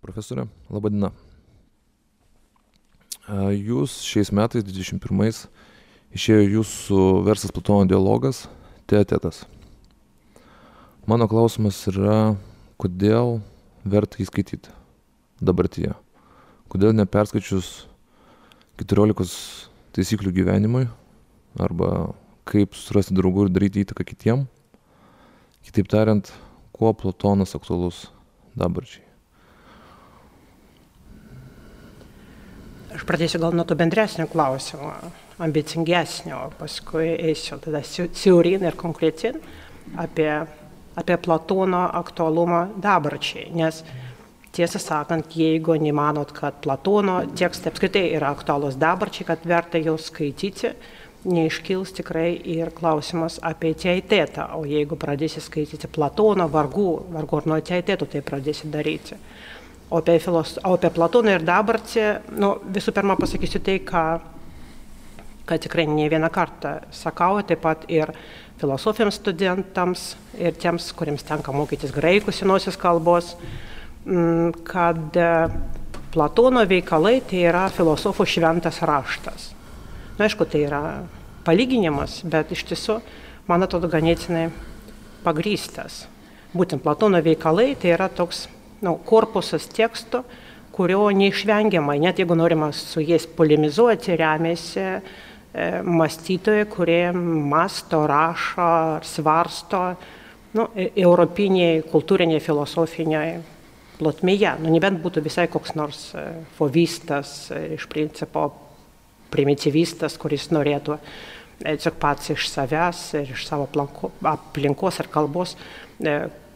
Profesorė, laba diena. Jūs šiais metais, 21, išėjo jūsų versas Platono dialogas Teatetas. Mano klausimas yra, kodėl verta jį skaityti dabartyje? Kodėl neperskaičius 14 taisyklių gyvenimui arba kaip surasti draugų ir daryti įtaką kitiem? Kitaip tariant, kuo Platonas aktualus dabarčiai? Aš pradėsiu gal nuo to bendresnio klausimo, ambicingesnio, paskui eisiu tada siaurin ir konkretin apie, apie Platono aktualumą dabarčiai. Nes tiesą sakant, jeigu nemanot, kad Platono tekstai apskritai yra aktualūs dabarčiai, kad verta jau skaityti, neiškils tikrai ir klausimas apie teitėtą. O jeigu pradėsi skaityti Platono, vargu, vargu ar nuo teitėtų tai pradėsi daryti. O apie, filos, o apie Platoną ir dabartį, nu, visų pirma pasakysiu tai, ką, ką tikrai ne vieną kartą sakau, taip pat ir filosofijams studentams ir tiems, kuriems tenka mokytis graikų senosios kalbos, mm, kad e, Platono veikalai tai yra filosofų šventas raštas. Na, aišku, tai yra palyginimas, bet iš tiesų, man atrodo, ganėtinai pagrystas. Būtent Platono veikalai tai yra toks nu, korpusas teksto, kurio neišvengiamai, net jeigu norima su jais polemizuoti, remiasi e, mąstytojai, kurie masto, rašo ar svarsto nu, e, europiniai, kultūriniai, filosofiniai plotmėje. Nu, nebent būtų visai koks nors e, fovistas, e, iš principo primityvistas, kuris norėtų tiesiog pats iš savęs ir iš savo aplinkos ar kalbos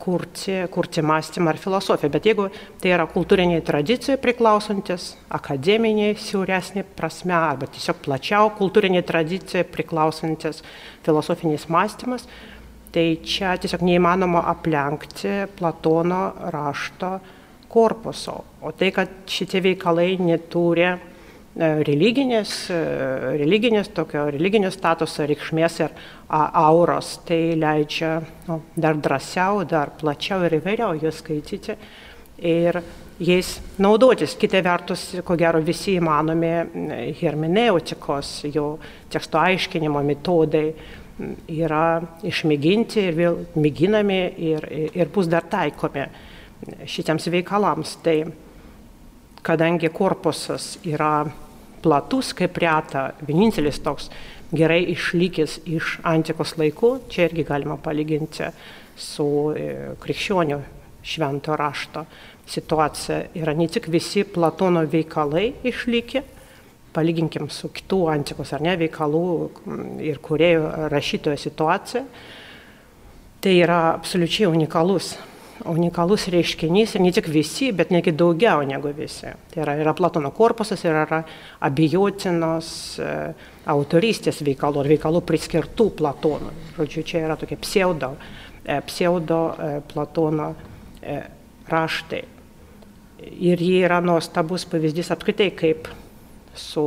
kurti, kurti mąstymą ar filosofiją. Bet jeigu tai yra kultūriniai tradicijai priklausantis, akademiniai siauresnė prasme, arba tiesiog plačiau kultūriniai tradicijai priklausantis filosofinis mąstymas, tai čia tiesiog neįmanoma aplenkti Platono rašto korpuso. O tai, kad šitie veikalai neturi religinės, e, religinės tokio religinio statuso reikšmės ir auros, tai leidžia nu, dar drąsiau, dar plačiau ir įvairiau juos skaityti ir jais naudotis. Kita vertus, ko gero, visi įmanomi hermeneutikos, jo teksto aiškinimo metodai yra išmėginti ir vėl mėginami ir, ir bus dar taikomi šitiems veikalams. Tai kadangi korpusas yra platus kaip reta, vienintelis toks gerai išlikęs iš antikos laikų, čia irgi galima palyginti su e, krikščionių švento rašto situacija. Yra ne tik visi Platono veikalai išlikę, palyginkim su kitų antikos ar ne veikalų ir kuriejų rašytojo situacija, tai yra absoliučiai unikalus unikalus reiškinys ir ne tik visi, bet netgi daugiau negu visi. Tai yra, yra Platono korpusas ir yra abijotinos e, autorystės veikalų ar veikalų priskirtų Platonui. Žodžiu, čia yra tokie pseudo, e, pseudo e, Platono e, raštai. Ir jie yra nuostabus pavyzdys apskritai, kaip su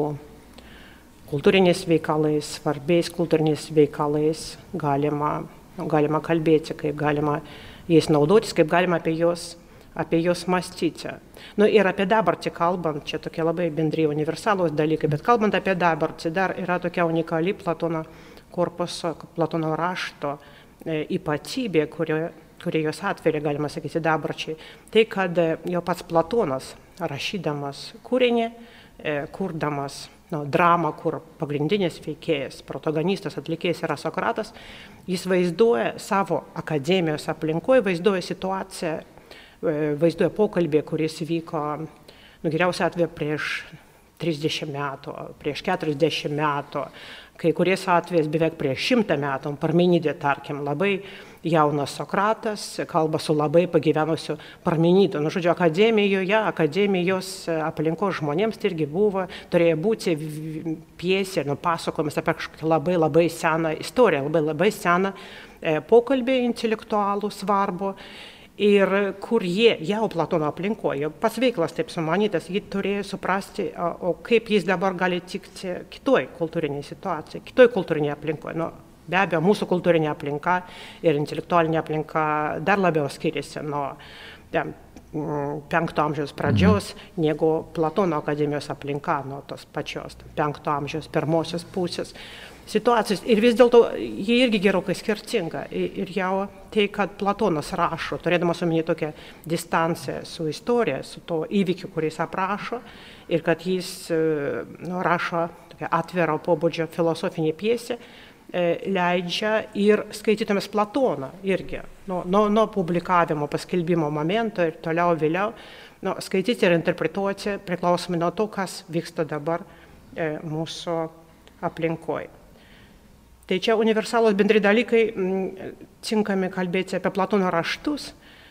kultūriniais veikalais, svarbiais kultūriniais veikalais galima, galima kalbėti, kaip galima jais naudotis, kaip galima apie juos, apie juos mąstyti. Nu, ir apie dabartį kalbant, čia tokie labai bendri universalūs dalykai, bet kalbant apie dabartį, dar yra tokia unikali Platono korpuso, Platono rašto e, ypatybė, kurio, kurie jos atveria, galima sakyti, dabarčiai. Tai, kad jau pats Platonas, rašydamas kūrinį, e, kurdamas nu, dramą, kur pagrindinis veikėjas, protagonistas, atlikėjas yra Sokratas, jis vaizduoja savo akademijos aplinkoje, vaizduoja situaciją, e, vaizduoja pokalbį, kuris vyko, nu, geriausia atveju prieš 30 metų, prieš 40 metų, kai kuriais atvejais beveik prieš 100 metų, Parmenidė, tarkim, labai jaunas Sokratas, kalba su labai pagyvenusiu Parmenidu. Nu, žodžiu, akademijoje, akademijos aplinkos žmonėms tai irgi buvo, turėjo būti piesė, nu, pasakojimas apie kažkokią labai labai seną istoriją, labai labai seną e, pokalbį intelektualų svarbu ir kur jie jau Platono aplinkoje, pats veiklas taip sumanytas, jį turėjo suprasti, o kaip jis dabar gali tikti kitoj kultūriniai situacijai, kitoj kultūrinėje aplinkoje. Nu, be abejo, mūsų kultūrinė aplinka ir intelektualinė aplinka dar labiau skiriasi nuo, mm, penkto amžiaus pradžios, mhm. negu Platono akademijos aplinka nuo tos pačios penkto amžiaus pirmosios pusės situacijos. Ir vis dėlto jie irgi gerokai skirtinga. Ir jau tai, kad Platonas rašo, turėdamas omeny tokią distanciją su istorija, su to įvykiu, kuris aprašo, ir kad jis e, nu, rašo atvirą pobūdžio filosofinį piesę, leidžia ir skaitytumės Platoną irgi, nuo, nuo, nuo publikavimo, paskelbimo momento ir toliau vėliau, nu, skaityti ir interpretuoti priklausomai nuo to, kas vyksta dabar e, mūsų aplinkoje. Tai čia universalūs bendri dalykai, tinkami kalbėti apie Platono raštus,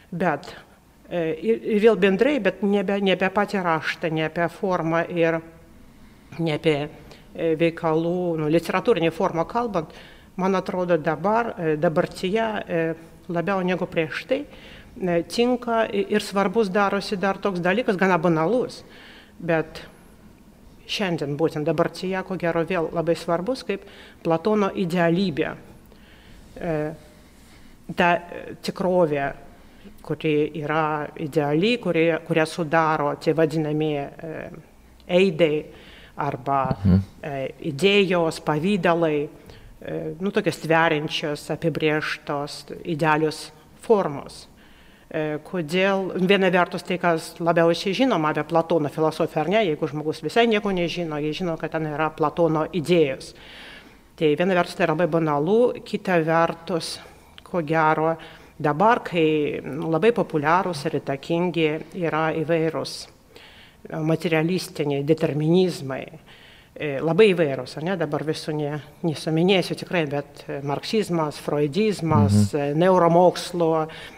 bet e, ir, vėl bendrai, bet nebe, nebe patį raštą, ne apie formą ir ne apie e, veikalų, nu, literatūrinį formą kalbant, man atrodo dabar, dabartyje labiau negu prieš tai tinka ir svarbus darosi dar toks dalykas, gana banalus, bet šiandien būtent dabartyje, ko gero vėl labai svarbus, kaip Platono idealybė. Ta tikrovė, kuri yra ideali, kuri, kurią sudaro tie vadinami e, eidai arba mhm. e, idėjos, pavydalai, nu, tokios tveriančios, apibrieštos, idealios formos. E, kodėl viena vertus tai, kas labiausiai žinoma apie Platono filosofiją, ar ne, jeigu žmogus visai nieko nežino, jie žino, kad ten yra Platono idėjos. Tai viena vertus tai labai banalu, kita vertus, ko gero, dabar, kai labai populiarūs ir įtakingi yra įvairūs materialistiniai determinizmai, E, labai įvairūs, ne, dabar visų ne, nesuminėsiu tikrai, bet e, marksizmas, freudizmas, mhm. E, neuromokslo,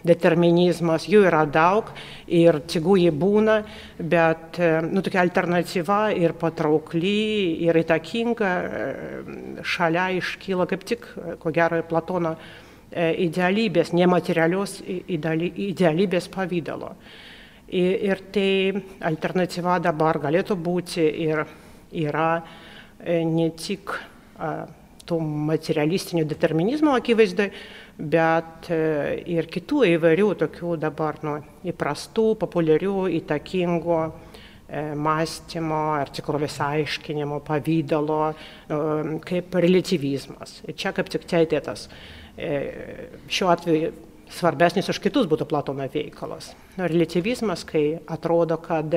determinizmas, jų yra daug ir tegu jį būna, bet nu, tokia alternatyva ir patraukli ir įtakinga šalia iškyla kaip tik, ko gero, Platono idealybės, nematerialios idealybės pavydalo. Ir, tai alternatyva dabar galėtų būti ir yra e, ne tik tų materialistinių determinizmo akivaizdai, bet e, ir kitų įvairių tokių dabar nu, įprastų, populiarių, įtakingų e, mąstymo ar tikrovės aiškinimo, pavydalo, kaip relativizmas. Čia kaip tik teitėtas. Šiuo atveju svarbesnis už kitus būtų Platono veikalas. Relativizmas, kai atrodo, kad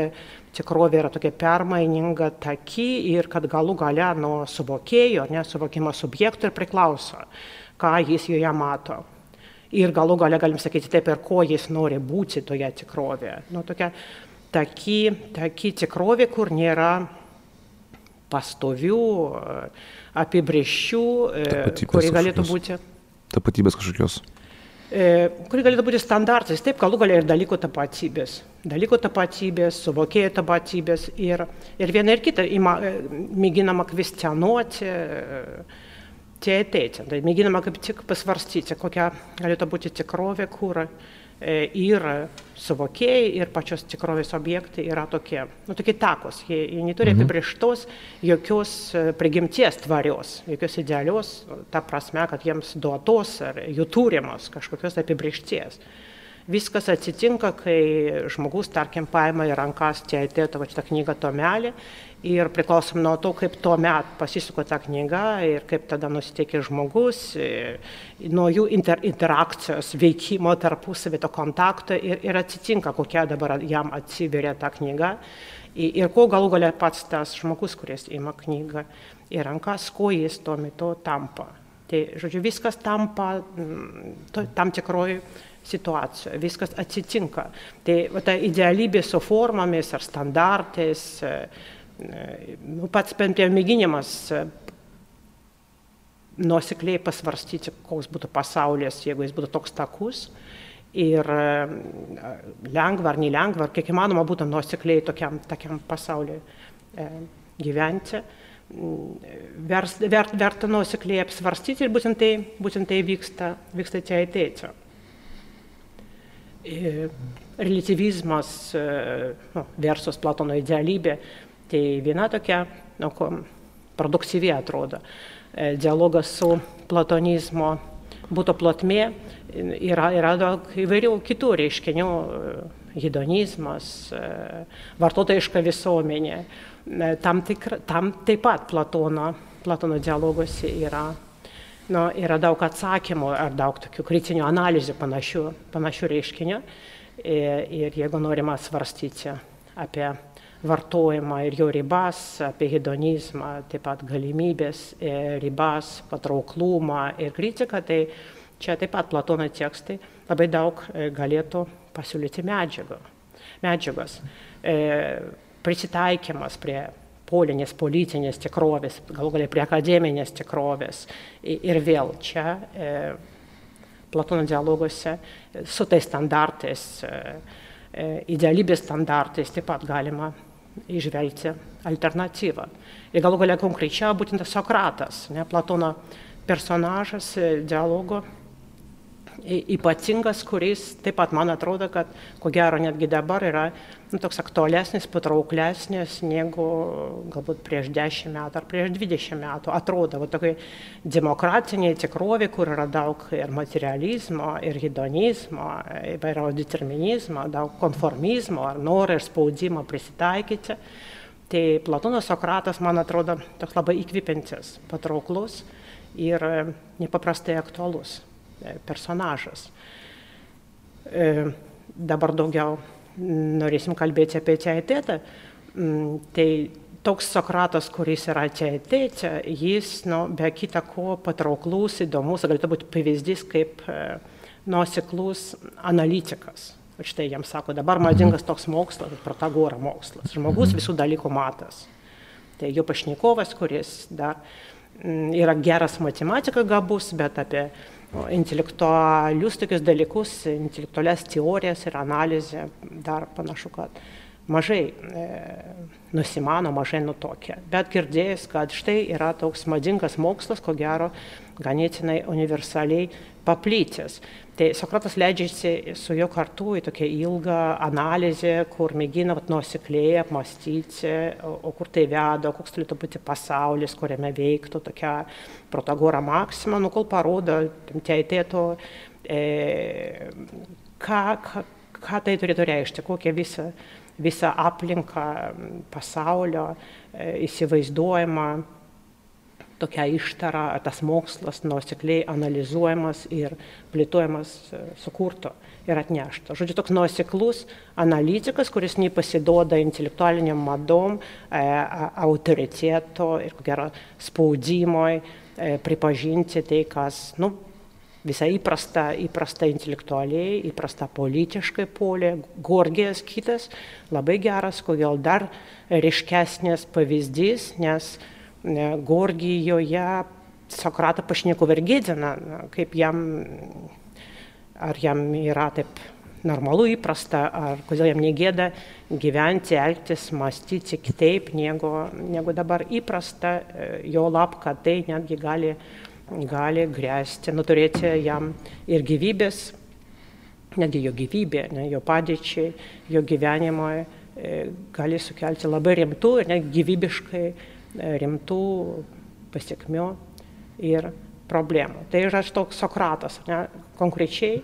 tikrovė yra tokia permaininga, taki ir kad galų gale nuo suvokėjo, ne, suvokimo subjektų ir priklauso, ką jis joje mato. Ir galų gale galim sakyti taip, ir ko jis nori būti toje tikrovėje. Nu, tokia taki, taki tikrovė, kur nėra pastovių apibrieščių, kuri galėtų būti. Tapatybės kažkokios. Kuri galėtų būti standartais, taip, galų galia ir dalyko tapatybės. Dalyko tapatybės, suvokėjo tapatybės ir, ir viena ir kita ima, mėginama kvestionuoti tie ateitį. Tai mėginama kaip tik pasvarstyti, kokia galėtų būti tikrovė, kur E, ir suvokėjai, ir pačios tikrovės objektai yra tokie, nu, tokie takos, jie, jie neturi mhm. apibrieštos jokios e, prigimties tvarios, jokios idealios, ta prasme, kad jiems duotos ar jų turimos kažkokios apibriešties. Viskas atsitinka, kai žmogus, tarkim, paima į rankas tie atėjo šitą knygą tomelį ir priklausom nuo to, kaip tuo met pasisuko ta knyga ir kaip tada nusiteikė žmogus, nuo jų inter, interakcijos, veikimo tarpusavį, to kontakto ir, ir atsitinka, kokia dabar jam atsiveria ta knyga ir ko galų galia pats tas žmogus, kuris ima knygą į rankas, kuo jis tuo metu tampa. Tai, žodžiu, viskas tampa to, tam tikroji situacijoje, viskas atsitinka. Tai va, ta idealybė su formomis ar standartais, e, e, nu, pats bent jau mėginimas e, nuosekliai pasvarstyti, koks būtų pasaulis, jeigu jis būtų toks takus. Ir lengva ar nelengva, ar kiek įmanoma būtų nuosekliai tokiam, tokiam pasauliui gyventi vers, vert, verta nuosekliai apsvarstyti ir būtent tai, būtent tai vyksta, vyksta čia ateitio. E, relativizmas e, nu, versus Platono idealybė, tai viena tokia, nu, produktyvi atrodo, e, dialogas su platonizmo būtų plotmė, yra, yra daug įvairių kitų reiškinių hedonizmas, vartotojiška visuomenė. Tam, tikra, tam taip pat Platono, Platono dialoguose yra, nu, yra daug atsakymų ar daug tokių kritinių analizių panašių, panašių reiškinių. Ir, ir jeigu norima svarstyti apie vartojimą ir jo ribas, apie hedonizmą, taip pat galimybės, ribas, patrauklumą ir kritiką, tai čia taip pat Platono tekstai labai daug galėtų pasiūlyti medžiagą, medžiagos. E, prisitaikymas prie polinės politinės tikrovės, galų galia prie akademinės tikrovės. Ir vėl čia e, Platono dialoguose su tais standartais, e, e, idealybės standartais taip pat galima išvelgti alternatyvą. Ir galų galia konkrečiau būtent Sokratas, ne, Platono personažas e, dialogo ypatingas, kuris taip pat man atrodo, kad ko gero netgi dabar yra nu, toks aktualesnis, patrauklesnis negu galbūt prieš 10 metų ar prieš 20 metų. Atrodo, va, tokia demokratinė tikrovė, kur yra daug ir materializmo, ir hedonizmo, įvairiaus determinizmo, daug konformizmo, ar noro ir spaudimo prisitaikyti. Tai Platonas Sokratas, man atrodo, toks labai įkvipintis, patrauklus ir nepaprastai aktualus personažas. E, dabar daugiau norėsim kalbėti apie teatetą. Mm, tai toks Sokratas, kuris yra teatete, jis, nu, be kita ko, patrauklus, įdomus, galėtų būti pavyzdys kaip e, nuoseklus analitikas. Štai jam sako, dabar madingas toks mokslas, protagoro mokslas. Žmogus visų dalykų matas. Tai jo pašnekovas, kuris dar mm, yra geras matematika gabus, bet apie intelektualius tokius dalykus, intelektualias teorijas ir analizę dar panašu, kad mažai e, nusimano, mažai nutokia. Bet girdėjęs, kad štai yra toks madingas mokslas, ko gero, ganėtinai universaliai paplytęs. Tai Sokratas leidžiasi su juo kartu į tokią ilgą analizę, kur mėgina nuosekliai apmastyti, o, o kur tai veda, koks turėtų būti pasaulis, kuriame veiktų tokia protagora maksima, nu kol parodo teitėto, e, ką, ką, ką tai turėtų reikšti, kokią visą, visą aplinką pasaulio e, įsivaizduojama tokia ištara, ar tas mokslas nuosekliai analizuojamas ir plėtojamas e, sukurto ir atnešto. Žodžiu, toks nuoseklus analitikas, kuris nepasiduoda intelektualiniam madom, e, autoriteto ir gero spaudimui e, pripažinti tai, kas, nu, visai įprasta, įprasta intelektualiai, įprasta politiškai polė, Gorgijas kitas, labai geras, ko gal dar ryškesnės pavyzdys, nes Gorgijoje Sokratą pašnekovą ir gėdina, kaip jam, ar jam yra taip normalu, įprasta, ar kodėl jam negėda gyventi, elgtis, mąstyti kitaip, negu, negu dabar. Įprasta, jo lab, kad tai netgi gali, gali grėsti, nuturėti jam ir gyvybės, netgi jo gyvybė, ne, jo padėčiai, jo gyvenimoje gali sukelti labai rimtų ir net gyvybiškai rimtų pasiekmių ir problemų. Tai yra toks Sokratas, ne, konkrečiai,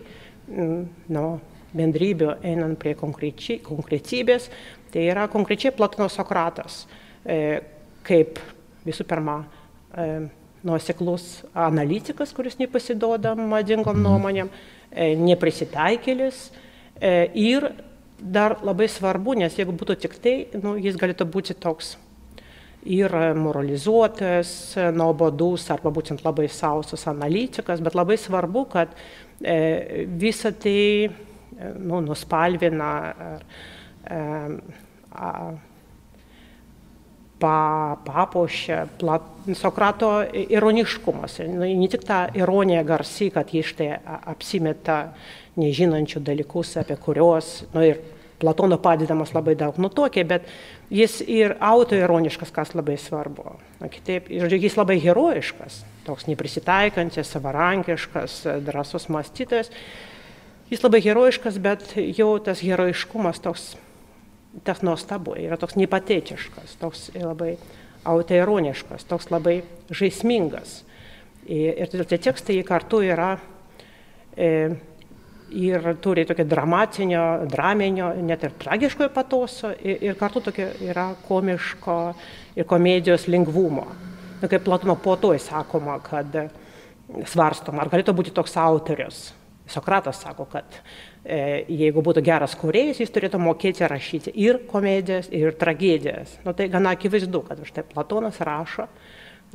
nu, bendrybių einant prie konkretybės, tai yra konkrečiai Platono Sokratas, e, kaip visų pirma e, nuoseklus analitikas, kuris nepasiduoda madingom mhm. nuomonėm, e, neprisitaikėlis e, ir dar labai svarbu, nes jeigu būtų tik tai, nu, jis galėtų būti toks ir moralizuotojas, nuobodus arba būtent labai sausas analitikas, bet labai svarbu, kad e, visa tai nu, nuspalvina ar, e, a, pa, papuošia plat, Sokrato ironiškumas. Ne tik ta ironija garsi, kad jis štai apsimeta nežinančių dalykus, apie kuriuos, nu ir Platono padedamas labai daug nutokė, bet jis ir autoironiškas, kas labai svarbu. Na, kitaip, žodžiu, jis labai herojiškas, toks neprisitaikantis, savarankiškas, drąsus mąstytojas. Jis labai herojiškas, bet jau tas herojiškumas toks, tas nuostabu, yra toks nepatetiškas, toks labai autoironiškas, toks labai žaismingas. Ir tie tekstai kartu yra ir turi tokio dramatinio, draminio, net ir tragiškojo patoso, ir, ir kartu tokio yra komiško ir komedijos lengvumo. Na, kaip Platono po to įsakoma, kad svarstoma, ar galėtų būti toks autorius. Sokratas sako, kad e, jeigu būtų geras kūrėjas, jis turėtų mokėti rašyti ir komedijas, ir tragedijas. Nu, tai gana akivaizdu, kad štai Platonas rašo,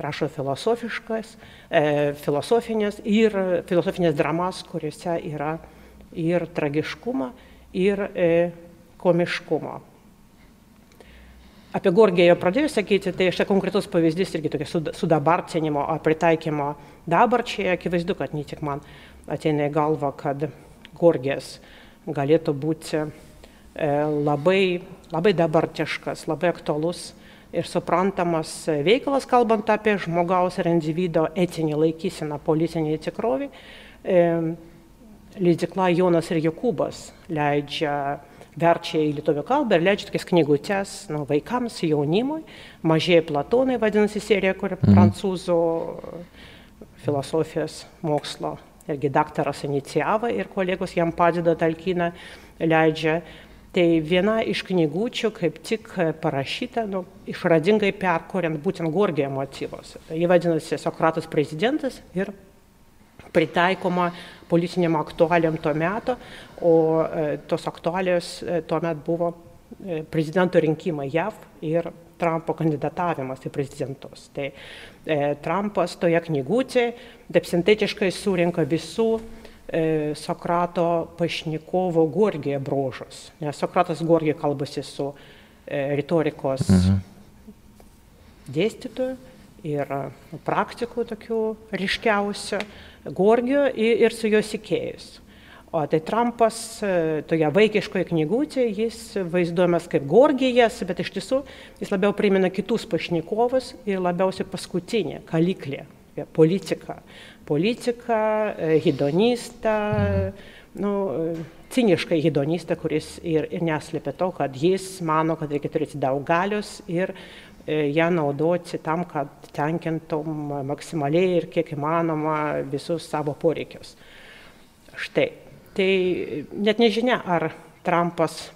rašo filosofiškas, e, filosofinės ir filosofinės dramas, kuriuose yra ir tragiškumą, ir e, komiškumą. Apie Gorgėją pradėjau sakyti, tai štai konkretus pavyzdys irgi tokio sudabartinimo, pritaikymo dabarčiai, akivaizdu, kad ne tik man ateina į galvą, kad Gorgės galėtų būti e, labai, labai dabartiškas, labai aktualus ir suprantamas veikalas, kalbant apie žmogaus ir individo etinį laikyseną politinį tikrovį. E, Leidikla Jonas ir Jokūbas leidžia verčia į lietuvių kalbą ir leidžia tokias knygutes nu, vaikams, jaunimui. Mažieji Platonai vadinasi serija, kur mhm. prancūzų filosofijos mokslo irgi daktaras inicijavo ir kolegos jam padeda talkiną leidžia. Tai viena iš knygučių kaip tik parašyta, nu, išradingai perkuriant būtent Gorgėjo motyvus. Jie vadinasi Sokratas prezidentas ir pritaikoma politiniam aktualiam to meto, o e, tos aktualijos e, tuomet buvo e, prezidento rinkimai JAV ir Trumpo kandidatavimas į prezidentus. Tai e, Trumpas toje knygutėje taip sintetiškai surinka visų e, Sokrato pašnikovo Gorgija brožus, nes Sokratas Gorgija kalbasi su e, retorikos mhm. dėstytoju ir praktikų tokių ryškiausių Gorgio ir su jo sikėjus. O tai Trumpas e, toje vaikiškoje knygutėje, jis vaizduojamas kaip Gorgijas, bet iš tiesų jis labiau primena kitus pašnikovus ir labiausiai paskutinį, kaliklį, politiką. Politiką, e, hedonistą, nu, ciniškai hedonistą, kuris ir, ir neslėpia to, kad jis mano, kad reikia turėti daug galios ir E, ją naudoti tam, kad tenkintum maksimaliai ir kiek įmanoma visus savo poreikius. Štai. Tai net nežinia, ar Trumpas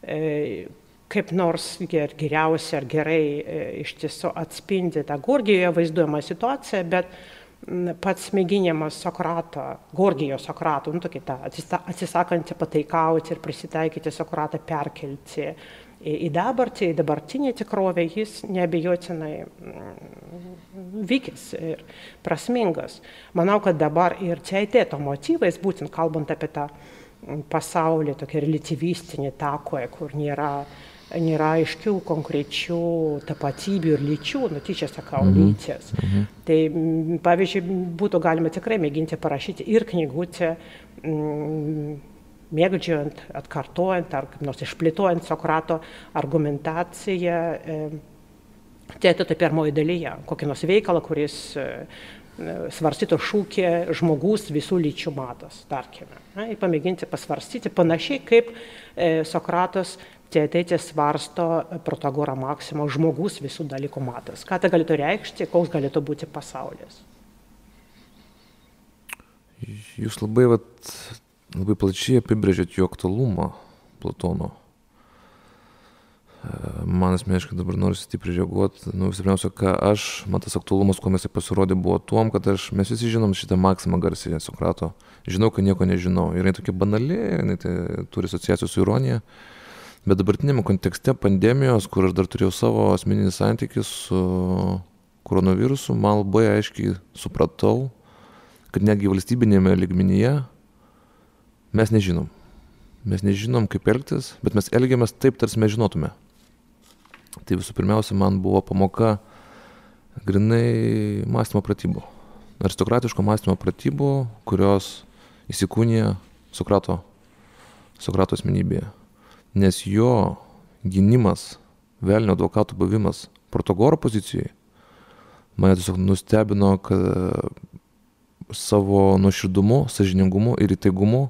e, kaip nors ger, geriausiai ar gerai e, iš tiesų atspindi tą Gorgijoje vaizduojamą situaciją, bet m, pats mėginimas Sokrato, Gorgijo Sokrato, nu, tokį tą atsisakantį pataikauti ir prisitaikyti Sokratą perkelti į dabartį, į dabartinį tikrovę, jis neabejotinai vykęs ir prasmingas. Manau, kad dabar ir teitėto motyvais, būtent kalbant apie tą pasaulį, tokį relativistinį takoje, kur nėra, nėra aiškių konkrečių tapatybių ir lyčių, nu tyčia sakau, mhm. lyties. Mhm. Tai pavyzdžiui, būtų galima tikrai mėginti parašyti ir knygutę. Mm, mėgdžiojant, atkartojant ar kaip nors išplėtojant Sokrato argumentaciją, e, tai pirmoji dalyje, kokį nors veikalą, kuris svarstytų šūkį žmogus visų lyčių matas, tarkime. Na, ir pamėginti pasvarstyti panašiai kaip e, Sokratas teatėtė svarsto Protagorą Maksimo žmogus visų dalykų matas. Ką tai galėtų reikšti, koks galėtų būti pasaulis. Jūs labai vat, labai plačiai apibrėžėt jo aktualumą Platono. E, man asmeniškai dabar noriu stipriai reaguoti. Nu, pirmiausia, ką aš, man tas aktualumas, kuo mes pasirodė, buvo tuom, kad aš, mes visi žinom šitą maksimą garsiai Sokrato. Žinau, kad nieko nežinau. Ir jinai tokia banali, jinai tai turi asociacijų su ironija. Bet dabartinėme kontekste pandemijos, kur aš dar turėjau savo asmeninį santykį su koronavirusu, man labai aiškiai supratau, kad netgi valstybinėme ligmenyje mes nežinom. Mes nežinom, kaip elgtis, bet mes elgiamės taip, tarsi mes žinotume. Tai visų pirmiausia, man buvo pamoka grinai mąstymo pratybų. Aristokratiško mąstymo pratybų, kurios įsikūnija Sokrato, Sokrato asmenybėje. Nes jo gynimas, velnio advokatų buvimas Protogoro pozicijoje mane tiesiog nustebino, kad savo nuoširdumu, sažiningumu ir įtaigumu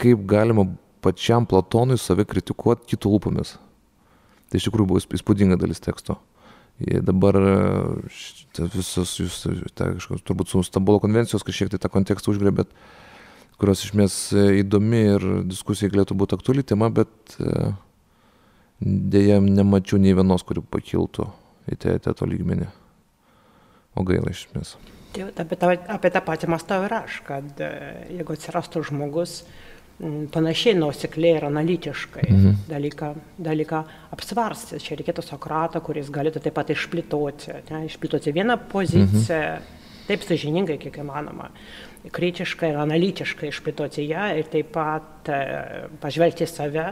kaip galima pačiam Platonui save kritikuoti kitų lūpomis. Tai iš tikrųjų buvo įspūdinga dalis teksto. Ir dabar visos jūs, ta, kažkoks, turbūt su Stambulo konvencijos kažkiek tai tą kontekstą užgrėbėt, kurios iš mes įdomi ir diskusija galėtų būti aktuali tema, bet dėja nemačiau nei vienos, kuri pakiltų į teto lygmenį. O gaila iš esmės. Tai apie, tą, apie tą patį mąstau ir aš, kad jeigu atsirastų žmogus, panašiai nuosekliai ir analitiškai mhm. dalyką, dalyką apsvarstęs. Čia reikėtų Sokratą, kuris galėtų taip pat išplėtoti, ne, išplėtoti vieną poziciją, mhm. taip sažiningai, kiek įmanoma, kritiškai ir analitiškai išplėtoti ją ir taip pat e, pažvelgti save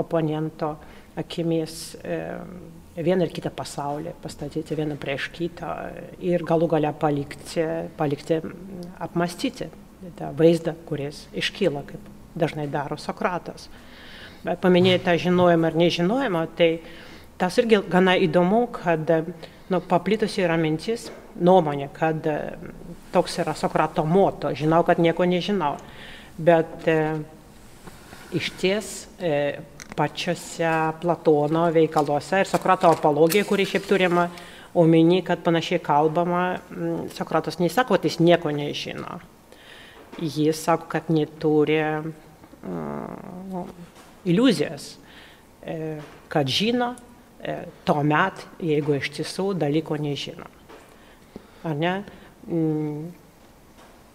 oponento akimis. E, vieną ir kitą pasaulį, pastatyti vieną prieš kitą ir galų galę palikti, palikti apmastyti tą vaizdą, kuris iškyla kaip dažnai daro Sokratas. Paminėjai tą žinojimą ar nežinojimą, tai tas irgi gana įdomu, kad nu, paplitusi yra mintis, nuomonė, kad toks yra Sokrato moto, žinau, kad nieko nežinau. Bet e, iš ties e, pačiose Platono veikaluose ir Sokrato apologija, kuri šiaip turima omeny, kad panašiai kalbama, Sokratas nesako, kad jis nieko nežino. Jis sako, kad neturi iliuzijas, e, kad žino e, tuomet, jeigu iš tiesų dalyko nežino. Ar ne? Mm,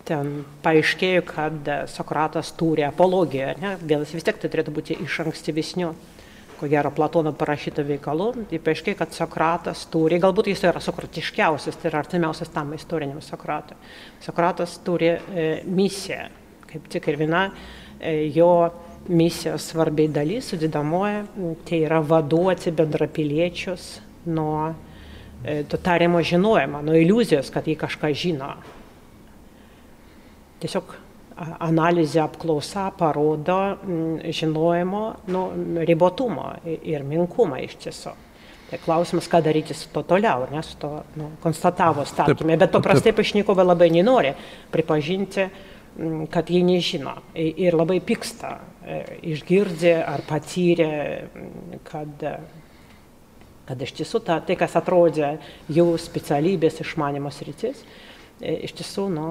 ten paaiškėjo, kad Sokratas turi apologiją, ne? vienas vis tiek tai turėtų būti iš ankstyvesnių, ko gero Platono parašyto veikalų, tai paaiškėjo, kad Sokratas turi, galbūt jis yra sokratiškiausias, tai yra artimiausias tam istoriniam Sokratui. Sokratas turi e, misiją, kaip tik ir viena E, jo misijos svarbiai dalis, sudėdamoji, tai yra vaduoti bendrapiliečius nuo e, to tariamo žinojimo, nuo iliuzijos, kad jie kažką žino. Tiesiog analizė apklausa parodo žinojimo nu, ribotumo ir minkumą iš tiesų. Tai klausimas, ką daryti su to toliau, nes to nu, konstatavo statymė, bet paprastai pašnekovai labai nenori pripažinti, kad jie nežino. Ir labai pyksta, e, išgirdė ar patyrė, kad, kad iš tiesų ta, tai, kas atrodė jų specialybės išmanimos rytis, e, iš tiesų nu,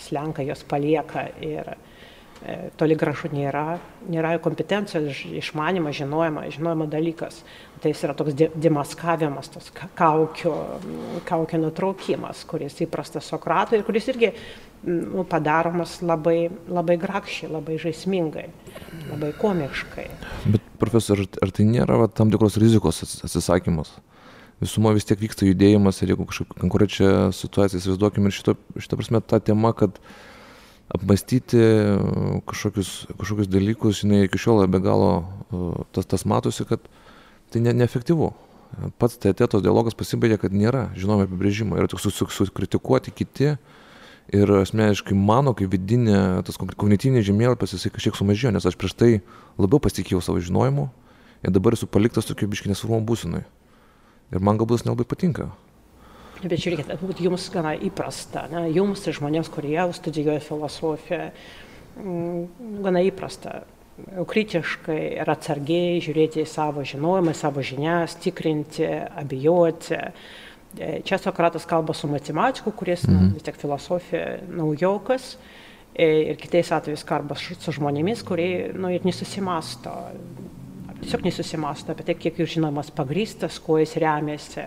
slenka, jos palieka ir e, toli gražu nėra, nėra kompetencijos, išmanimo, žinojimo, žinojimo dalykas. Tai jis yra toks demaskavimas, tas kaukio, kaukio nutraukimas, kuris įprastas Sokratui ir kuris irgi nu, padaromas labai, labai grakščiai, labai žaismingai, labai komiškai. Bet profesor, ar tai nėra va, tam tikros rizikos atsisakymas? Visumo vis tiek vyksta judėjimas ir jeigu kažkokia konkurenčia situacija, įsivaizduokime ir šito, šito prasme ta tema, kad apmastyti kažkokius, kažkokius dalykus, žinai, iki šiol be galo tas, tas matosi, kad tai ne, neefektyvu. Pats tetos dialogas pasibaigė, kad nėra žinoma apibrėžimo ir tik sukritikuoti kiti, uh, ir asmeniškai mano kaip vidinė, tas kognityvinis žemėlapis, jisai kažkiek sumažėjo, nes aš prieš tai labiau pasitikėjau savo žinojimu ir dabar esu paliktas tokio biškinės formuo būsinai. Ir man galbūt tas nelabai patinka. Bet žiūrėkit, galbūt jums gana įprasta, ne? jums ir žmonėms, kurie jau studijuoja filosofiją, mm, gana įprasta kritiškai ir atsargiai žiūrėti į savo žinojimą, savo žinias, tikrinti, abejoti E, čia Sokratas kalba su matematiku, kuris mhm. na, vis tiek filosofija naujokas e, ir kitais atvejais kalba su žmonėmis, kurie nu, ir nesusimasto, tiesiog nesusimasto apie tai, kiek jų žinomas pagrystas, kuo jis remiasi.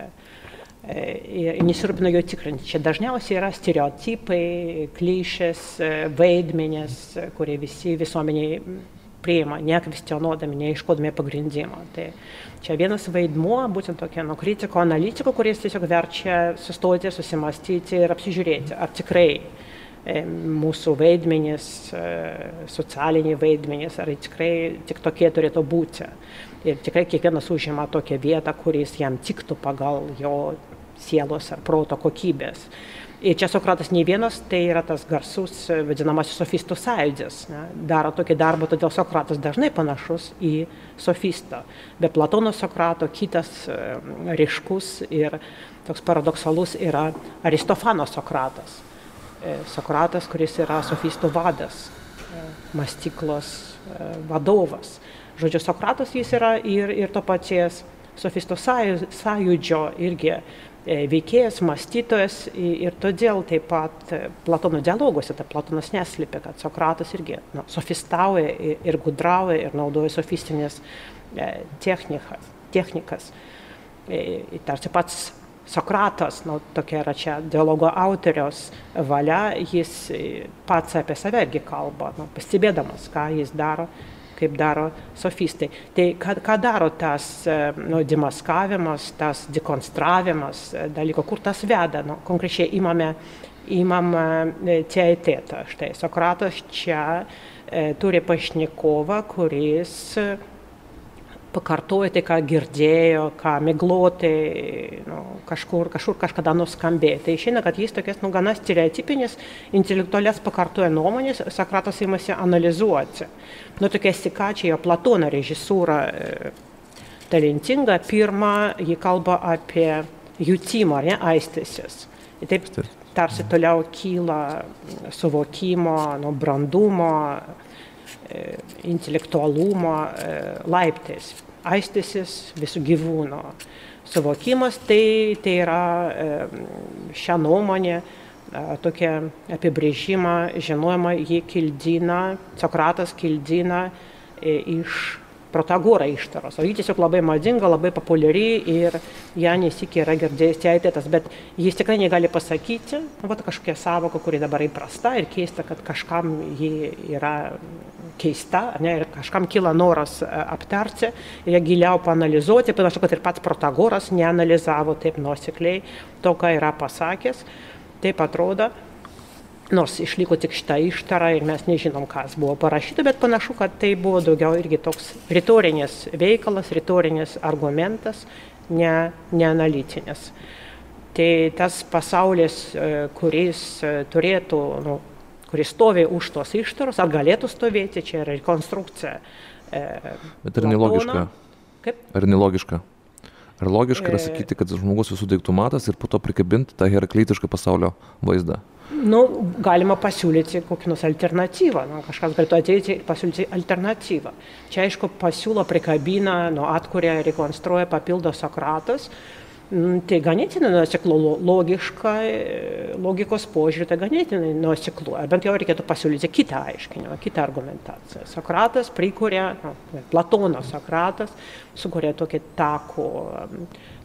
E, ir nesirūpina jo tikrinti. Čia dažniausiai yra stereotipai, klišės, vaidmenės, kurie visi visuomeniai priima, nekvestionuodami, neiškodami pagrindimo. Tai čia vienas vaidmuo, būtent tokia nuo kritiko, analitiko, kuris tiesiog verčia sustoti, susimastyti ir apsižiūrėti, ar tikrai e, mūsų vaidmenys, e, socialiniai vaidmenys, ar tikrai tik tokie turėtų būti. Ir tikrai kiekvienas užima tokią vietą, kuris jam tiktų pagal jo sielos ar proto kokybės. Ir čia Sokratas nei vienas, tai yra tas garsus vadinamasis sofistų sąjūdis. Ne, daro tokį darbą, todėl Sokratas dažnai panašus į sofistą. Be Platono Sokrato kitas e, ryškus ir toks paradoksalus yra Aristofano Sokratas. E, Sokratas, kuris yra sofistų vadas, e, mąstyklos vadovas. Žodžiu, Sokratas jis yra ir, ir to paties sofistų sąjūdžio irgi e, veikėjas, mąstytojas ir todėl taip pat Platono dialoguose, tai Platonas neslėpė, kad Sokratas irgi nu, sofistauja ir gudrauja ir naudoja sofistinės technikas. technikas. Tarsi pats Sokratas, nu, tokia yra čia dialogo autoriaus valia, jis pats apie save irgi kalba, nu, pastebėdamas, ką jis daro, kaip daro sofistai. Tai ką, ką daro tas nu, dimaskavimas, tas dekonstravimas dalyko, kur tas veda, nu, konkrečiai imame, imam teatetą. Štai Sokratas čia e, turi pašnekovą, kuris pakartoja tai, ką girdėjo, ką miglotai nu, kažkur, kažkur kažkada nuskambėjo. Tai išeina, kad jis tokias nu, gana stereotipinės, intelektualias pakartoja nuomonės, Sokratas įmasi analizuoti. Nu, tokia sikačia jo Platono režisūra e, talentinga. Pirma, ji kalba apie jutimą, ar ne, aistesis. Ir taip tarsi toliau kyla suvokimo, nu, brandumo, e, intelektualumo e, laiptais aistisis visų gyvūnų suvokimas, tai, tai yra šią nuomonę, tokia apibrėžimą, žinojama, jį kildina, Sokratas kildina e, iš Protagorą ištaros. O ji tiesiog labai madinga, labai populiari ir ją nesikė yra girdėjęs teitėtas, bet jis tikrai negali pasakyti, nu, va, kažkokia savoka, kuri dabar įprasta ir keista, kad kažkam ji yra keista, ne, ir kažkam kyla noras e, aptarti, ją giliau panalizuoti, panašu, kad ir pats Protagoras neanalizavo taip nuosekliai to, ką yra pasakęs. Taip atrodo, nors išliko tik šitą ištarą ir mes nežinom, kas buvo parašyta, bet panašu, kad tai buvo daugiau irgi toks retorinis veikalas, retorinis argumentas, ne, ne analitinis. Tai tas pasaulis, e, kuris e, turėtų, nu, kuris stovi už tos ištaros, ar galėtų stovėti, čia yra rekonstrukcija. E, bet ar nelogiška? Kaip? Ar nelogiška? Ar logiška yra sakyti, kad žmogus visų daiktų matas ir po to prikabinti tą heraklitišką pasaulio vaizdą? nu, galima pasiūlyti kokį nors alternatyvą. Nu, kažkas galėtų ateiti ir pasiūlyti alternatyvą. Čia, aišku, pasiūlo prikabina, nu, atkuria, rekonstruoja, papildo Sokratas. Tai ganėtinai nuoseklu, logiška, logikos požiūrį, tai ganėtinai nuoseklu. Bent jau reikėtų pasiūlyti kitą aiškinimą, kitą argumentaciją. Sokratas prikuria, nu, Platono Sokratas sukuria tokį takų,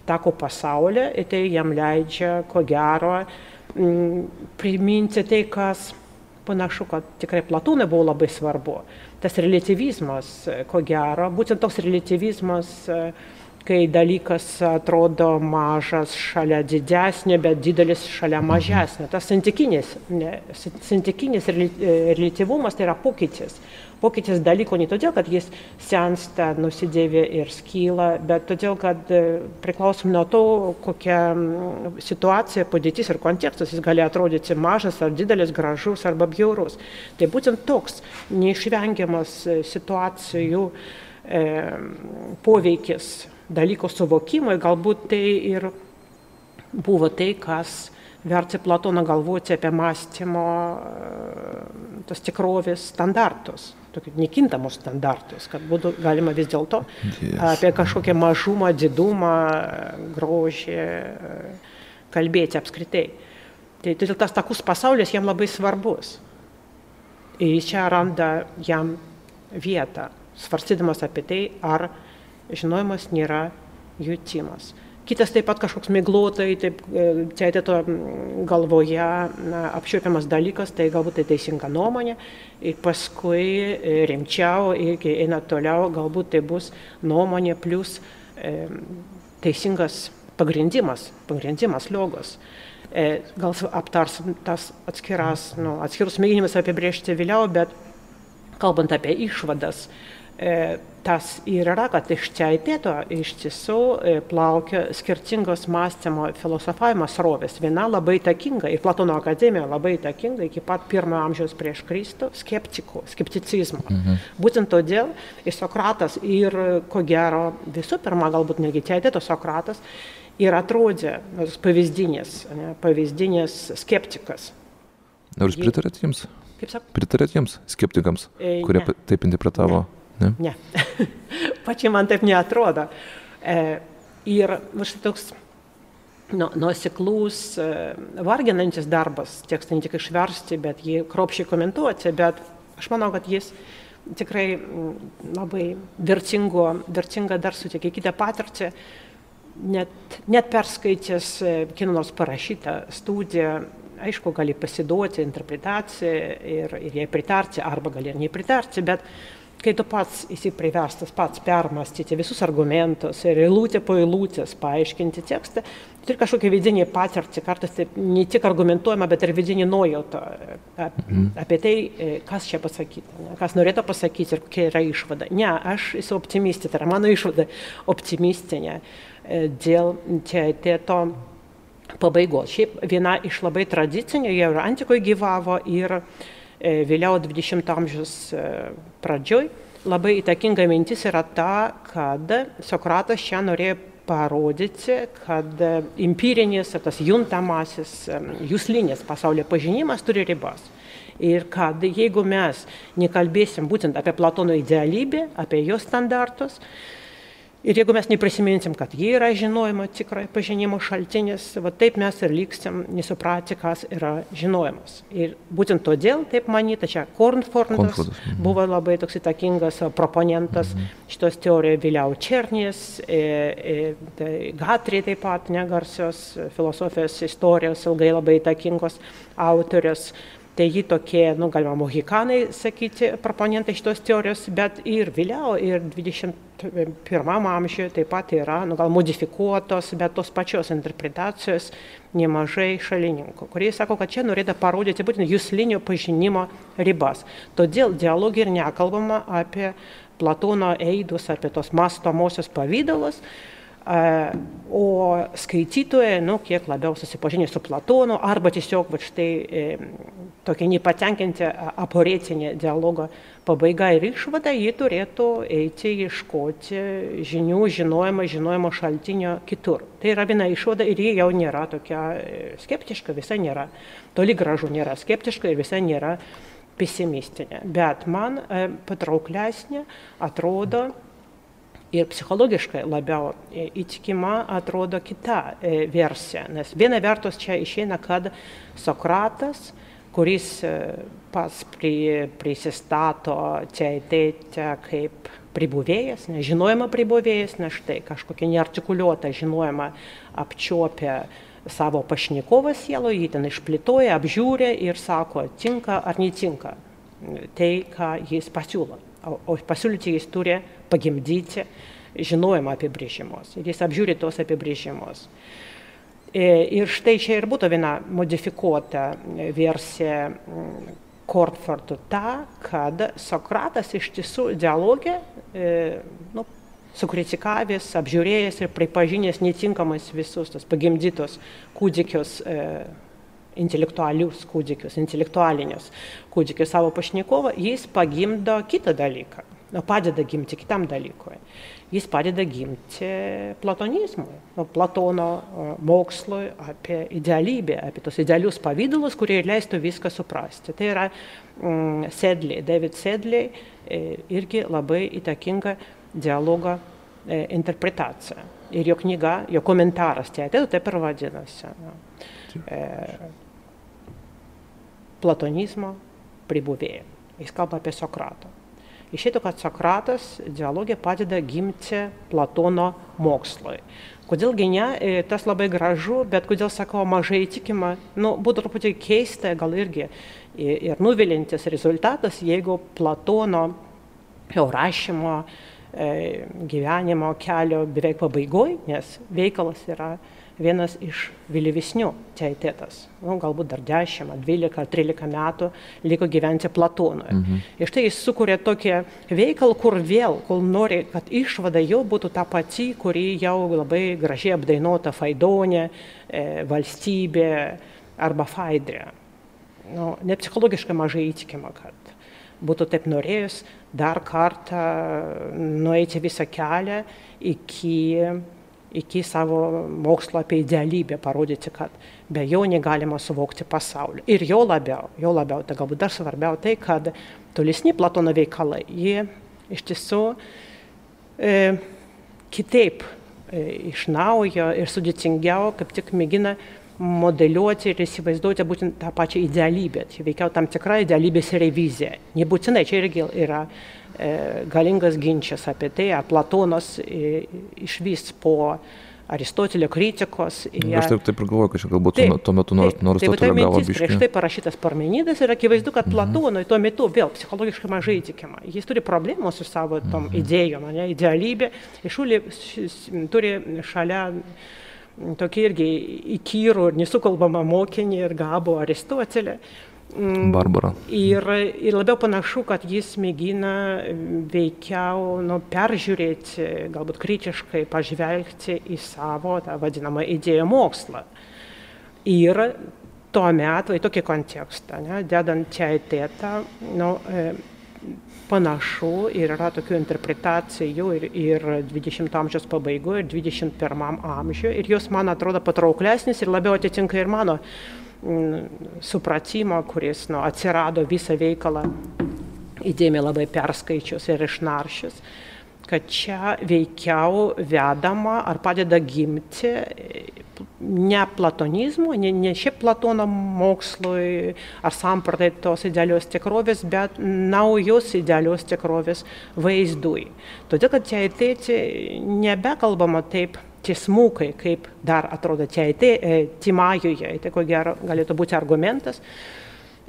takų pasaulį ir tai jam leidžia, ko gero, priminti tai, kas panašu, kad tikrai Platonai buvo labai svarbu. Tas relativizmas, ko gero, būtent toks relativizmas, kai dalykas atrodo mažas šalia didesnio, bet didelis šalia mažesnio. Tas santykinis, santykinis relatyvumas tai yra pokytis pokytis dalyko ne todėl, kad jis sensta, nusidėvė ir skyla, bet todėl, kad e, priklausom nuo to, kokia situacija, padėtis ir kontekstas, jis gali atrodyti mažas ar didelis, gražus arba bjaurus. Tai būtent toks neišvengiamas e, situacijų e, poveikis dalyko suvokimui, galbūt tai ir buvo tai, kas verčia Platoną galvoti apie mąstymo tos tikrovės standartus tokius nekintamus standartus, kad būtų galima vis dėlto yes. apie kažkokią mažumą, didumą, grožį kalbėti apskritai. Tai todėl tas takus pasaulis jam labai svarbus. Ir čia randa jam vietą, svarstydamas apie tai, ar žinojimas nėra jutimas. Kitas taip pat kažkoks miglotai, taip teitėto galvoje na, apčiuopiamas dalykas, tai galbūt tai teisinga nuomonė. Ir paskui e, rimčiau irgi eina toliau, galbūt tai bus nuomonė plus e, teisingas pagrindimas, pagrindimas logos. E, gal aptars tas atskiras, nu, atskirus mėginimus apibriežti vėliau, bet kalbant apie išvadas, E, tas ir yra, kad iš teitėto iš tiesų e, plaukia skirtingos mąstymo filosofavimo srovės. Viena labai takinga, ir Platono akademija labai takinga iki pat pirmojo amžiaus prieš Kristų, skeptikų, skepticizmo. Mhm. Būtent todėl ir Sokratas, ir ko gero visų pirma, galbūt netgi teitėto Sokratas, ir atrodė pavyzdinis, ne, pavyzdinis skeptikas. Ar jūs pritarėt jiems? Kaip sak? Pritarėt jiems, skeptikams, e, kurie ne. taip interpretavo? Ne. Ne. Pačiai man taip neatrodo. E, Ir štai toks nu, nuoseklus, e, varginantis darbas, tekstą ne tik išversti, bet jį kropšiai komentuoti, bet aš manau, kad jis tikrai labai vertingo, vertingą dar suteikia kitą patirtį, net, net perskaitęs e, kieno nors parašytą studiją, aišku, gali pasiduoti interpretaciją ir, ir jai pritarti, arba gali nepritarti, bet kai tu pats esi priverstas pats permastyti visus argumentus ir eilutė po eilutės paaiškinti tekstą, turi kažkokią vidinį patirtį, kartais taip ne tik argumentuojama, bet ir vidinį nuojautą mhm. apie tai, e, kas čia pasakyta, ne, kas norėtų pasakyti ir kokia yra išvada. Ne, aš esu optimistė, tai yra mano išvada optimistinė e, dėl teateto pabaigos. Šiaip viena iš labai tradicinių, jau ir antikoje gyvavo ir E, vėliau 20 amžiaus e, pradžioj labai įtakinga mintis yra ta, kad Sokratas čia norėjo parodyti, kad empirinis, tas juntamasis, e, jūslinis pasaulio pažinimas turi ribas. Ir kad jeigu mes nekalbėsim būtent apie Platono idealybę, apie jo standartus, Ir jeigu mes neprisiminsim, kad jie yra žinojimo tikrai pažinimo šaltinis, va taip mes ir liksim nesupratę, kas yra žinojimas. Ir būtent todėl, taip manyta, čia Kornfordas mhm. buvo labai toks įtakingas proponentas mhm. šitos teorijos, vėliau Černės, e, e, tai Gatrė taip pat negarsios filosofijos istorijos, ilgai labai įtakingos autorius. Tai jį tokie, nu, galima mohikanai sakyti, proponentai šitos teorijos, bet ir vėliau, ir 21 amžiuje taip pat yra, nu, gal modifikuotos, bet tos pačios interpretacijos nemažai šalininkų, kurie sako, kad čia norėtų parodyti būtent jūslinio pažinimo ribas. Todėl dialogį ir nekalbama apie Platono eidus, apie tos mastomosios pavydalus, O skaitytojai, nu, kiek labiau susipažinę su Platonu, arba tiesiog, va štai, e, tokia nepatenkinti aporetinė dialogo pabaiga ir išvada, jie turėtų eiti ieškoti žinių, žinojimo, žinojimo šaltinio kitur. Tai yra viena išvada ir ji jau nėra tokia e, skeptiška, visai nėra, toli gražu nėra skeptiška ir visai nėra pesimistinė. Bet man e, patrauklesnė atrodo, ir psichologiškai labiau e, įtikima atrodo kita e, versija. Nes viena vertus čia išeina, kad Sokratas, kuris e, pats pri, prisistato ateitę kaip pribuvėjas, nežinojama pribuvėjas, nes štai kažkokia neartikuliuota žinojama apčiopia savo pašnekovą sielo, jį ten išplėtoja, apžiūrė ir sako, tinka ar netinka tai, ką jis pasiūlo o pasiūlyti jis turi pagimdyti žinojimą apibrėžimus. Ir jis apžiūri tos apibrėžimus. E, ir štai čia ir būtų viena modifikuota versija mm, Kortfortų ta, kad Sokratas iš tiesų dialogė, e, nu, sukritikavęs, apžiūrėjęs ir pripažinęs netinkamas visus tos pagimdytos kūdikius e, intelektualius kūdikius, intelektualinius kūdikius savo pašnekovą, jis pagimdo kitą dalyką, nu, padeda gimti kitam dalykui. Jis padeda gimti platonizmui, nu, Platono mokslui apie idealybę, apie tos idealius pavydalus, kurie leistų viską suprasti. Tai yra mm, Sedley, David Sedley irgi labai įtakinga dialogo interpretacija. Ir jo knyga, jo komentaras teatre taip ir vadinasi. E, platonizmo pribuvėją. Jis kalba apie Sokratą. Išėtų, kad Sokratas dialogė padeda gimti Platono mokslui. Kodėlgi ne, e, tas labai gražu, bet kodėl sakau mažai įtikima, nu, būtų truputį keista, gal irgi ir nuvilintis rezultatas, jeigu Platono jo rašymo e, gyvenimo kelio beveik pabaigoj, nes veikalas yra vienas iš vėlyvesnių teitetas. Nu, galbūt dar 10, 12 ar 13 metų liko gyventi Platonoje. Mhm. Ir štai jis sukuria tokį veikalą, kur vėl, kol nori, kad išvada jo būtų ta pati, kuri jau labai gražiai apdainuota Faidonė, e, valstybė arba Faidrė. Nu, ne psichologiškai mažai įtikima, kad būtų taip norėjus dar kartą nueiti visą kelią iki iki savo mokslo apie idealybę parodyti, kad be jo negalima suvokti pasaulio. Ir jo labiau, jo labiau, tai galbūt dar svarbiau tai, kad tolesni Platono veikalai, jie iš tiesų e, kitaip iš naujo ir sudėtingiau, kaip tik mėgina modeliuoti ir įsivaizduoti būtent tą pačią idealybę. Čia veikiau tam tikra idealybės revizija. Nebūtinai čia irgi yra e, galingas ginčas apie tai, ar Platonas e, išvys po Aristotelio kritikos. Jie... Aš taip, taip ir galvoju, kad čia galbūt taip, tuo metu nors, nors taip, tai gavo biškį. Prieš tai parašytas Parmenidas ir akivaizdu, kad mhm. Platonui tuo metu vėl psichologiškai mažai įtikima. Jis turi problemų su savo tom mhm. idėjom, ne, idealybė. Išulį turi šalia tokį irgi įkyrų ir nesukalbamą mokinį ir gabų Aristotelį. Mm, Barbara. Ir, ir labiau panašu, kad jis mėgina veikiau nu, peržiūrėti, galbūt kritiškai pažvelgti į savo tą vadinamą idėjų mokslą. Ir tuomet, į tokį kontekstą, ne, dedant čia įtėtą, nu, e, panašu ir yra tokių interpretacijų ir, ir 20 amžiaus pabaigoje, ir 21 amžiuje, ir jos man atrodo patrauklesnis ir labiau atitinka ir mano mm, supratimo, kuris nu, atsirado visą veikalą įdėmiai labai perskaičius ir išnaršius kad čia veikiau vedama ar padeda gimti ne platonizmo, ne, ne šiaip Platono mokslui ar sampratai tos idealios tikrovės, bet naujos idealios tikrovės vaizdui. Todėl, kad čia ateiti nebekalbama taip tiesmukai, kaip dar atrodo čia ateiti Timajuje, tai ko gero galėtų būti argumentas.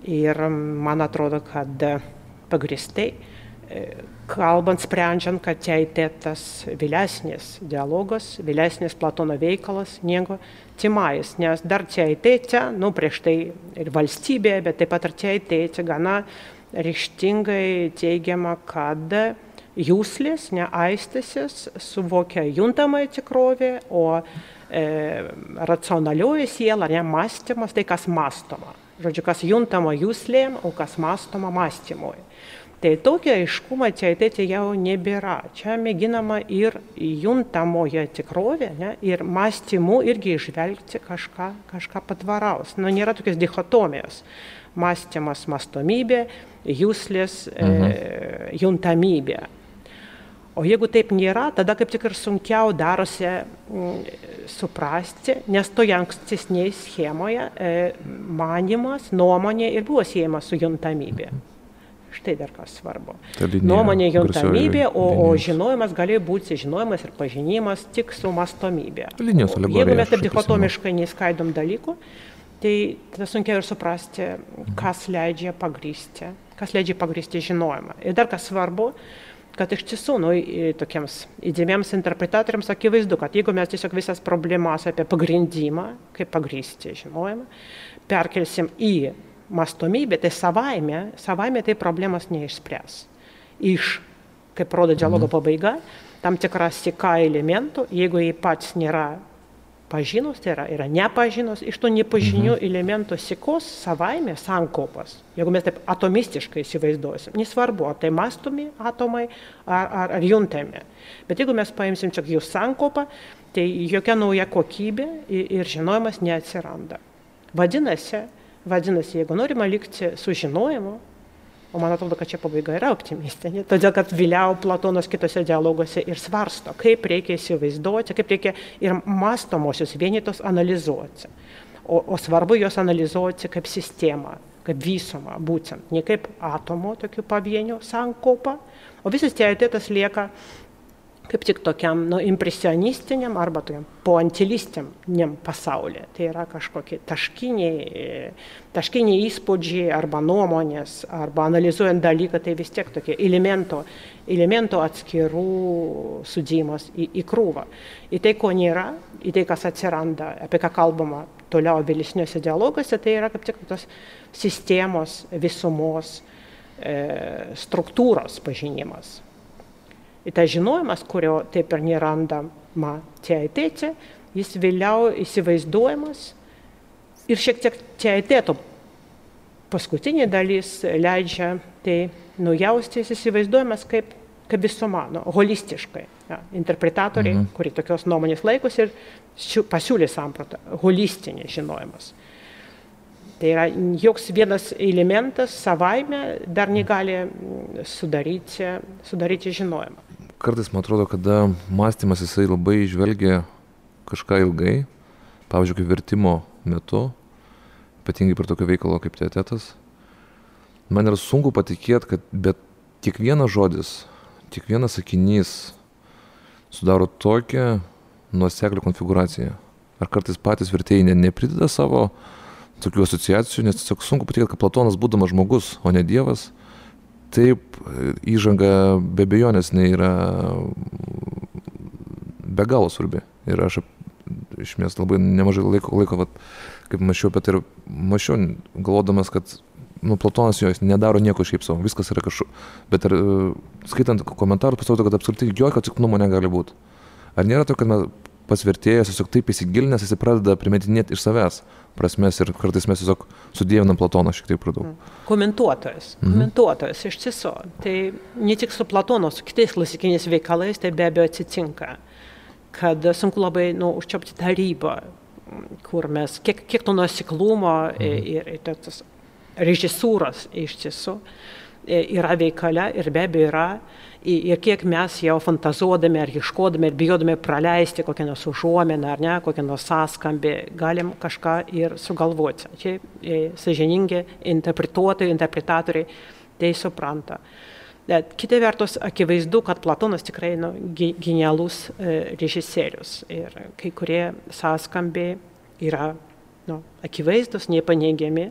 Ir man atrodo, kad pagristai kalbant, sprendžiant, kad teitetas vėlesnis dialogas, vėlesnis Platono veikalas negu Timais, nes dar teitėte, nu prieš tai ir valstybė, bet taip pat ir teitėte gana ryštingai teigiama, kad jūslis, neaistasis, suvokia juntamąją tikrovę, o e, racionalioji siela, ne mąstymas, tai kas mąstoma. Žodžiu, kas juntama jūslėm, o kas mąstoma mąstymui. Tai tokio aiškumo čia ateiti jau nebėra. Čia mėginama ir juntamoje tikrovė, ne, ir mąstymu irgi išvelgti kažką, kažką patvaraus. Nu, nėra tokios dichotomijos. Mąstymas mastomybė, jūslės mhm. e, juntamybė. O jeigu taip nėra, tada kaip tik ir sunkiau darosi m, suprasti, nes toje ankstesnėje schemoje e, manimas, nuomonė ir buvo siejama su juntamybė. Mhm. Štai dar kas svarbu. Nuomonė juntamybė, o, o žinojimas gali būti žinojimas ir pažinimas tik su mastomybė. Linijos alegorija. Jeigu mes taip dichotomiškai neskaidom dalykų, tai tada sunkiau ir suprasti, kas leidžia pagrysti, kas leidžia pagrysti žinojimą. Ir dar kas svarbu, kad iš tiesų, nu, tokiems įdėmiems interpretatoriams akivaizdu, kad jeigu mes tiesiog visas problemas apie pagrindimą, kaip pagrysti žinojimą, perkelsim į mastomybė, tai savaime, savaime tai problemos neišspręs. Iš, kaip rodo dialogo mhm. pabaiga, tam tikras sika elementų, jeigu jie pats nėra pažinus, tai yra, yra nepažinus, iš tų nepažinių mhm. elementų sikos savaime sankopas. Jeigu mes taip atomistiškai įsivaizduosim, nesvarbu, ar tai mastomi atomai ar, ar, ar juntami. Bet jeigu mes paimsim čia jų sankopą, tai jokia nauja kokybė ir žinojimas neatsiranda. Vadinasi, Vadinasi, jeigu norima likti su žinojimu, o man atrodo, kad čia pabaiga yra optimistinė, todėl kad vėliau Platonas kitose dialoguose ir svarsto, kaip reikia įsivaizduoti, kaip reikia ir mastomosios vienetos analizuoti. O, o svarbu juos analizuoti kaip sistemą, kaip visumą, būtent, ne kaip atomo tokių pavienių sankopą, o visas teoritetas lieka kaip tik tokiam nu, impresionistiniam arba tokiam poantilistiniam pasaulyje. Tai yra kažkokie taškiniai, taškiniai įspūdžiai arba nuomonės, arba analizuojant dalyką, tai vis tiek tokie elemento, elemento atskirų sudėjimas į, į krūvą. Į tai, ko nėra, į tai, kas atsiranda, apie ką kalbama toliau vėlesniuose dialoguose, tai yra kaip tik tos sistemos, visumos, e, struktūros pažinimas. Ir tas žinojimas, kurio taip ir nerandama teatėte, jis vėliau įsivaizduojamas ir šiek tiek teatėto paskutinė dalis leidžia tai nujaustis įsivaizduojamas kaip, kaip visuma, nu, holistiškai. Ja, interpretatoriai, mhm. kurie tokios nuomonės laikosi ir pasiūlė sampratą, holistinis žinojimas. Tai yra joks vienas elementas savaime dar negali sudaryti, sudaryti žinojimą kartais man atrodo, kada mąstymas jisai labai žvelgia kažką ilgai, pavyzdžiui, kaip vertimo metu, ypatingai per tokio veikalo kaip teatetas, man yra sunku patikėti, kad bet kiekvienas žodis, kiekvienas sakinys sudaro tokią nuoseklią konfiguraciją. Ar kartais patys vertėjai ne, neprideda savo tokių asociacijų, nes tiesiog sunku patikėti, kad Platonas būdamas žmogus, o ne Dievas, taip įžanga be bejonės yra be galo svarbi. Ir aš iš mies labai nemažai laiko, laiko vat, kaip mačiau apie tai ir mačiau, galvodamas, kad nu, Platonas jo, jis nedaro nieko šiaip savo, viskas yra kažkur. Bet ir skaitant komentarus pasirodo, kad apskritai jokio atsitiktinumo negali būti. Ar nėra to, kad mes pats vertėjas tiesiog taip įsigilinęs, jis pradeda primetinėti iš savęs prasmes ir kartais mes tiesiog sudėvinam Platoną šiek tiek per daug. Komentuotojas, mhm. komentuotojas iš tiesų. Tai ne tik su Platonu, su kitais klasikiniais veikalais tai be abejo atsitinka, kad sunku labai nu, užčiopti tą ribą, kur mes, kiek, kiek to nuosiklumo mhm. ir, ir, tas režisūros iš tiesų yra veikale ir be abejo yra. Ir kiek mes jau fantazuodami ar ieškodami ir bijodami praleisti kokią nors užuomeną ar ne, kokią nors sąskambį, galim kažką ir sugalvoti. Čia e, sąžiningi interpretuotojai, interpretatoriai tai supranta. Bet kita vertus, akivaizdu, kad Platonas tikrai nu, genialus e, režisierius ir kai kurie sąskambiai yra nu, akivaizdus, nepaneigiami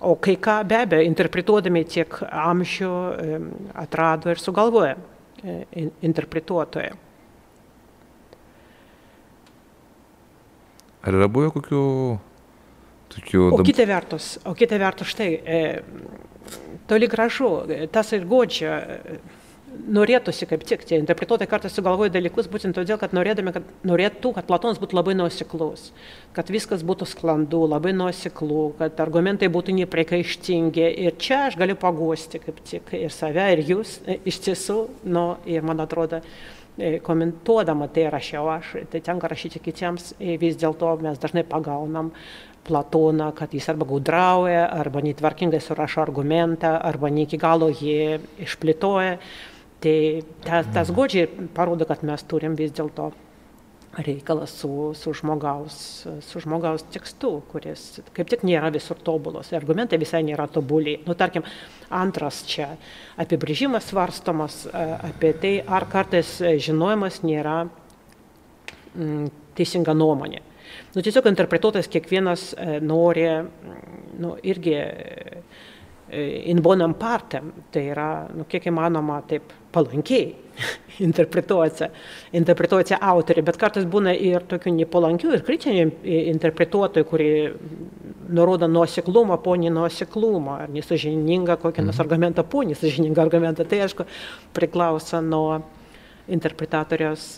O kai ką be abejo, interpretuodami tiek amžių atrado ir sugalvoja e, interpretuotojai. Ar yra buvę kokių tokių... O kita vertus, o kita vertus štai, e, toli gražu, tas ir godžia norėtųsi kaip tik tie interpretuotojai kartais sugalvoja dalykus būtent todėl, kad norėdami, kad norėtų, kad Platonas būtų labai nuoseklus, kad viskas būtų sklandu, labai nuoseklu, kad argumentai būtų nepriekaištingi. Ir čia aš galiu paguosti kaip tik ir save, ir jūs iš tiesų, nu, ir man atrodo, e, komentuodama tai rašiau aš, tai tenka rašyti kitiems, vis dėlto mes dažnai pagaunam Platoną, kad jis arba gudrauja, arba netvarkingai surašo argumentą, arba ne iki galo jį išplėtoja. Tai tas, tas godžiai parodo, kad mes turim vis dėlto reikalą su, su, žmogaus, su žmogaus tekstu, kuris kaip tik nėra visur tobulos. Argumentai visai nėra tobuli. Nu, tarkim, antras čia apibrėžimas svarstomas apie tai, ar kartais žinojimas nėra mm, teisinga nuomonė. Nu, tiesiog interpretuotas kiekvienas nori nu, irgi in bonam partem, tai yra, nu, kiek įmanoma, taip palankiai interpretuoja, interpretuoja autoriai, bet kartais būna ir tokių nepalankių ir kritinių interpretuotojų, kurie nurodo nuoseklumą po nenuoseklumą, ar nesažiningą kokį nors mhm. argumentą po nesažiningą argumentą. Tai aišku priklauso nuo interpretatoriaus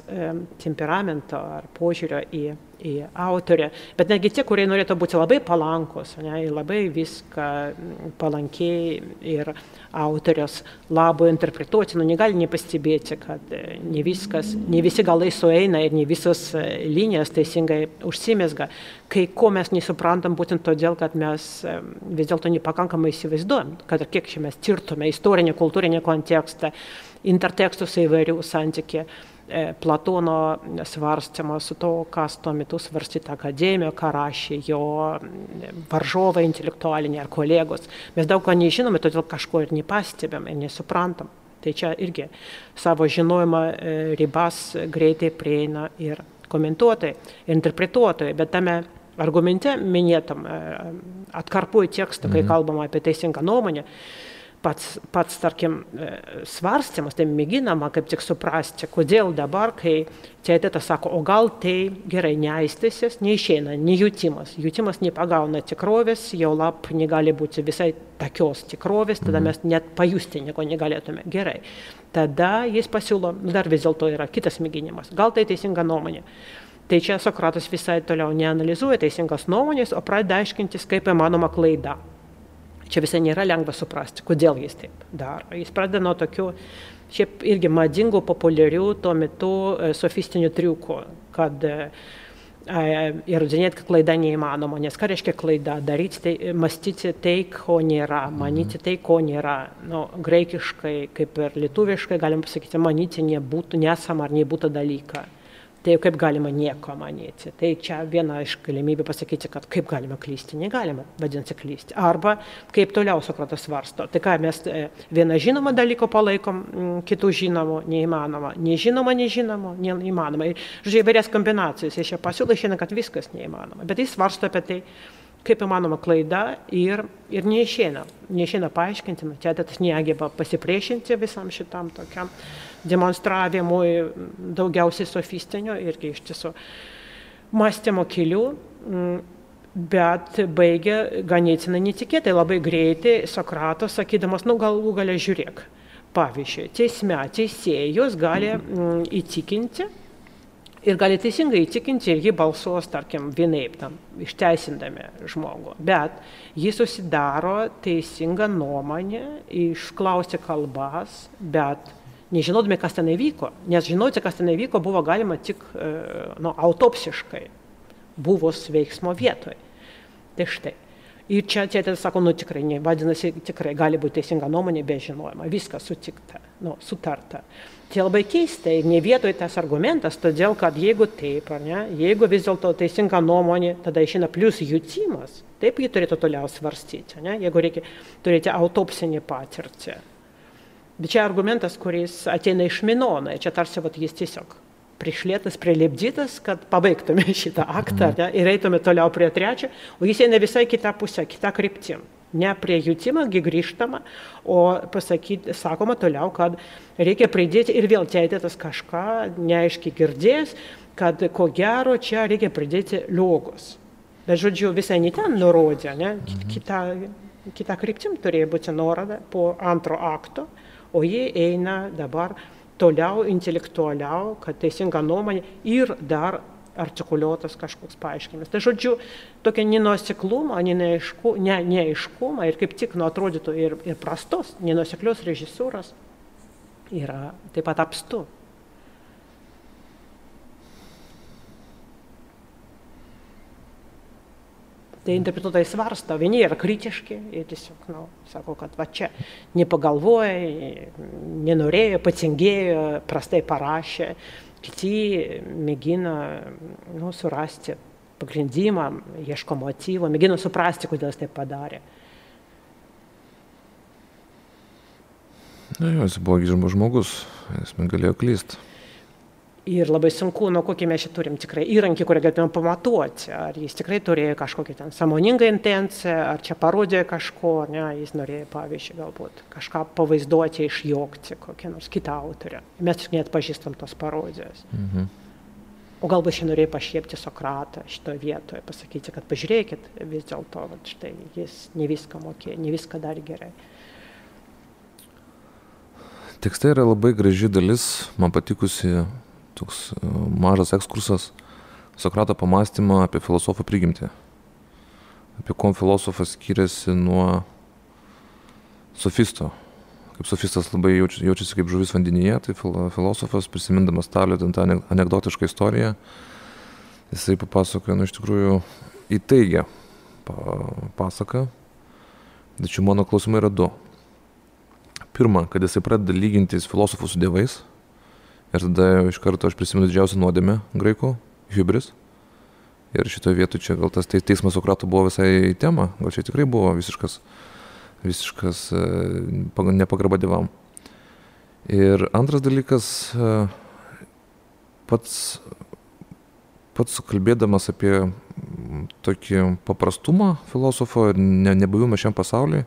temperamento ar požiūrio į, į autorę. Bet netgi tie, kurie norėtų būti labai palankus, ne, labai viską palankiai ir autorios labo interpretuoti, nu negali nepastebėti, kad e, ne viskas, ne visi galai sueina ir ne visos e, linijos teisingai užsimesga. Kai ko mes nesuprantam būtent todėl, kad mes vis dėlto nepakankamai įsivaizduojam, kad ir kiek čia mes tirtume istorinį, kultūrinį kontekstą intertekstus įvairių santykį. E, Platono svarstymas su to, kas tuo metu svarstyta akademijoje, ką rašė jo varžovai intelektualiniai ar kolegos. Mes daug ko nežinome, todėl kažko ir nepastebėm ir nesuprantam. Tai čia irgi savo žinojimą e, ribas greitai prieina ir komentuotojai, ir interpretuotojai, bet tame argumente minėtam atkarpuoju tekstą, kai kalbama apie teisingą nuomonę, pats, pats tarkim, e, svarstymas, tai mėginama kaip tik suprasti, kodėl dabar, kai teatėtas sako, o gal tai gerai neaistėsis, neišeina, nejutimas, jutimas nepagauna tikrovės, jau lap negali būti visai tokios tikrovės, tada mhm. mes net pajusti nieko negalėtume. Gerai. Tada jis pasiūlo, nu, dar vis dėlto yra kitas mėginimas, gal tai teisinga nuomonė. Tai čia Sokratas visai toliau neanalizuoja teisingos nuomonės, o pradeda aiškintis, kaip įmanoma klaida čia visai nėra lengva suprasti, kodėl jis taip daro. Jis pradeda nuo tokių šiaip irgi madingų, populiarių tuo metu e, sofistinių triukų, kad e, įrodinėti, kad klaida neįmanoma. Nes ką reiškia klaida? Daryti tai, mąstyti tai, ko nėra, manyti tai, ko nėra. Nu, graikiškai, kaip ir lietuviškai, galim pasakyti, manyti nebūtų, nesama ar nebūtų dalyką. Tai kaip galima nieko manyti. Tai čia viena iš galimybių pasakyti, kad kaip galima klysti, negalima, vadinasi, klysti. Arba kaip toliau Sokratas svarsto. Tai ką mes e, vieną žinomą dalyką palaikom, kitų žinomų neįmanoma. Nežinoma, nežinoma, neįmanoma. Ir, žodžiu, įvairias kombinacijas. Jis čia pasiūlo šiandien, kad viskas neįmanoma. Bet jis svarsto apie tai, kaip įmanoma klaida ir, ir neišeina. Neišeina paaiškinti, čia tas negeba pasipriešinti visam šitam tokiam demonstravimui daugiausiai sofistinio irgi iš tiesų mąstymo kelių, bet baigė ganėtinai netikėtai, labai greitai Sokratas, sakydamas, nu galų galę žiūrėk. Pavyzdžiui, teisme teisėjus gali mm, įtikinti ir gali teisingai įtikinti ir jį balsuos, tarkim, vienaip tam, išteisindami žmogų. Bet jis susidaro teisingą nuomonę, išklausia kalbas, bet nežinodami, kas ten įvyko. Nes žinoti, kas ten įvyko, buvo galima tik e, nu, autopsiškai, buvus veiksmo vietoje. Tai štai. Ir čia tėtė sako, nu tikrai, ne, vadinasi, tikrai gali būti teisinga nuomonė be žinojimo, viskas sutikta, nu, sutarta. Tai labai keista ir ne vietoje tas argumentas, todėl kad jeigu taip, ar ne, jeigu vis dėlto teisinga nuomonė, tada išina plus jutimas, taip jį turėtų toliau svarstyti, ne, jeigu reikia turėti autopsinį patirtį. Bet čia argumentas, kuris ateina iš Minono, čia tarsi vat, jis tiesiog prišlėtas, prilipdytas, kad pabaigtume šitą aktą mm. ne, ir eitume toliau prie trečio, o jis eina visai kitą pusę, kitą kryptim. Ne prie jutimą, grįžtama, o pasakyti, sakoma toliau, kad reikia pridėti ir vėl teitėtas kažką, neaiškiai girdės, kad ko gero čia reikia pridėti logos. Bet žodžiu, visai ne ten nurodė, ne, mhm. kita, kita kryptim turėjo būti nuoroda po antro akto o jie eina dabar toliau intelektualiau, kad teisinga nuomonė ir dar artikuliuotas kažkoks paaiškinimas. Tai žodžiu, tokia nenuoseklumą, neaišku, ne, neaiškumą ir kaip tik nu atrodytų ir, ir prastos, nenuoseklios režisūros yra taip pat apstu. Tai interpretuotojai svarsto, vieni yra kritiški ir tiesiog, nu, sako, kad va čia nepagalvoja, nenorėjo, patingėjo, prastai parašė, kiti mėgina nu, surasti pagrindimą, ieško motyvo, mėgina suprasti, kodėl jis tai padarė. Na, jis buvo žmogus, jis galėjo klysti. Ir labai sunku, nu kokį mes čia turim tikrai įrankį, kurį galėtume pamatuoti, ar jis tikrai turėjo kažkokią ten samoningą intenciją, ar čia parodė kažko, ne, jis norėjo, pavyzdžiui, galbūt kažką pavaizduoti, išjokti kokią nors kitą autorę. Mes tik net pažįstam tos parodijos. Mhm. O galbūt šį norėjo pašiepti Sokratą šitoje vietoje, pasakyti, kad pažiūrėkit, vis dėlto, štai jis ne viską mokėjo, ne viską darė gerai. Tekste yra labai graži dalis, man patikusi toks e, mažas ekskursas Sokrato pamastymą apie filosofų prigimtį. Apie kuo filosofas skiriasi nuo sofisto. Kaip sofistas labai jaučiasi, jaučiasi kaip žuvis vandenyje, tai filosofas, prisimindamas Talio ten tą anegdotišką istoriją, jisai papasakoja, nu iš tikrųjų, įtaigia pasaką. Tačiau mano klausimai yra du. Pirma, kad jisai pradeda lygintis filosofus su dievais Ir tada iš karto aš prisimenu didžiausią nuodėmę graikų - hybris. Ir šitoje vietoje čia gal tas teismas Sokratų buvo visai tema, gal čia tikrai buvo visiškas, visiškas e, nepagarba dievam. Ir antras dalykas, e, pats, pats kalbėdamas apie tokį paprastumą filosofo ir ne, nebuvimą šiam pasauliui,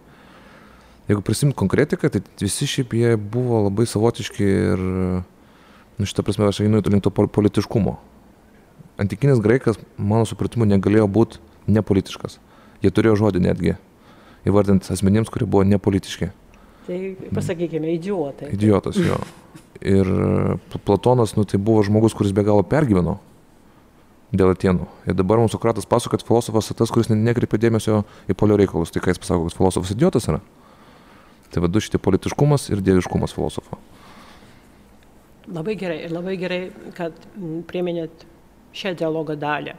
jeigu prisimt konkretiką, tai visi šiaip jie buvo labai savotiški ir Nu, šitą prasme aš einu link to politiškumo. Antikinis graikas, mano supratimu, negalėjo būti nepolitiškas. Jie turėjo žodį netgi įvardinti asmenims, kurie buvo nepolitiški. Tai pasakykime, idiotai. Idiotas, jo. Ir Platonas, nu, tai buvo žmogus, kuris be galo pergyveno dėl Atenų. Ir dabar mums Sokratas pasako, kad filosofas tas, kuris nekreipia dėmesio į polio reikalus. Tai ką jis pasako, kad filosofas idiotas yra? Tai vadu šitie politiškumas ir dieviškumas filosofo. Labai gerai ir labai gerai, kad prieminėt šią dialogo dalį.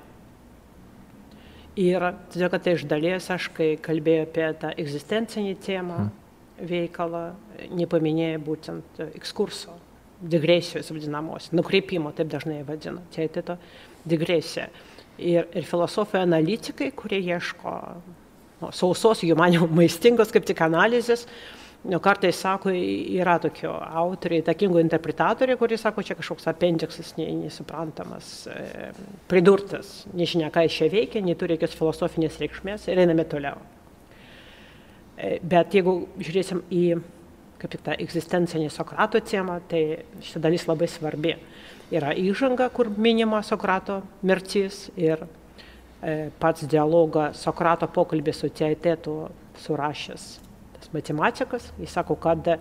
Ir todėl, kad tai iš dalies aš, kai kalbėjau apie tą egzistencinį temą, hmm. veikalą, nepaminėjau būtent ekskurso, digresijos vadinamos, nukreipimo, taip dažnai vadina, teatito digresija. Ir, ir filosofai analitikai, kurie ieško nu, sausos, jų manimo maistingos kaip tik analizės, uh, Nu, kartais sako, yra tokio autoriai, įtakingų interpretatoriai, kurie sako, čia kažkoks apendiksas nesuprantamas, e, pridurtas, nežinia, ką jis čia veikia, neturi jokios filosofinės reikšmės ir einame toliau. E, bet jeigu žiūrėsim į kaip tik tą egzistencinį Sokrato temą, tai šita dalis labai svarbi. Yra įžanga, kur minima Sokrato mirtis ir e, pats dialogą Sokrato pokalbį su teitetu surašęs matematikas, jis sako, kad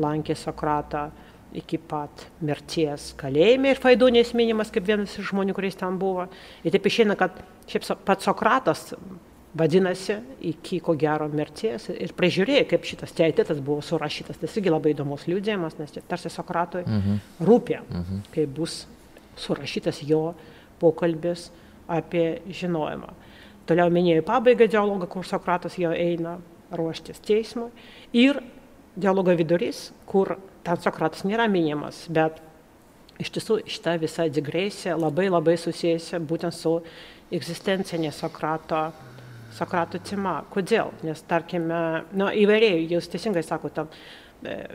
lankė Sokratą iki pat mirties kalėjime ir Faidonės minimas kaip vienas iš žmonių, kuris ten buvo. Ir taip išeina, kad šiaip pats Sokratas vadinasi iki ko gero mirties ir prižiūrėjo, kaip šitas teitetas buvo surašytas. Tas irgi labai įdomus liūdėjimas, nes tarsi Sokratui mhm. rūpė, mhm. kaip bus surašytas jo pokalbis apie žinojimą. Toliau minėjau pabaigą dialogą, kur Sokratas jau eina ruoštis teismui. Ir dialogo vidurys, kur ten Sokratas nėra minimas, bet iš tiesų šita visa digresija labai labai susijusi būtent su egzistencinė Sokrato, Sokrato tema. Kodėl? Nes tarkime, na, įvairiai, jūs teisingai sakote,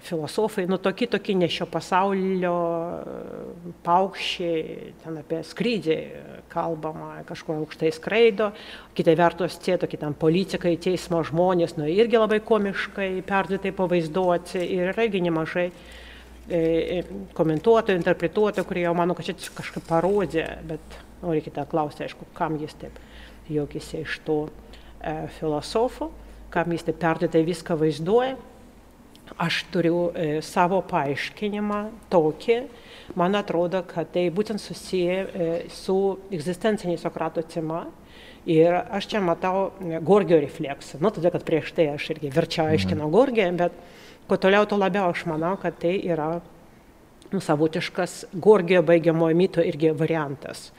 filosofai, nu tokie tokie ne šio pasaulio e, paukščiai, ten apie skrydį kalbama, kažkur aukštai skraido, kitai vertus tie tokie ten politikai, teismo žmonės, nu irgi labai komiškai, perdėtai pavaizduoti ir irgi nemažai e, komentuotojų, interpretuotojų, kurie jau mano, kad čia kažkaip parodė, bet nu, reikia klausti, aišku, kam jis taip juokėsi iš to e, filosofo, kam jis taip perdėtai viską vaizduoja aš turiu e, savo paaiškinimą tokį, man atrodo, kad tai būtent susiję e, su egzistencinė Sokrato tema. Ir aš čia matau e, Gorgio refleksą. Nu, todėl, kad prieš tai aš irgi verčiau mhm. aiškinau Gorgiją, bet kuo toliau, tuo labiau aš manau, kad tai yra nu, savotiškas Gorgio baigiamojo mito irgi variantas.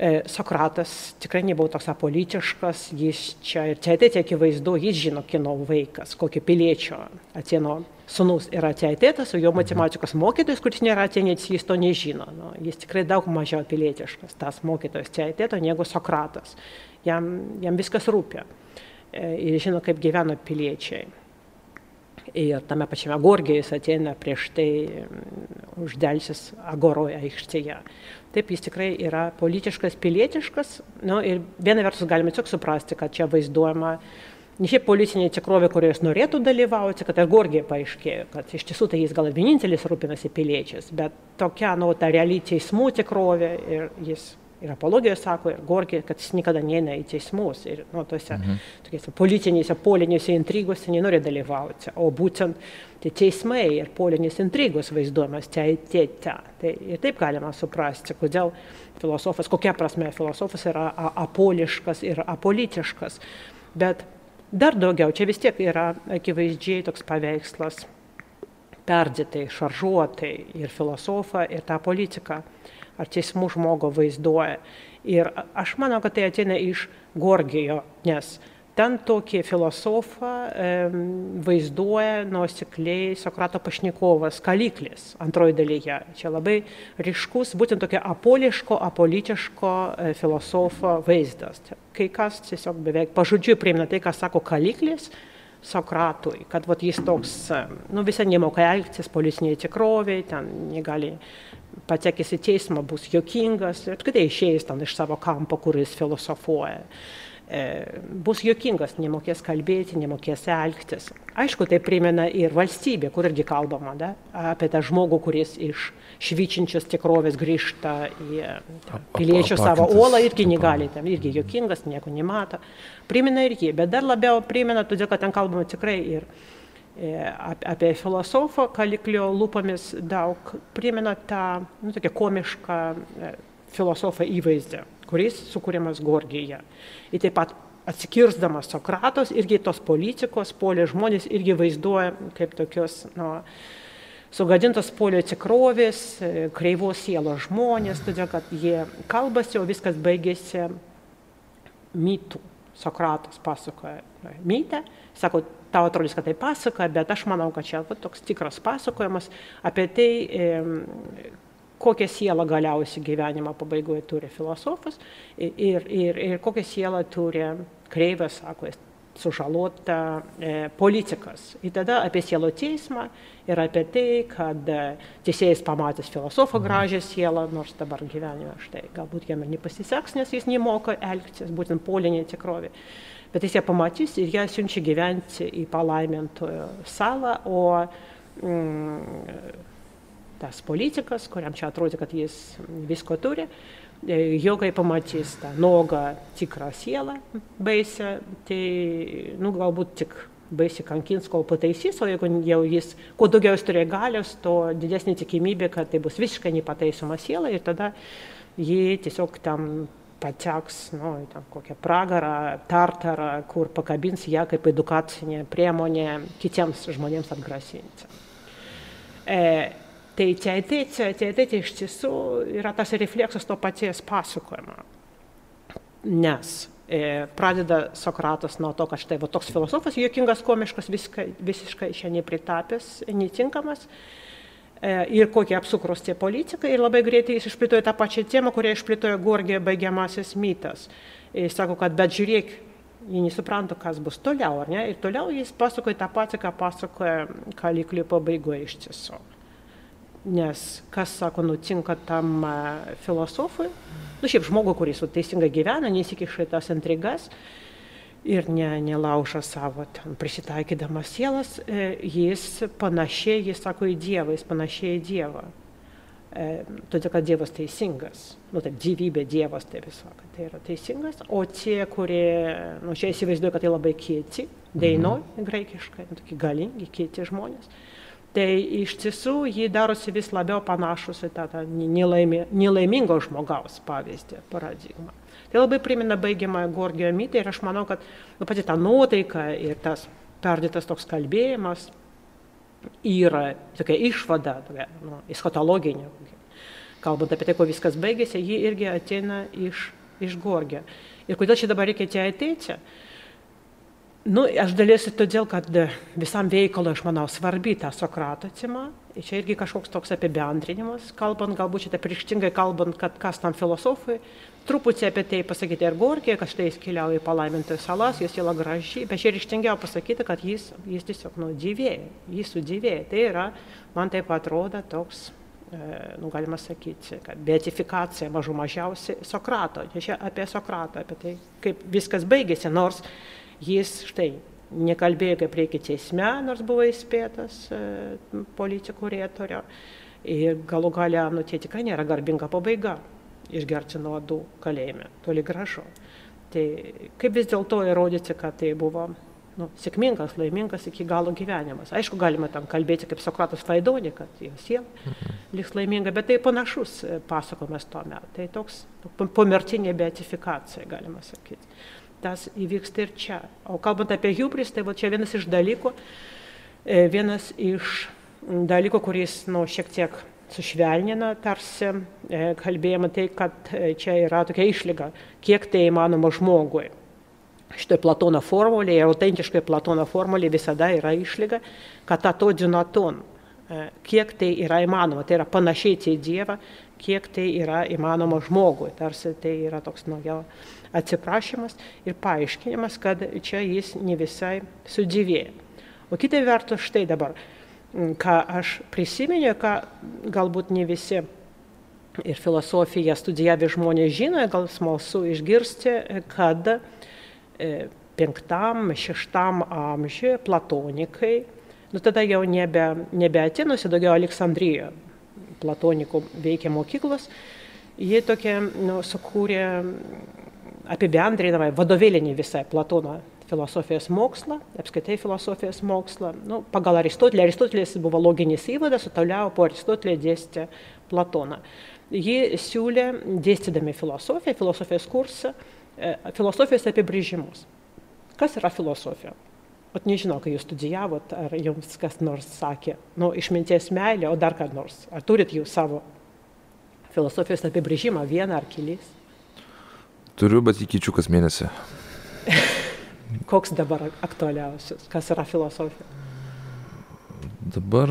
E, Sokratas tikrai nebuvo toks apolitiškas, jis čia ir čia atėtė akivaizdu, jis žino, kino vaikas, kokio piliečio atėno sunus yra atėtėtas, o jo matematikos mokytojas, kuris nėra atėnėtis, jis to nežino. Nu, jis tikrai daug mažiau pilietiškas, tas mokytojas čia atėto negu Sokratas. Jam, jam viskas rūpia. E, ir žino, kaip gyveno piliečiai. Ir tame pačiame Gorgijai jis ateina prieš tai mm, uždelsis Agoroje aikštėje. Taip, jis tikrai yra politiškas, pilietiškas. Nu, ir viena vertus galime tiesiog suprasti, kad čia vaizduojama ne šiaip policinė tikrovė, kurioje jis norėtų dalyvauti, kad ir Gorgija paaiškėjo, kad iš tiesų tai jis gal vienintelis rūpinasi piliečiais, bet tokia, nu, ta reali teismų tikrovė ir jis ir apologija sako, ir Gorgija, kad jis niekada neina į teismus ir nu, tose mhm. tokiuose politinėse, polinėse intrigose nenori dalyvauti, o būtent tai teismai ir polinės intrigos vaizduojamas teitėte. Tai ir taip galima suprasti, kodėl filosofas, kokia prasme filosofas yra apoliškas ir apolitiškas. Bet dar daugiau, čia vis tiek yra akivaizdžiai toks paveikslas perdėtai, šaržuotai ir filosofą, ir tą politiką ar teismų žmogo vaizduoja. Ir aš manau, kad tai ateina iš Gorgijo, nes ten tokį filosofą e, vaizduoja nuosekliai Sokrato pašnekovas Kaliklis antroji dalyje. Čia labai ryškus būtent tokia apoliško, apolitiško e, filosofo vaizdas. Kai kas tiesiog beveik pažodžiui priimna tai, ką sako Kaliklis, Sokratui, kad vat, jis toks, nu, visai nemoka elgtis policinėje tikrovėje, ten negali patekęs į teismą bus jokingas ir apskritai išėjęs ten iš savo kampo, kuris filosofuoja. E, bus jokingas, nemokės kalbėti, nemokės elgtis. Aišku, tai primena ir valstybė, kur irgi kalbama da, apie tą žmogų, kuris iš švyčinčios tikrovės grįžta į piliečių savo olą, irgi negali, ten irgi jokingas, nieko nemato. Primena ir jį, bet dar labiau primena, todėl kad ten kalbama tikrai ir E, apie filosofą Kaliklio lūpomis daug primena tą nu, komišką e, filosofą įvaizdį, kuris sukūriamas Gorgyje. Ir taip pat atskirsdamas Sokratos, irgi tos politikos, polė žmonės irgi vaizduoja kaip tokius nu, sugadintos polio tikrovės, kreivos sielos žmonės, todėl kad jie kalbasi, o viskas baigėsi mytų. Sokratas pasakoja mytę, sako, tau atrodys, kad tai pasaka, bet aš manau, kad čia va, toks tikras pasakojimas apie tai, kokią sielą galiausiai gyvenimo pabaigoje turi filosofas ir, ir, ir kokią sielą turi kreivė, sako, sužalota e, politikas. Ir tada apie sielo teismą ir apie tai, kad e, teisėjas pamatęs filosofą mhm. gražią sielą, nors dabar gyvenime štai galbūt jam ir nepasiseks, nes jis nemoka elgtis, būtent polinė tikrovė. Bet jis ją pamatys ir ją siunčia gyventi į palaimintojo salą, o mm, tas politikas, kuriam čia atrodo, kad jis visko turi, E, jo kai pamatys tą nogą tikrą sielą baisę, tai nu, galbūt tik baisiai kankins, kol pataisys, o jeigu jau jis, kuo daugiau jis turėjo galios, to didesnė tikimybė, kad tai bus visiškai nepataisoma siela ir tada jį tiesiog tam pateks, nu, tam kokią pragarą, tartarą, kur pakabins ją kaip edukacinė priemonė kitiems žmonėms atgrasinti. E, Tai teatėčia, teatėčia iš tiesų yra tas refleksas to paties pasakojimo. Nes e, pradeda Sokratas nuo to, kad štai va, toks filosofas, juokingas, komiškas, viskai, visiškai čia nepritapęs, netinkamas. E, ir kokie apsukros tie politikai. Ir labai greitai jis išplėtojo tą pačią temą, kurią išplėtojo Gorgija baigiamasis mytas. Jis sako, kad bet žiūrėk, jie nesupranta, kas bus toliau, ar ne? Ir toliau jis pasakoja tą patį, ką pasakoja Kaliklio pabaigoje iš tiesų. Nes kas, sako, nutinka tam filosofui, nu šiaip žmogui, kuris teisingai gyvena, nesikiša į tas intrigas ir ne, nelauža savo ten prisitaikydamas sielas, e, jis panašiai, jis sako, į Dievą, jis panašiai į Dievą. E, todėl, kad Dievas teisingas, nu taip, gyvybė Dievas, taip jis sako, tai yra teisingas, o tie, kurie, nu čia įsivaizduoju, kad tai labai kieti, deinoj, mhm. graikiškai, nu, tokie galingi, kieti žmonės Tai iš tiesų jį darosi vis labiau panašus į tą, tą nelaimė, nelaimingo žmogaus pavyzdį, paradigmą. Tai labai primena baigiamą Gorgio mitą ir aš manau, kad nu, pati ta nuotaika ir tas perdėtas toks kalbėjimas yra tokia išvada, tokia nu, eschatologinė. Kalbant apie tai, kuo viskas baigėsi, ji irgi ateina iš, iš Gorgio. Ir kodėl čia dabar reikia čia ateiti? Nu, aš daliesiu todėl, kad visam veikalui, aš manau, svarbi ta Sokrato tema. Ir čia irgi kažkoks toks apibendrinimas, kalbant, galbūt šitą prieštingai kalbant, kad kas tam filosofui, truputį apie tai pasakyti ir Gorkė, kad štai jis keliauja į palaimintojų salas, jis yra graži, bet čia ryštingiau pasakyti, kad jis, jis tiesiog nudyvėja, jis sudėvėja. Tai yra, man taip atrodo, toks, e, nu, galima sakyti, kad beatifikacija mažų mažiausiai Sokrato. Čia apie Sokratą, apie tai, kaip viskas baigėsi, nors Jis štai nekalbėjo, kaip reikia teisme, nors buvo įspėtas e, politikų rėtorio. Ir galų galia, nu, tai tikrai nėra garbinga pabaiga išgerti nuodų kalėjime, toli gražu. Tai kaip vis dėlto įrodyti, kad tai buvo nu, sėkmingas, laimingas iki galo gyvenimas. Aišku, galima tam kalbėti kaip Sokratas Vaidonė, kad jo siela mhm. liks laiminga, bet tai panašus e, pasakojimas tuo metu. Tai toks pomirtinė beatifikacija, galima sakyti tas įvyksta ir čia. O kalbant apie hubris, tai va čia vienas iš dalykų, e, vienas iš dalykų, kuris, nu, šiek tiek sušvelnina tarsi e, kalbėjimą tai, kad e, čia yra tokia išlyga, kiek tai įmanoma žmogui. Šitoj Platono formulėje, autentiškai Platono formulėje visada yra išlyga, kad to dinaton, kiek tai yra įmanoma, tai yra panašiai į Dievą, kiek tai yra įmanoma žmogui, tarsi tai yra toks, jau atsiprašymas ir paaiškinimas, kad čia jis ne visai sudėvėjo. O kita vertus, štai dabar, ką aš prisimenu, ką galbūt ne visi ir filosofiją studijavę žmonės žino, gal smalsu išgirsti, kad penktam, šeštam amžiuje platonikai, nu tada jau nebe, nebe Atenuose, daugiau Aleksandrijoje platonikų veikia mokyklos, jie tokia nu, sukūrė apibendrinamą vadovėlinį visą Platono filosofijos mokslą, apskaitai filosofijos mokslą. Nu, pagal Aristotelį, Aristotelis buvo loginis įvadas, o toliau po Aristotelį dėstė Platoną. Ji siūlė, dėstydami filosofiją, filosofijos kursą, e, filosofijos apibrėžimus. Kas yra filosofija? Ot nežinau, kai jūs studijavot, ar jums kas nors sakė, nu, išminties meilė, o dar ką nors. Ar turit jūs savo filosofijos apibrėžimą, vieną ar kelis? Turiu, bet jį keičiu kas mėnesį. Koks dabar aktualiausias? Kas yra filosofija? Dabar,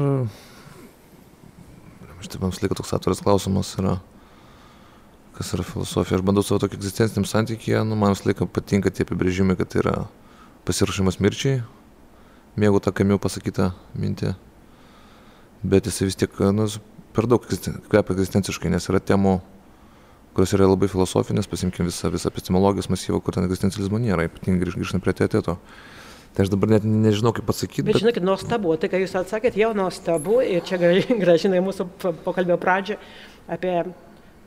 taip man visą laiką toks atviras klausimas yra, kas yra filosofija. Aš bandau savo tokį egzistenciniam santykį, nu, man visą laiką patinka tie apibrėžimai, kad tai yra pasiruošimas mirčiai, mėgau tą kamiu pasakytą mintį, bet jisai vis tiek, nu, per daug kvepia egzistenciškai, nes yra temų, kurios yra labai filosofinės, pasimkim visą, visą epistemologijos masyvą, kur ten egzistencializmo nėra, ypatingai grįžtant prie teteto. Tai aš dabar net nežinau, kaip pasakyti. Bet, bet žinokit, nuostabu, tai ką jūs atsakėt, jau nuostabu ir čia gražinai mūsų pokalbio pradžią apie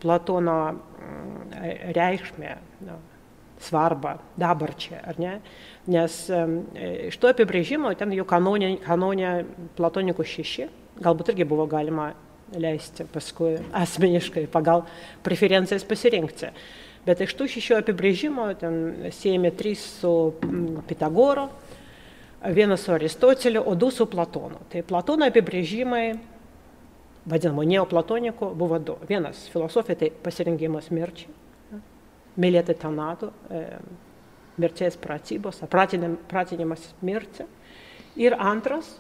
Platono mm, reikšmę, nu, svarbą dabarčią, ar ne? Nes um, iš to apibrėžimo, ten jau kanonė, kanonė Platonikų šeši, galbūt irgi buvo galima leisti paskui asmeniškai pagal preferencijas pasirinkti. Bet iš tų šešių apibrėžimo ten siejame trys su mm, Pitagoro, vienas su Aristoteliu, o du su Platonu. Tai Platono apibrėžimai, vadinamo neoplatonikų, buvo du. Vienas filosofija tai pasirinkimas mirčiai, mylėti tenatų, e, mirties pratybos, pratinimas mirti. Ir antras,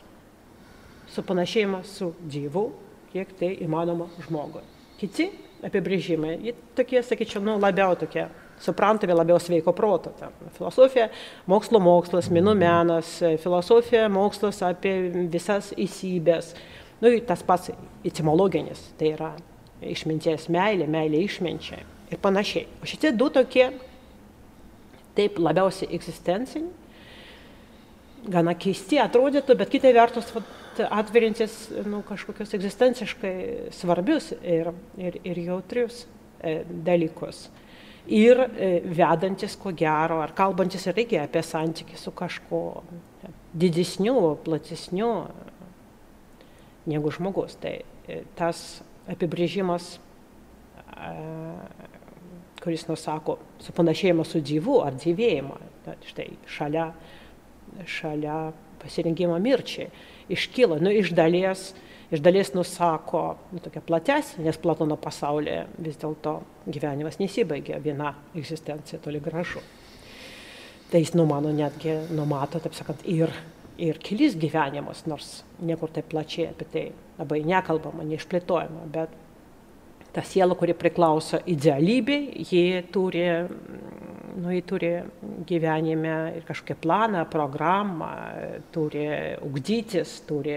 supanašėjimas su Dievu, kiek tai įmanoma žmogui. Kiti apibrėžimai, tokie, sakyčiau, nu, labiau tokie suprantami, labiau sveiko proto. Ta. Filosofija, mokslo mokslas, minų menas, filosofija, mokslas apie visas įsybės. Nu, tas pats etimologinis, tai yra išminties meilė, meilė išminčiai ir panašiai. O šitie du tokie, taip labiausiai egzistenciniai, gana keisti atrodytų, bet kitai vertus, vat, atverintis nu, kažkokius egzistenciškai svarbius ir, ir, ir jautrius e, dalykus. Ir e, vedantis, ko gero, ar kalbantis irgi apie santykį su kažko didesniu, platesniu negu žmogus. Tai e, tas apibrėžimas, kuris nusako supanašėjimą su Dievu ar gyvėjimą, štai šalia, šalia pasirinkimo mirčiai iškyla, nu, iš dalies, iš dalies nusako nu, tokia platesnė, nes Platono pasaulyje vis dėlto gyvenimas nesibaigia viena egzistencija toli gražu. Tai jis numano netgi, numato, taip sakant, ir, ir kelis gyvenimus, nors niekur taip plačiai apie tai labai nekalbama, neišplėtojama, bet ta siela, kuri priklauso idealybei, ji turi nu, jie turi gyvenime ir kažkokią planą, programą, turi ugdytis, turi,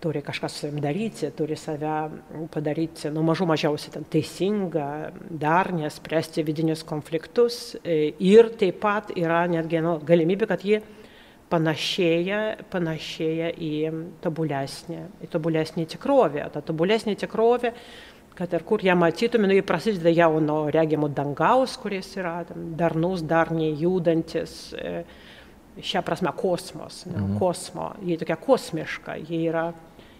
turi kažką su savim daryti, turi save padaryti, nu, mažų mažiausiai ten teisingą, dar nespręsti vidinius konfliktus. Ir taip pat yra netgi nu, galimybė, kad jie panašėja, panašėja į tobulesnę, į tobulesnį tikrovę. Ta tobulesnė tikrovė kad ir kur ją matytume, nu, jį prasideda jau nuo regimo dangaus, kuris yra darnus, darniai judantis, e, šią prasme kosmos, ne, mhm. kosmo, jie tokia kosmiška, jie yra,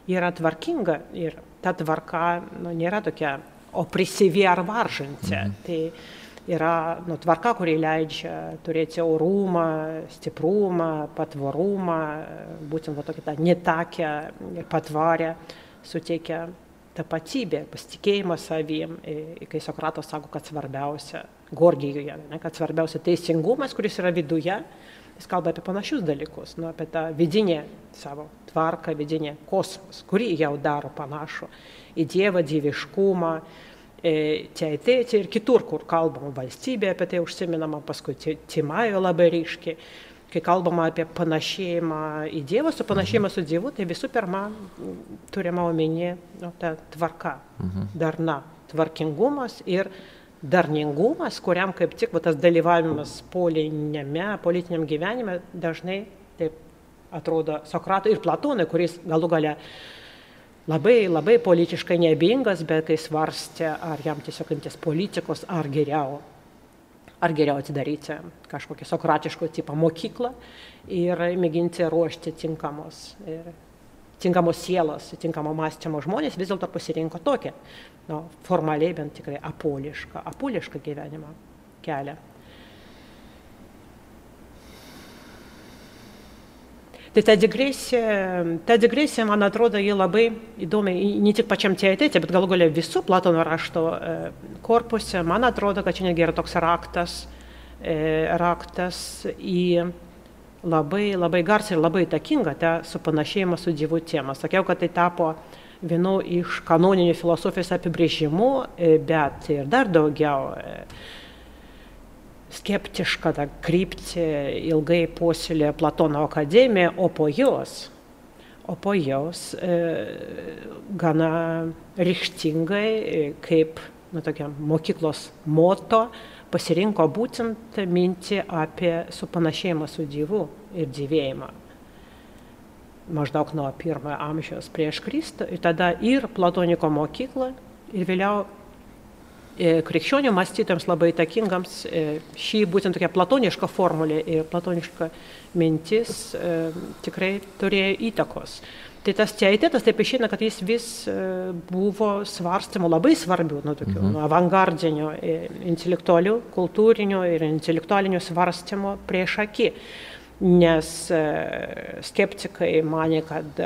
jie yra tvarkinga ir ta tvarka nu, nėra tokia opresyvi ar varžanti. Mhm. Tai yra nu, tvarka, kuri leidžia turėti orumą, stiprumą, patvarumą, būtent va, tokia ta netakę ir patvarę suteikia tapatybė, pasitikėjimas savim, kai Sokratas sako, kad svarbiausia, Gorgijoje, ne, kad svarbiausia teisingumas, kuris yra viduje, jis kalba apie panašius dalykus, nu, apie tą vidinę savo tvarką, vidinę kosmos, kurį jau daro panašu į Dievą, dieviškumą, čia ateičiai ir kitur, kur kalbama valstybė, apie tai užsiminama, paskui Timajo labai ryškiai kai kalbama apie panašėjimą į Dievą, su panašėjimą su Dievu, tai visų pirma turima omenyje nu, ta tvarka, mhm. darna, tvarkingumas ir darningumas, kuriam kaip tik va, tas dalyvavimas polinėme, politiniam gyvenime dažnai taip atrodo Sokratui ir Platonui, kuris galų gale labai, labai politiškai neabingas, bet kai svarstė, ar jam tiesiog imtis politikos, ar geriau ar geriau atidaryti kažkokią sokratiško tipo mokyklą ir mėginti ruošti tinkamos, tinkamos sielos, tinkamo mąstymo žmonės vis dėlto pasirinko tokią, nu, formaliai bent tikrai apolišką, apolišką gyvenimo kelią. Tai ta digresija, ta digresija, man atrodo, ji labai įdomi, ne tik pačiam teatėte, bet galų galia visų Platono rašto e, korpuse. Man atrodo, kad čia netgi yra toks raktas, e, raktas į labai, labai garsiai ir labai įtakingą tą supanašėjimą su Dievu temą. Sakiau, kad tai tapo vienu iš kanoninių filosofijos apibrėžimų, e, bet ir dar daugiau skeptišką tą kryptį ilgai puoselė Platono akademija, o po jos, o po jos e, gana ryštingai, e, kaip nu, tokia, mokyklos moto, pasirinko būtent mintį apie supanašėjimą su Dievu ir gyvėjimą. Maždaug nuo pirmojo amžiaus prieš Kristų ir tada ir Platoniko mokykla ir vėliau krikščionių mąstytojams labai įtakingams e, šį būtent tokia platoniška formulė ir platoniška mintis e, tikrai turėjo įtakos. Tai tas teitetas taip išeina, kad jis vis buvo svarstymo labai svarbių, nu, tokių mhm. nu, avangardinio, intelektualių, kultūrinio ir intelektualinio svarstymo prieš akį. Nes skeptikai mane, kad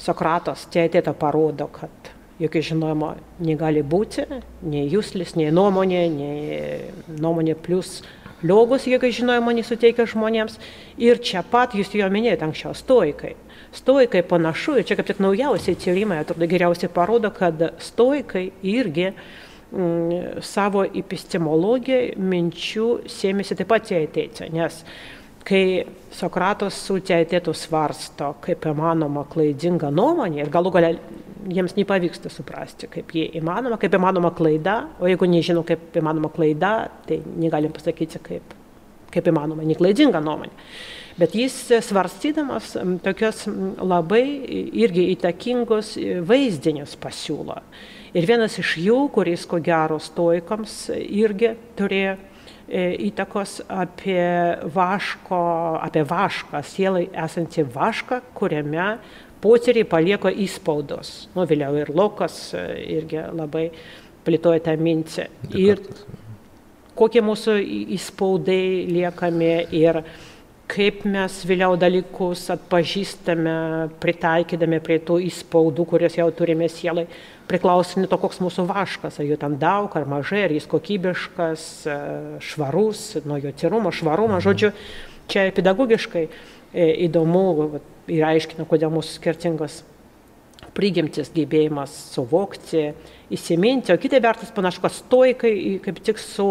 Sokratos teitėta parodo, kad jokio žinojimo negali būti, nei jūslis, nei nuomonė, nei nuomonė plus liogos jokio žinojimo nesuteikia žmonėms. Ir čia pat jūs jo minėjote anksčiau, stoikai. Stoikai panašu, ir čia kaip tik naujausiai tyrimai, atrodo, geriausiai parodo, kad stoikai irgi mm, savo epistemologiją minčių sėmėsi taip pat į ateitį, nes kai Sokratos su teatėtu svarsto, kaip įmanoma klaidinga nuomonė ir galų galia jiems nepavyksta suprasti, kaip jie įmanoma, kaip įmanoma klaida, o jeigu nežinau, kaip įmanoma klaida, tai negalim pasakyti, kaip, kaip įmanoma neklaidinga nuomonė. Bet jis svarstydamas tokios labai irgi įtakingos vaizdinius pasiūlo. Ir vienas iš jų, kuris ko gero stoikams irgi turėjo e, įtakos apie vaško, apie vašką, sielai esantį vašką, kuriame potyriai palieka įspaudos. Nu, vėliau ir Lokas e, irgi labai plėtoja tą mintį. Ir kokie mūsų įspaudai liekami ir kaip mes vėliau dalykus atpažįstame, pritaikydami prie tų įspaudų, kuriuos jau turime sielai, priklauso ne to, koks mūsų vaškas, ar jų ten daug ar mažai, ar jis kokybiškas, e, švarus, nuo jo tyrumo, švarumo, mhm. žodžiu, čia pedagogiškai e, įdomu ir aiškina, kodėl mūsų skirtingos prigimtis gebėjimas suvokti, įsiminti, o kita vertus panašu, kad stoikai kaip tik su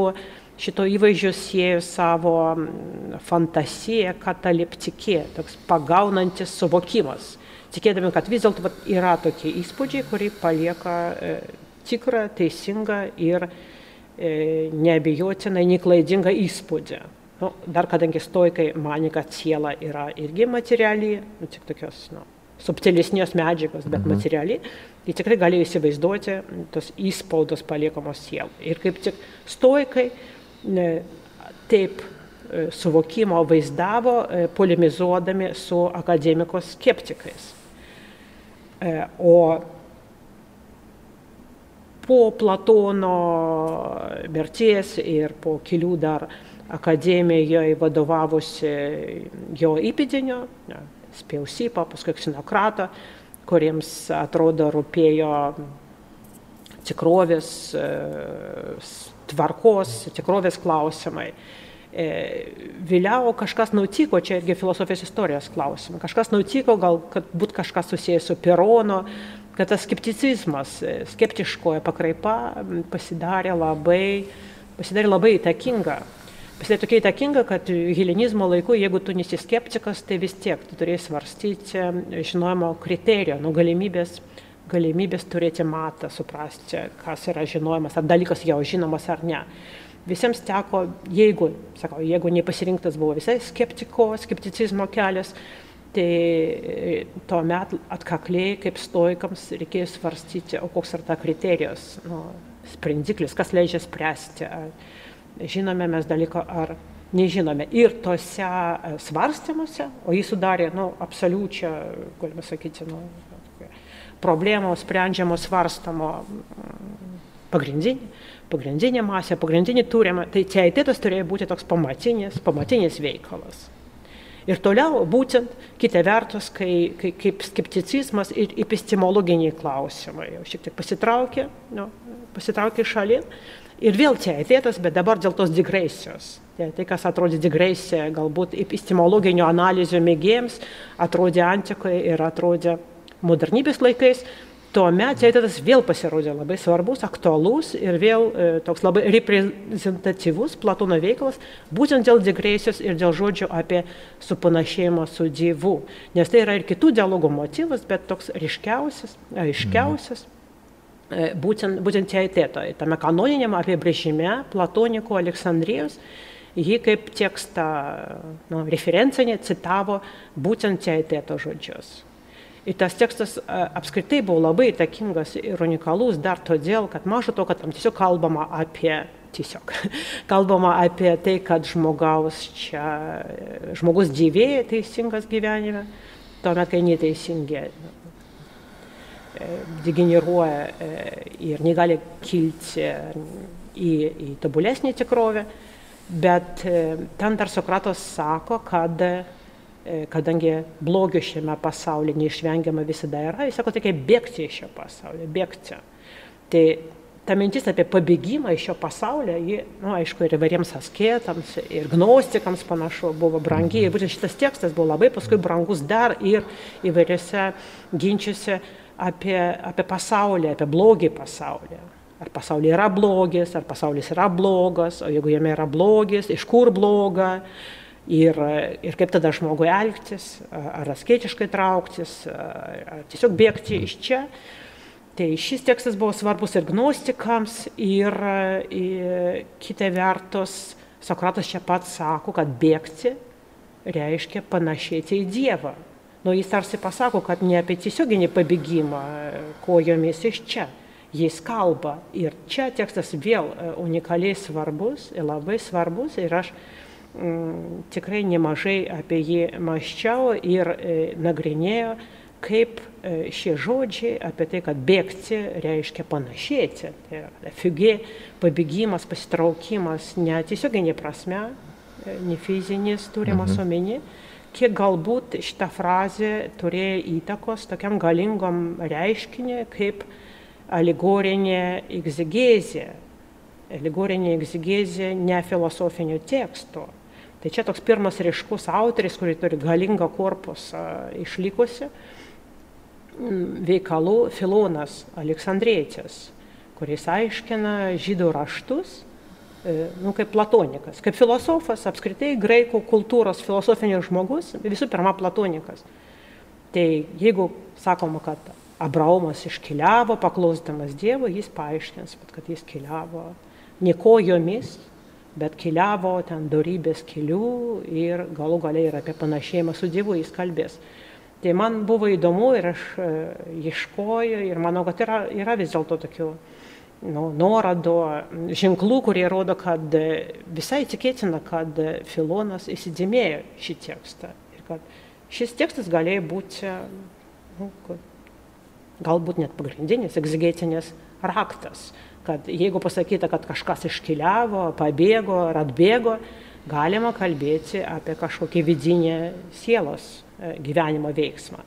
šito įvaizdžio siejo savo fantasiją kataliptikė, toks pagaunantis suvokimas, tikėdami, kad vis dėlto yra tokie įspūdžiai, kurie palieka e, tikrą, teisingą ir e, neabejotinai neklaidingą įspūdį. Nu, dar kadangi stoikai mane, kad siela yra irgi materiali, nu, tik tokios nu, subtilesnės medžiagos, bet mhm. materiali, tai tikrai galėjo įsivaizduoti tos įspaudos paliekamos sielų. Ir kaip tik stoikai ne, taip e, suvokimo vaizdavo, e, polemizuodami su akademikos skeptikais. E, o po Platono mirties ir po kelių dar akademijoje vadovavusi jo įpėdinio, Spjausipą, paskui Ksinokratą, kuriems atrodo rūpėjo tikrovės, e, tvarkos, tikrovės klausimai. E, vėliau kažkas nutiko, čia irgi filosofijos istorijos klausimai, kažkas nutiko, gal kad būt kažkas susijęs su Perono, kad tas skepticizmas, e, skeptiškoja pakraipa pasidarė labai, pasidarė labai įtakinga Jisai tokia įtakinga, kad helenizmo laiku, jeigu tu nesi skeptikas, tai vis tiek tu turėjai svarstyti žinojimo kriteriją, nu galimybės, galimybės turėti matą, suprasti, kas yra žinojimas, ar dalykas jau žinomas ar ne. Visiems teko, jeigu, sakau, jeigu nepasirinktas buvo visai skeptiko, skepticizmo kelias, tai tuomet atkakliai kaip stoikams reikėjo svarstyti, o koks yra ta kriterijos, nu, sprendiklis, kas leidžia spręsti. Ar, žinome mes dalyko ar nežinome. Ir tose e, svarstymuose, o jį sudarė, nu, absoliučią, galime sakyti, nu, problemos sprendžiamos svarstamo mm, pagrindinė, pagrindinė masė, pagrindinė turima, tai teitetas turėjo būti toks pamatinis, pamatinis veikalas. Ir toliau būtent kita vertus, kai, kai, kaip skepticizmas ir epistemologiniai klausimai jau šiek tiek pasitraukė, nu, pasitraukė šalin. Ir vėl teisėtas, bet dabar dėl tos digresijos. Tai, tai kas atrodė digresija, galbūt epistemologinio analizio mėgėjams, atrodė antikoje ir atrodė modernybės laikais, tuomet teatras vėl pasirodė labai svarbus, aktualus ir vėl e, toks labai reprezentatyvus Platono veikalas, būtent dėl digresijos ir dėl žodžio apie supanašėjimą su Dievu. Nes tai yra ir kitų dialogų motyvas, bet toks ryškiausias, aiškiausias. Mhm. Būtent, būtent teateto, tame kanoninėme apibrėžime Platoniko Aleksandrijos, jį kaip tekstą, nu, referencinė citavo būtent teateto žodžius. Ir tas tekstas apskritai buvo labai įtakingas ir unikalus dar todėl, kad mažo to, kad tam tiesiog kalbama apie, tiesiog, kalbama apie tai, kad žmogaus čia, žmogus gyvėja teisingas gyvenime, tuomet, kai neteisingi degeneruoja ir negali kilti į, į tobulesnį tikrovę, bet ten dar Sokratas sako, kad kadangi blogio šiame pasaulyje neišvengiama visada yra, jis sako, tokia bėgti iš šio pasaulio, bėgti. Tai ta mintis apie pabėgimą iš šio pasaulio, ji, nu, aišku, ir įvairiems asketams, ir gnostikams panašu buvo brangi. Ir būtent šitas tekstas buvo labai paskui brangus dar ir įvairiose ginčiuose apie, apie pasaulį, apie blogį pasaulį. Ar pasaulyje yra blogis, ar pasaulis yra blogas, o jeigu jame yra blogis, iš kur bloga ir, ir kaip tada žmogui elgtis, ar asketiškai trauktis, ar tiesiog bėgti iš čia. Tai šis tekstas buvo svarbus ir gnostikams, ir, ir kita vertus, Sokratas čia pat sako, kad bėgti reiškia panašėti į Dievą. Nu, jis tarsi pasako, kad ne apie tiesioginį pabėgimą kojomis iš čia. Jis kalba. Ir čia tekstas vėl unikaliai svarbus, labai svarbus. Ir aš Mm, tikrai nemažai apie jį maščiau ir e, nagrinėjo, kaip e, šie žodžiai apie tai, kad bėgti reiškia panašėti. Tai yra figė, pabėgimas, pasitraukimas, ne tiesioginė prasme, ne fizinis turimas mhm. omeny, kiek galbūt šitą frazę turėjo įtakos tokiam galingom reiškiniui kaip alegorinė egzegezė. Alegorinė egzegezė ne filosofinio teksto, Tai čia toks pirmas ryškus autoris, kurį turi galingą korpusą išlikusi, veikalų Filonas Aleksandrėtis, kuris aiškina žydų raštus, nu, kaip platonikas, kaip filosofas, apskritai graikų kultūros filosofinis žmogus, visų pirma platonikas. Tai jeigu sakoma, kad Abraomas iškeliavo paklausdamas Dievo, jis paaiškins, kad jis keliavo ne kojomis, bet keliavo ten darybės kelių ir galų galiai ir apie panašėjimą su Dievu jis kalbės. Tai man buvo įdomu ir aš e, ieškoju ir manau, kad yra, yra vis dėlto tokių nu, nuorodų, ženklų, kurie rodo, kad visai tikėtina, kad Filonas įsidėmėjo šį tekstą ir kad šis tekstas galėjo būti nu, galbūt net pagrindinis egzegetinis raktas kad jeigu pasakyta, kad kažkas iškeliavo, pabėgo ar atbėgo, galima kalbėti apie kažkokį vidinį sielos e, gyvenimo veiksmą.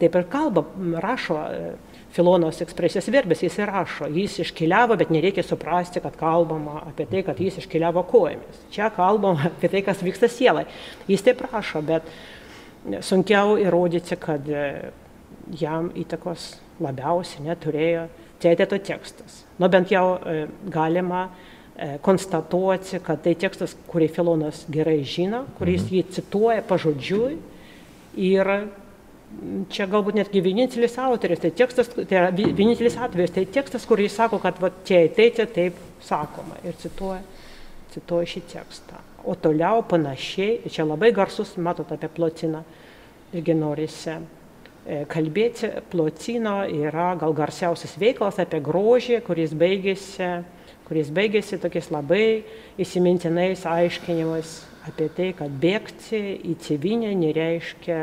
Taip ir kalba, rašo e, Filonos ekspresijos verbės, jis rašo, jis iškeliavo, bet nereikia suprasti, kad kalbama apie tai, kad jis iškeliavo kojomis. Čia kalbama apie tai, kas vyksta sielai. Jis taip rašo, bet sunkiau įrodyti, kad e, jam įtakos labiausiai neturėjo teiteto tekstas. Nu bent jau e, galima e, konstatuoti, kad tai tekstas, kurį Filonas gerai žino, kuris mhm. jį cituoja pažodžiui ir čia galbūt netgi vienintelis autoris, tai tekstas, tai vienintelis atvejis, tai tekstas, kur jis sako, kad va, tie teitė taip sakoma ir cituoja, cituoja šį tekstą. O toliau panašiai, čia labai garsus, matot apie plotiną, irgi norisi E, kalbėti plotino yra gal garsiausias veikalas apie grožį, kuris baigėsi, kuris baigėsi tokiais labai įsimintinais aiškinimais apie tai, kad bėgti į tėvynę nereiškia,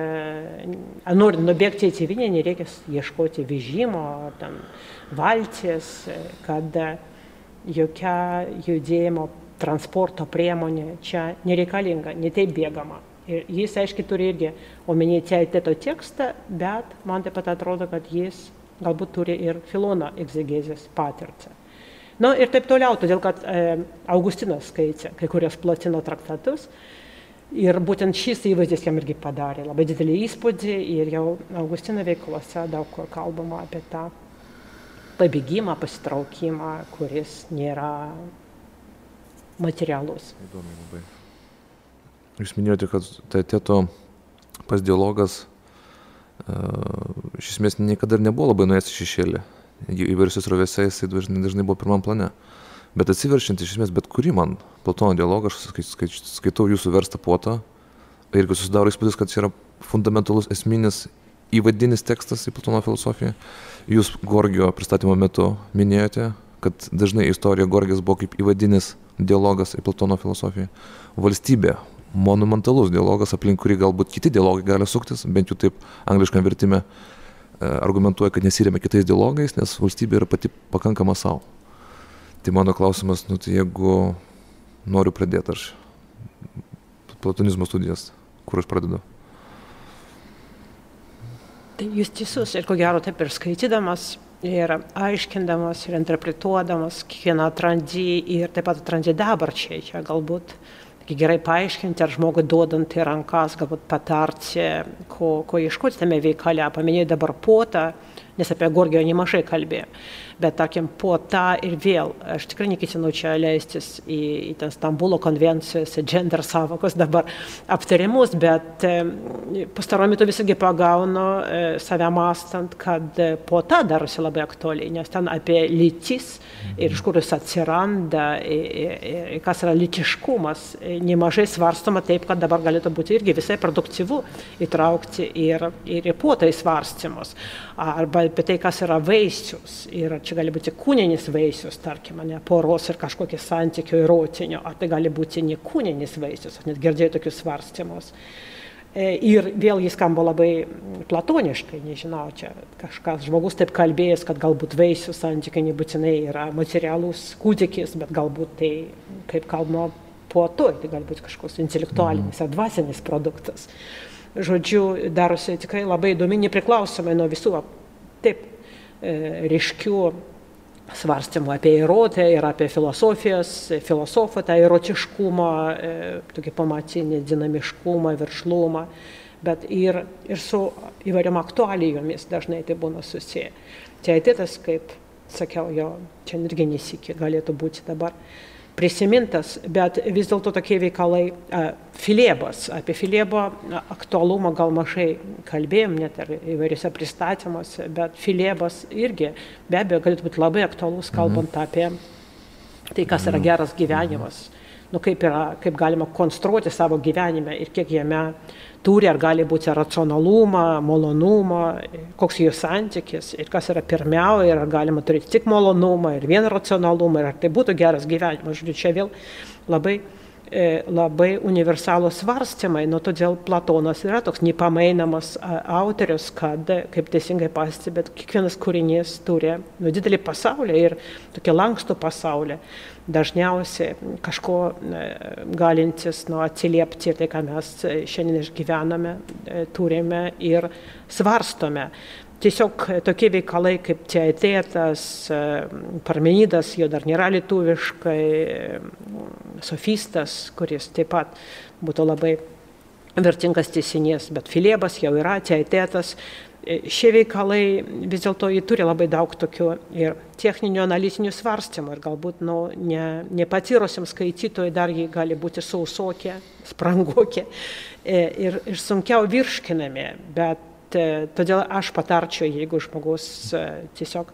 norint nubėgti į tėvynę, nereikia ieškoti vežimo ar ten valties, kad jokia judėjimo transporto priemonė čia nereikalinga, netaip bėgama. Ir jis, aiškiai, turi irgi omenyje teiteto tekstą, bet man taip pat atrodo, kad jis galbūt turi ir Filono egzegezės patirtį. Na ir taip toliau, todėl kad e, Augustinas skaitė kai kurios platino traktatus ir būtent šis įvaizdis jam irgi padarė labai didelį įspūdį ir jau Augustino veiklose daug kur kalbama apie tą pabėgimą, pasitraukimą, kuris nėra materialus. Įdomu labai. Jūs minėjote, kad tėto pas dialogas iš esmės niekada ir nebuvo labai nuėjęs šešėlį. Įvairiuose srovėse jisai dažnai, dažnai buvo pirmam plane. Bet atsiverčiant iš esmės bet kurį man Platono dialogą, aš skaitau jūsų verstą puotą, irgi susidaro įspūdis, kad čia yra fundamentalus esminis įvadinis tekstas į Platono filosofiją. Jūs Gorgio pristatymo metu minėjote, kad dažnai istorija Gorgijos buvo kaip įvadinis dialogas į Platono filosofiją. Valstybė monumentalus dialogas, aplink kurį galbūt kiti dialogai gali suktis, bent jau taip angliškam vertime argumentuoja, kad nesiremia kitais dialogais, nes valstybė yra pati pakankama savo. Tai mano klausimas, nu tai jeigu noriu pradėti aš platonizmo studijas, kur aš pradedu? Tai jūs teisus ir ko gero taip ir skaitydamas ir aiškindamas ir interpretuodamas kiekvieną atrandi ir taip pat atrandi dabarčiai, čia galbūt gerai paaiškinti, ar žmogui duodant į rankas, galbūt patarti, ko, ko ieškoti tame veikale. Paminėjau dabar potą, nes apie Gorgio nemažai kalbėjau bet tarkim po tą ir vėl aš tikrai neketinu čia leistis į, į ten Stambulo konvencijos, gender savokos dabar aptarimus, bet e, pastaruoju metu visgi pagaunu e, save mastant, kad tą darosi labai aktualiai, nes ten apie lytis ir iš kur jis atsiranda, kas yra lytiškumas, nemažai svarstoma taip, kad dabar galėtų būti irgi visai produktyvu įtraukti ir, ir į puotai svarstymus, arba apie tai, kas yra vaisius. Ir čia gali būti kūninis vaisius, tarkim, ne poros ir kažkokio santykio erotinio, ar tai gali būti ne kūninis vaisius, aš net girdėjau tokius svarstymus. E, ir vėl jis skamba labai platoniškai, nežinau, čia kažkas žmogus taip kalbėjęs, kad galbūt vaisių santykiai nebūtinai yra materialus kūdikis, bet galbūt tai, kaip kalbama po to, tai galbūt kažkoks intelektualinis ar dvasinis produktas. Žodžiu, darosi tikrai labai įdomi, nepriklausomai nuo visų taip E, ryškių svarstymų apie įrotę ir apie filosofijos, filosofą, tą erotiškumą, e, tokį pamatinį dinamiškumą, viršlumą, bet ir, ir su įvairiam aktualijomis dažnai tai būna susiję. Teatėtas, kaip sakiau, jo čia irgi nesikė galėtų būti dabar prisimintas, bet vis dėlto tokie veikalai, Filėbas, apie Filėbo aktualumą gal mažai kalbėjom, net ir įvairiuose pristatymuose, bet Filėbas irgi be abejo galėtų būti labai aktualus, kalbant mhm. apie tai, kas yra geras gyvenimas, nu, kaip, yra, kaip galima konstruoti savo gyvenime ir kiek jame turi, ar gali būti racionalumą, malonumą, koks jų santykis ir kas yra pirmiausia, ir ar galima turėti tik malonumą ir vieną racionalumą, ir ar tai būtų geras gyvenimas. Žodžiu, čia vėl labai labai universalūs svarstymai, nu todėl Platonas yra toks nepamainamas autorius, kad, kaip teisingai pastebėt, kiekvienas kūrinys turi nu, didelį pasaulį ir tokį lankstų pasaulį dažniausiai kažko e, galintis nu, atsiliepti tai, ką mes šiandien išgyvename, e, turime ir svarstome. Tiesiog tokie veikalai kaip teatėtas, e, parmenidas, jo dar nėra lietuviškai, sofistas, kuris taip pat būtų labai vertingas teisinės, bet Filėbas jau yra teatėtas, E, šie veikalai vis dėlto jie turi labai daug tokių ir techninių analitinių svarstymų ir galbūt nu, ne, nepatyrusiam skaitytojui dar jie gali būti sausokie, sprangokie e, ir, ir sunkiau virškinami, bet e, todėl aš patarčiau, jeigu žmogus tiesiog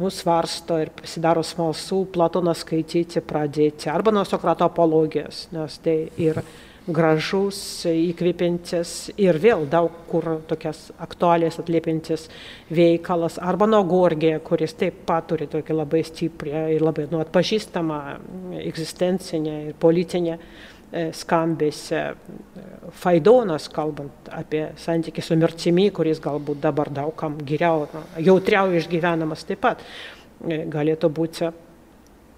nusvarsto ir pasidaro smalsų, Platoną skaityti, pradėti arba nuo Sokrato apologijos, nes tai ir gražus, įkvepiantis ir vėl daug kur tokias aktualės atliepiantis veikalas, arba nuo Gorgė, kuris taip pat turi tokį labai stiprią ir labai nu, atpažįstamą egzistencinę ir politinę e, skambėse. Faidonas, kalbant apie santykį su mirtimi, kuris galbūt dabar daugam geriau, jautriau išgyvenamas taip pat, e, galėtų būti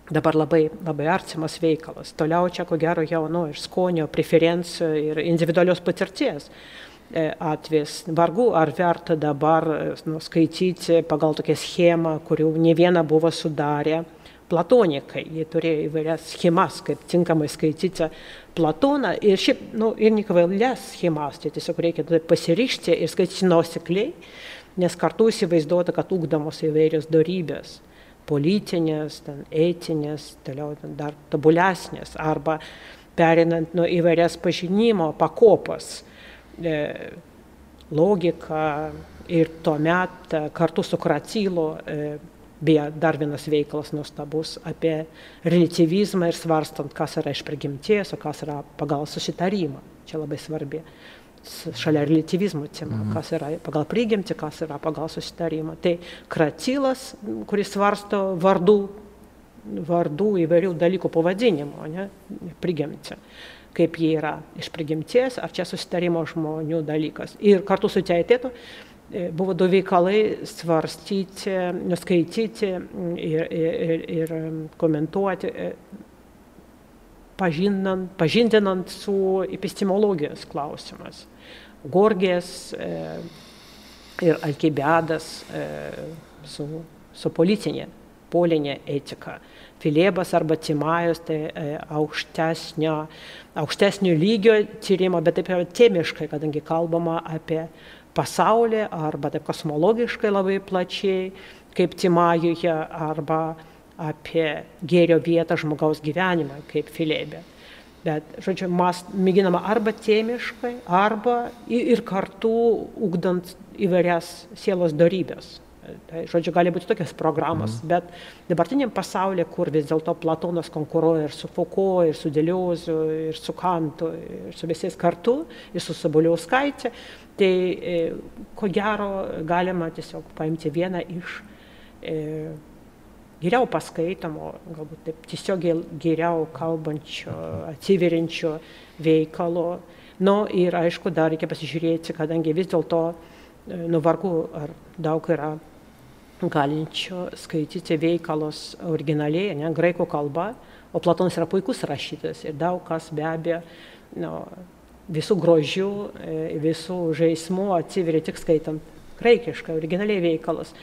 dabar labai, labai artimas veikalas. Toliau čia, ko gero, jau nu, ir skonio, preferencijų ir individualios patirties e, atvejs. Vargu ar verta dabar nu, skaityti pagal tokią schemą, kurių ne viena buvo sudarę platonikai. Jie turėjo įvairias schemas, kaip tinkamai skaityti Platoną. Ir šiaip, nu, ir nikvailias schemas, tai tiesiog reikia pasirišti ir skaityti nuosekliai, nes kartu įsivaizduoti, kad ugdamos įvairios darybės politinės, ten, etinės, toliau ten, dar tobulesnės, arba perinant nuo įvairias pažinimo pakopas, e, logika ir tuomet e, kartu su Kratylo e, Beje, dar vienas veikalas nuostabus apie relativizmą ir svarstant, kas yra iš prigimties, o kas yra pagal susitarimą. Čia labai svarbi šalia relativizmo tema, mhm. kas yra pagal prigimtį, kas yra pagal susitarimą. Tai Kratylas, kuris svarsto vardų, vardų įvairių dalykų pavadinimo, ne, prigimtį kaip jie yra iš prigimties, ar čia susitarimo žmonių dalykas. Ir kartu su teitėtu buvo du veikalai svarstyti, nuskaityti ir, ir, ir komentuoti, pažinant, pažindinant su epistemologijos klausimas. Gorgės e, ir Alkibedas su, su policinė, polinė etika. Filebas arba Timajus, tai aukštesnio, aukštesnio lygio tyrimo, bet taip yra temiškai, kadangi kalbama apie pasaulį arba taip kosmologiškai labai plačiai, kaip Timajuje, arba apie gėrio vietą žmogaus gyvenimą, kaip Filebė. Bet, žodžiu, mes mėginama arba tėmiškai, arba ir kartu ugdant įvairias sielos darybės. Tai, žodžiu, gali būti tokios programos, mm. bet dabartiniam pasaulyje, kur vis dėlto Platonas konkuruoja ir su Foucault, ir su Deleuzu, ir su Kantu, ir su visais kartu, ir su Sabuliauskaitė, tai e, ko gero galima tiesiog paimti vieną iš e, geriau paskaitomo, galbūt taip tiesiog geriau kalbančio, atsiverinčio veikalo. Nu ir aišku, dar reikia pasižiūrėti, kadangi vis dėlto e, nu vargu ar daug yra galinčio skaityti veikalus originaliai, ne, graikų kalba, o Platonas yra puikus rašytas ir daug kas be abejo nu, visų grožių, e, visų žaismų atsiveria tik skaitant graikiškai, originaliai veikalus.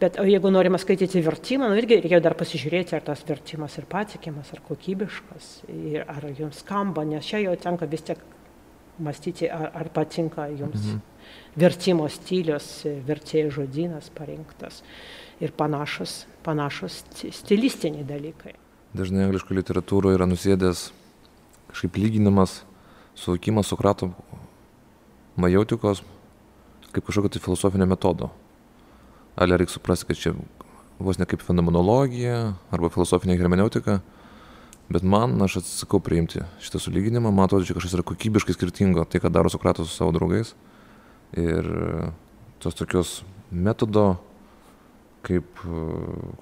Bet jeigu norima skaityti vertimą, nu irgi reikia dar pasižiūrėti, ar tas vertimas ir patikimas, ar kokybiškas, ir ar jums skamba, nes čia jau tenka vis tiek mąstyti, ar, ar patinka jums. Mhm vertimo stilius, vertėjų žodynas parinktas ir panašus, panašus stilistiniai dalykai. Dažnai angliško literatūroje yra nusėdęs kažkaip lyginimas, suvokimas Sokrato majautikos kaip kažkokio tai filosofinio metodo. Ale reikia suprasti, kad čia vos ne kaip fenomenologija arba filosofinė hermeneutika, bet man, aš atsisakau priimti šitą sulyginimą, man atrodo, čia kažkas yra kokybiškai skirtingo, tai ką daro Sokratas su savo draugais ir e, tos tokios metodo kaip e,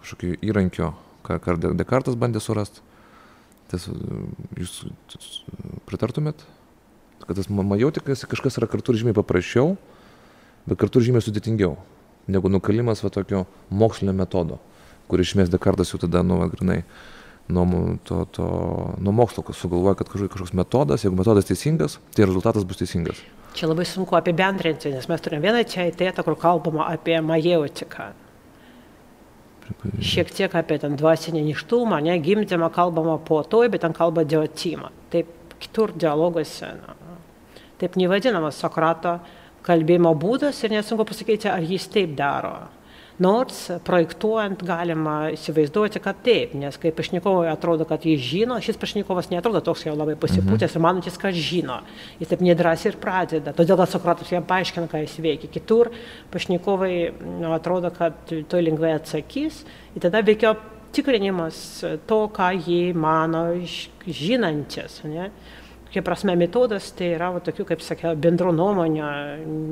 kažkokio įrankio, ką, ką Dekartas bandė surasti. Tas, e, jūs pritartumėt, kad tas majotikas kažkas yra kartu žymiai paprasčiau, bet kartu žymiai sudėtingiau negu nukalimas va tokio mokslinio metodo, kur iš esmės Dekartas jau tada, nu, grinai, nuo, to, to, nuo mokslo sugalvoja, kad kažkoks metodas, jeigu metodas teisingas, tai rezultatas bus teisingas. Čia labai sunku apibendrinti, nes mes turime vieną čia įtėtą, kur kalbama apie majeutiką. Šiek tiek apie ten dvasinį ništumą, ne, gimdymą kalbama po to, bet ten kalba diotimą. Taip kitur dialoguose. Na, taip nevadinamas Sokrato kalbėjimo būdas ir nesunku pasakyti, ar jis taip daro. Nors projektuojant galima įsivaizduoti, kad taip, nes kai pašnekovui atrodo, kad jis žino, šis pašnekovas netrodo toks jau labai pasipūtęs mhm. ir manantis, kad žino. Jis taip nedrąsiai ir pradeda. Todėl Sokratas jam paaiškina, ką jis veikia. Kitur pašnekovai nu, atrodo, kad to lengvai atsakys. Ir tada veikia tikrinimas to, ką jie mano žinantis. Ne? Kokia prasme metodas tai yra va, tokių, kaip sakiau, bendro nuomonio,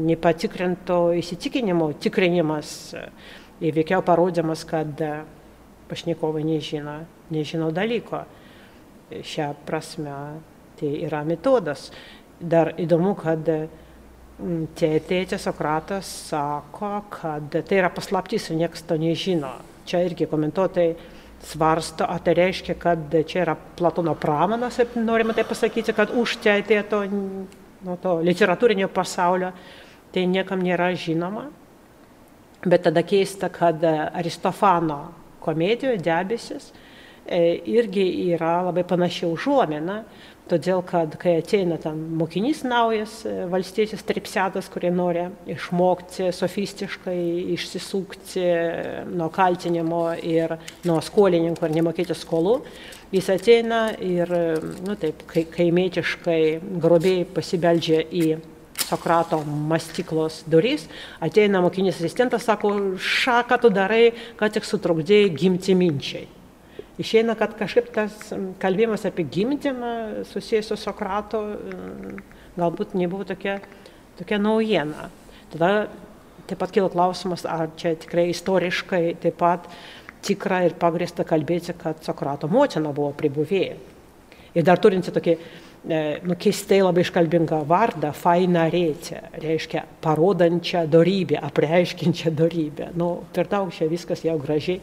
nepatikrinto įsitikinimo tikrinimas ir veikiau parodymas, kad pašnekovai nežino, nežino dalyko. Šią prasme tai yra metodas. Dar įdomu, kad tėtė Sokratas sako, kad tai yra paslaptis ir niekas to nežino. Čia irgi komentuotojai svarsto, ar tai reiškia, kad čia yra Platono pramanas, norime tai pasakyti, kad už čia atėjo nuo to literatūrinio pasaulio, tai niekam nėra žinoma. Bet tada keista, kad Aristofano komedijoje debesis e, irgi yra labai panašiai užuomina, todėl kad kai ateina ten mokinys naujas, valstietis tripsiadas, kurie nori išmokti sofistiškai, išsisukti nuo kaltinimo ir nuo skolininko ir nemokėti skolų, jis ateina ir, nu taip, kaimietiškai grobiai pasibeldžia į Sokrato mastyklos durys, ateina mokinys asistentas, sako, ša, ką tu darai, ką tik sutrukdėjai gimti minčiai. Išeina, kad kažkaip tas kalbėjimas apie gimdymą susijęs su Sokrato galbūt nebuvo tokia, tokia naujiena. Tada taip pat kilo klausimas, ar čia tikrai istoriškai taip pat tikra ir pagrįsta kalbėti, kad Sokrato motina buvo pribuvėja. Ir dar turinti tokį E, nu, keistai labai iškalbingą vardą, faina rėtė, reiškia parodančią darybę, apreiškinčią darybę. Nu, per daug čia viskas jau gražiai,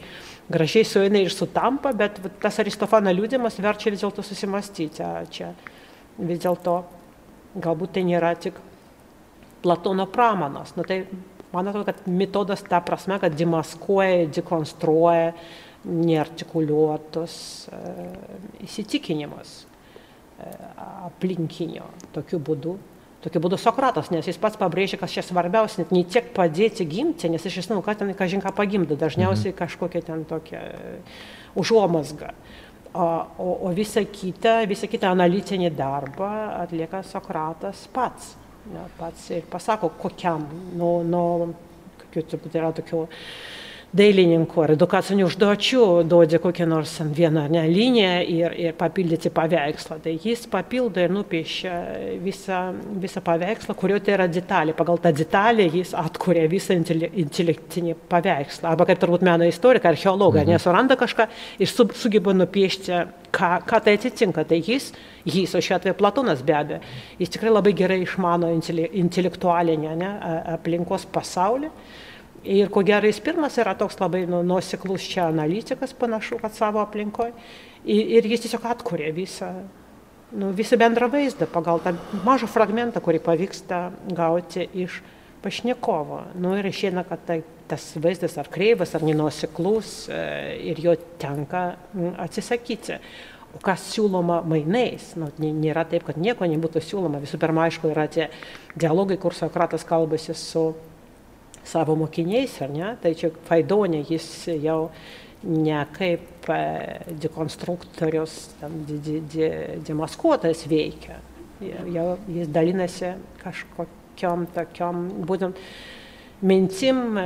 gražiai sueina ir sutampa, bet tas Aristofano liūdimas verčia vis dėlto susimastyti. Čia vis dėlto galbūt tai nėra tik Platono pramanas. Nu, tai man atrodo, kad metodas ta prasme, kad demaskuoja, dekonstruoja neartikuliuotus e, įsitikinimus aplinkinio tokiu būdu. Tokiu būdu Sokratas, nes jis pats pabrėžia, kas čia svarbiausia, net ne tiek padėti gimti, nes iš esmės, ką ten, kažin ką pagimdo, dažniausiai mhm. kažkokia ten tokia e, užuomasga. O, o, o visa kita, visa kita analitinį darbą atlieka Sokratas pats. Ja, pats ir pasako, kokiam, nuo, nuo kokių, turbūt yra tokių dailininkų ar edukacinių užduočių duodi kokią nors vieną ne, liniją ir, ir papildyti paveikslą. Tai jis papildo ir nupiešia visą, visą paveikslą, kurio tai yra detalė. Pagal tą detalę jis atkuria visą intelektinį paveikslą. Arba kaip turbūt meno istorikai, archeologai, mhm. nesuranda kažką ir su, sugeba nupiešti, ką, ką tai atitinka. Tai jis, jis, o šiuo atveju Platonas be abejo, jis tikrai labai gerai išmano intelektualinę ne, aplinkos pasaulį. Ir ko gero jis pirmas yra toks labai nu, nuoseklus čia analitikas, panašu, kad savo aplinkoje. Ir, ir jis tiesiog atkuria visą, nu, visą bendrą vaizdą pagal tą mažą fragmentą, kurį pavyksta gauti iš pašnekovo. Nu, ir išėna, kad tai, tas vaizdas ar kreivas, ar nenuoseklus e, ir jo tenka atsisakyti. O kas siūloma mainais? Nu, nėra taip, kad nieko nebūtų siūloma. Visų pirma, aišku, yra tie dialogai, kur Sokratas kalbasi su savo mokiniais, ar ne? Tai čia Faidonė jis jau ne kaip e, dekonstruktorius, demaskuotas veikia. Jau jis dalinasi kažkokiam tokiam, būtent mintim,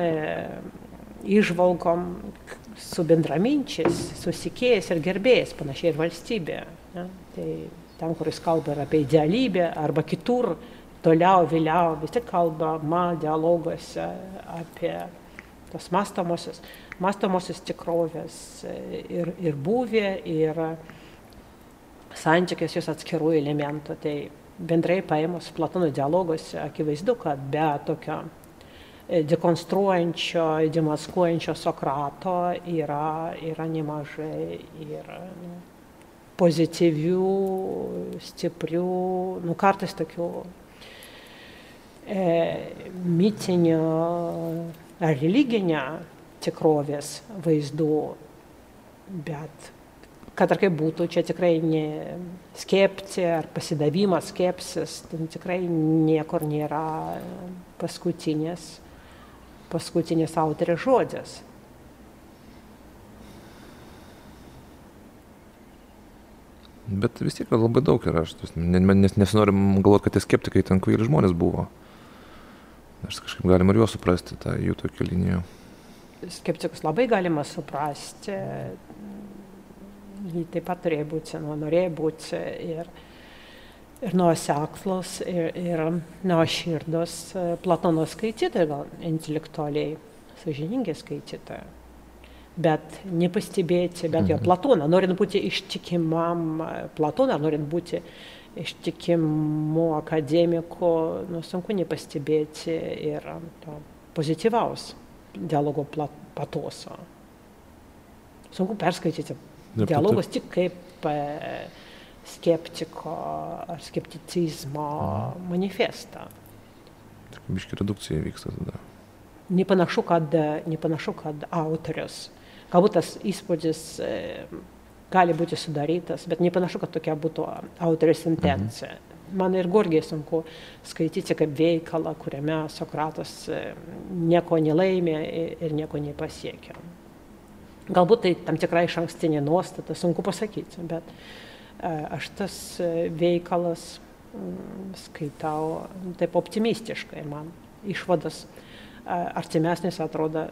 išvalgom e, su bendraminčiais, susikėjęs ir gerbėjęs, panašiai ir valstybė. Ne? Tai ten, kur jis kalba ir apie idealybę arba kitur, toliau, vėliau, vis tik kalbama dialoguose apie tos mastomosios, mastomosios tikrovės ir, ir būvė, ir santykės jos atskirų elementų. Tai bendrai paėmus Platono dialoguose akivaizdu, kad be tokio e, dekonstruojančio, demaskuojančio Sokrato yra, yra nemažai ir pozityvių, stiprių, nu kartais tokių e, mitinio ar religinio tikrovės vaizdų, bet kad ar kaip būtų, čia tikrai ne skepcija ar pasidavimas, skepsis, ten tikrai niekur nėra paskutinės, paskutinės autorės žodės. Bet vis tiek labai daug yra, aš nes nesinorim galvoti, kad tie skeptikai ten kvaili žmonės buvo. Aš kažkaip galima ir juos suprasti, tą jų tokią liniją. Skeptikus labai galima suprasti. Jį taip pat turėjo būti, nu, norėjo būti ir, ir nuoseklus, ir, ir nuoširdus Platono skaitytojai, gal intelektualiai sažiningi skaitytojai. Bet nepastebėti, bet jo mhm. Platoną, norint būti ištikimam Platoną, norint būti ištikimų akademikų, nu, sunku nepastebėti ir to pozityvaus dialogo patoso. sunku perskaityti dialogus tik kaip e, skeptiko ar skepticizmo manifestą. Biški redukcija vyksta tada. Nepanašu, kad, nepanašu, kad autorius, galbūt tas įspūdis e, gali būti sudarytas, bet nepanašu, kad tokia būtų autorius intencija. Mhm. Man ir gorgiai sunku skaityti kaip veikalą, kuriame Sokratas e, nieko nelaimė ir nieko nepasiekia. Galbūt tai tam tikrai iš ankstinė nuostata, sunku pasakyti, bet e, aš tas e, veikalas mm, skaitau taip optimistiškai, man išvadas artimesnės atrodo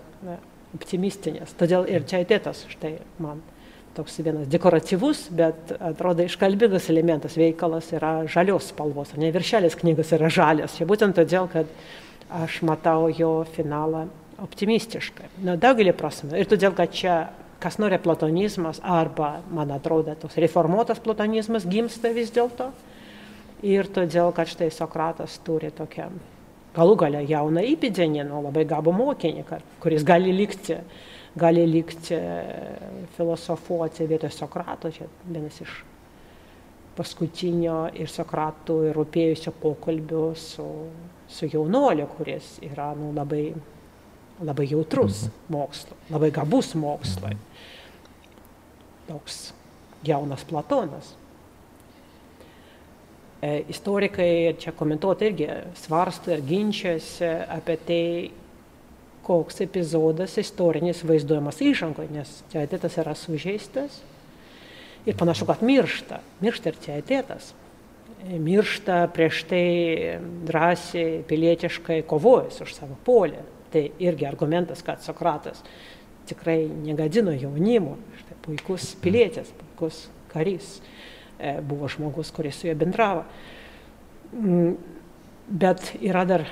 optimistinės. Todėl ir čia atėtas štai man toks vienas dekoratyvus, bet atrodo iškalbingas elementas veikalas yra žalios spalvos, ne viršelis knygos yra žalias. Čia būtent todėl, kad aš matau jo finalą optimistiškai. Na, daugelį prasme. Ir todėl, kad čia kas nori platonizmas arba, man atrodo, toks reformuotas platonizmas gimsta vis dėlto. Ir todėl, kad štai Sokratas turi tokią galų galę jauną įpėdinį, nu, labai gabų mokinį, kuris gali likti gali likti filosofuoti vietoj Sokrato, čia vienas iš paskutinio ir Sokratų ir rūpėjusio pokalbio su, su jaunuoliu, kuris yra nu, labai, labai jautrus mhm. mokslo, labai gabus mokslai. Toks jaunas Platonas. E, istorikai čia komentuoti irgi svarsto ir ginčiasi apie tai, koks epizodas istorinis vaizduojamas įžangoje, nes teatėtas yra sužeistas ir panašu, kad miršta. Miršta ir teatėtas. Miršta prieš tai drąsiai, pilietiškai kovojęs už savo polį. Tai irgi argumentas, kad Sokratas tikrai negadino jaunimo. Štai puikus pilietis, puikus karys. E, buvo žmogus, kuris su juo bendravo. Mm, bet yra dar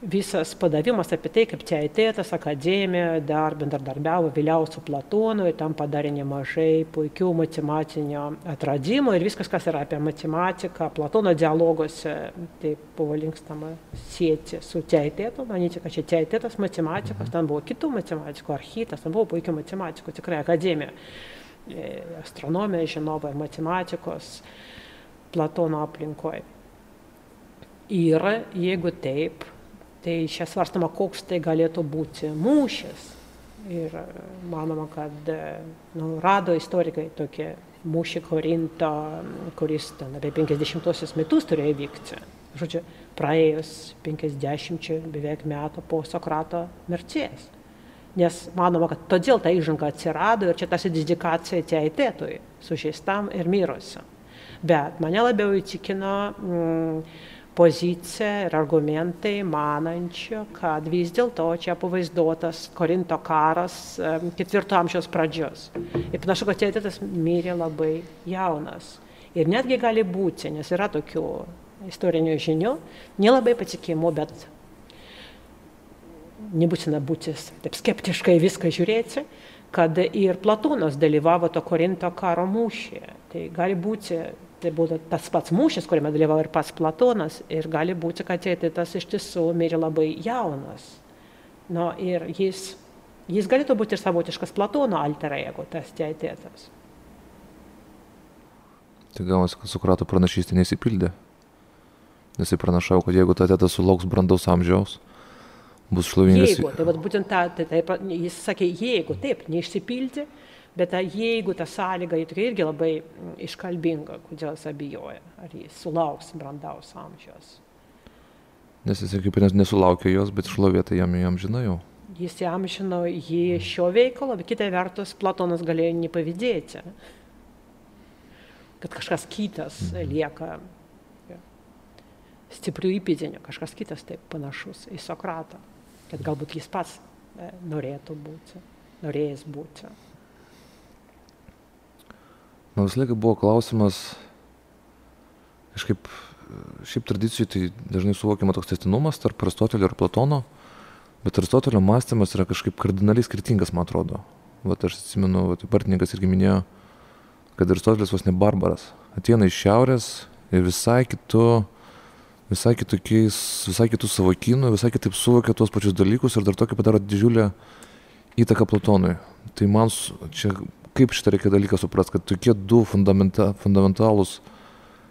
visas padavimas apie tai, kaip Teitėtas akademija dar bendradarbiavo vėliau su Platonu ir tam padarė nemažai puikių matematinio atradimų ir viskas, kas yra apie matematiką, Platono dialoguose, tai buvo linkstama sieti su Teitėtu, manyti, kad čia Teitėtas matematikas, mhm. ten buvo kitų matematikų, architas, ten buvo puikių matematikų, tikrai akademija, e, astronomija, žinovai, matematikos, Platono aplinkoje. Ir jeigu taip, Tai čia svarstama, koks tai galėtų būti mūšis. Ir manoma, kad nu, rado istorikai tokie mūšį Korinto, kuris ten apie 50 metus turėjo vykti. Žodžiu, praėjus 50 beveik metų po Sokrato mirties. Nes manoma, kad todėl ta įžanga atsirado ir čia tas dedikacija teitėtui, sužeistam ir mirusiam. Bet mane labiau įtikino mm, pozicija ir argumentai manančio, kad vis dėlto čia pavaizduotas Korinto karas ketvirto amžiaus pradžios. Ir panašu, kad tėtis mirė labai jaunas. Ir netgi gali būti, nes yra tokių istorinių žinių, nelabai patikimų, bet nebūtina būti taip skeptiškai viską žiūrėti, kad ir Platonas dalyvavo to Korinto karo mūšyje. Tai gali būti tai būtų tas pats mūšis, kuriame dalyvavo ir pats Platonas, ir gali būti, kad Tėtitas iš tiesų mirė labai jaunas. Nu, ir jis, jis galėtų būti ir savotiškas Platono alter ego, tas Tėtitas. Tai gavosi, kad Sokrato pranašystė nesipildė. Nes jis pranašavo, kad jeigu ta teta sulauks brandaus amžiaus, bus šlovingas. Jeigu, tai būtent ta, tai, tai, jis sakė, jeigu taip, neišsipildė, Bet ta, jeigu ta sąlyga tokia irgi labai mm, iškalbinga, kodėl jis abijoja, ar jis sulauks brandaus amžiaus. Nes jis kaip ir nesulaukė jos, bet šlovėta jam jam žinojau. Jis jam žino jį šio veikalo, bet kitą vertus Platonas galėjo nepavydėti, kad kažkas kitas mhm. lieka stiprių įpėdinių, kažkas kitas taip panašus į Sokratą, kad galbūt jis pats e, norėtų būti, norėjęs būti. Man visą laiką buvo klausimas, kažkaip, šiaip tradicijų tai dažnai suvokiama toks testinumas tarp Aristotelio ir Platono, bet Aristotelio mąstymas yra kažkaip kardinaliai skirtingas, man atrodo. Vat aš atsimenu, vat, partininkas irgi minėjo, kad Aristotelis vos ne barbaras. Ateina iš šiaurės ir visai kitu, visai kitokiais, visai kitų savokynų, visai kitaip suvokia tuos pačius dalykus ir dar tokį padaro didžiulę įtaką Platonui. Tai man čia kaip šitą reikia dalyką suprasti, kad tokie du fundamenta, fundamentalūs,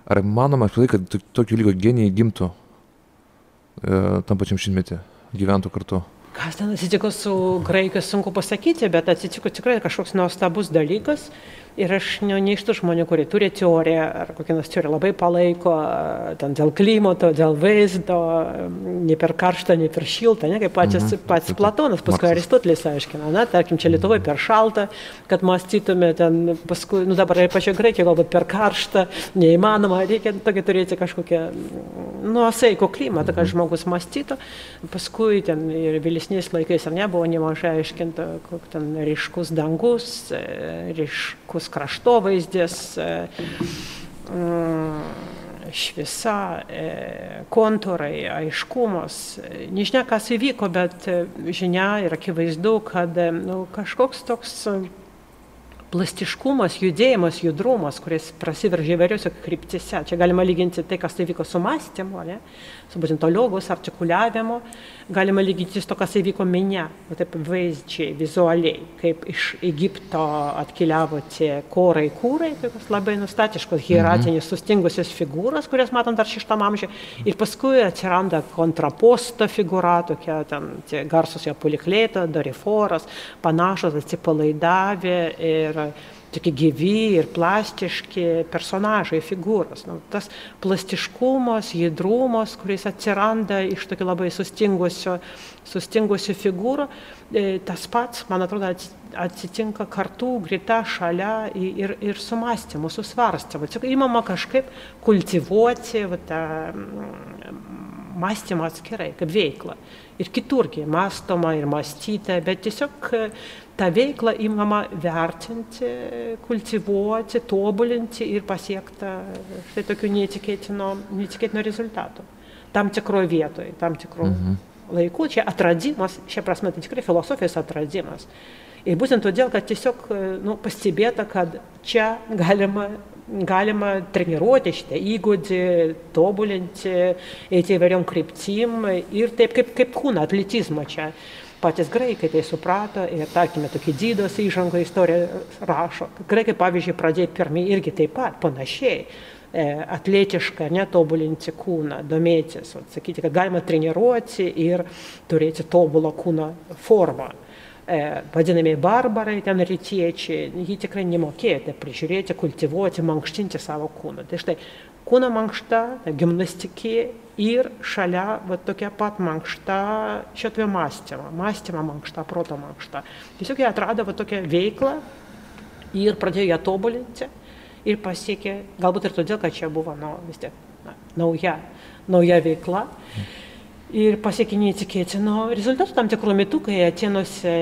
ar manoma apskritai, kad tokio lygio genijai gimtų e, tam pačiam šimtmetį, gyventų kartu? Kas ten atsitiko su graikais, sunku pasakyti, bet atsitiko tikrai kažkoks nuostabus dalykas. Ir aš ne, ne iš tų žmonių, kurie turi teoriją ar kokią nors teoriją labai palaiko, ten dėl klimato, dėl vaizdo, ne per karštą, ne per šiltą, ne kaip pačias, mhm. pats Platonas, paskui Aristotelis aiškina, na, tarkim, čia Lietuvoje per šaltą, kad mąstytume ten, paskui, nu dabar ir pačioje Graikijoje galbūt per karštą, neįmanoma, reikia tokį turėti kažkokią nuosaiko klimatą, kad mhm. žmogus mąstytų, paskui ten ir vėlesniais laikais ar ne buvo nemažai aiškinta, koks ten ryškus dangus, ryškus gražus kraštovaizdis, e, mm, šviesa, e, kontūrai, aiškumas. Nežinia, kas įvyko, bet e, žinia ir akivaizdu, kad nu, kažkoks toks plastiškumas, judėjimas, judrumas, kuris prasiveržė įvairiose kryptise. Čia galima lyginti tai, kas tai vyko su mąstymu, ne? Su būtent artikuliavimu, galima lyginti su to, kas įvyko minė, taip vaizdžiai, vizualiai, kaip iš Egipto atkeliavo tie korai kūrai, tokios labai nustatiškos, hieratinės, mhm. sustingusios figūros, kurias matom dar šeštam amžiuje, ir paskui atsiranda kontraposto figūra, tokia ten tie garsus jo poliklėto, doriforas, panašus atsipalaidavę ir tokie gyvi ir plastiški personažai, figūros. Nu, tas plastiškumas, judrumas, kuris atsiranda iš tokio labai sustingusio, sustingusio figūrų, e, tas pats, man atrodo, atsitinka kartu, greta, šalia ir, ir su mąstymu, su svarstymu. Tik įmama kažkaip kultivuoti va, tą mąstymą atskirai, kaip veiklą. Ir kiturgi mąstoma ir mąstyta, bet tiesiog tą veiklą įmama vertinti, kultivuoti, tobulinti ir pasiekta štai tokių neįtikėtino, neįtikėtino rezultatų. Tam tikroje vietoje, tam tikrų mhm. laikų. Čia atradimas, šia prasme, tai tikrai filosofijos atradimas. Ir būtent todėl, kad tiesiog nu, pastebėta, kad čia galima, galima treniruoti šitą įgūdį, tobulinti, eiti įvairiom kryptim ir taip kaip, kaip kūną, atletizmą čia patys graikai tai suprato ir, tarkime, tokį dydos įžangą istoriją rašo. Graikai, pavyzdžiui, pradėjo pirmie irgi taip pat, panašiai e, atletišką, netobulinti kūną, domėtis, sakyti, kad galima treniruoti ir turėti tobulą kūno formą. E, vadinami barbarai, ten rytiečiai, jį tikrai nemokėjote prižiūrėti, kultivuoti, mankštinti savo kūną. Tai štai kūno mankšta, gimnastikė ir šalia va, tokia pat mankšta šitą mąstymą, mąstymą mankšta, proto mankšta. Tiesiog jie atrado va, tokią veiklą ir pradėjo ją tobulinti ir pasiekė, galbūt ir todėl, kad čia buvo nu, vis tiek na, nauja, nauja veikla. Mm ir pasiekė neįtikėtinų rezultatų tam tikrų metų, kai Atenuose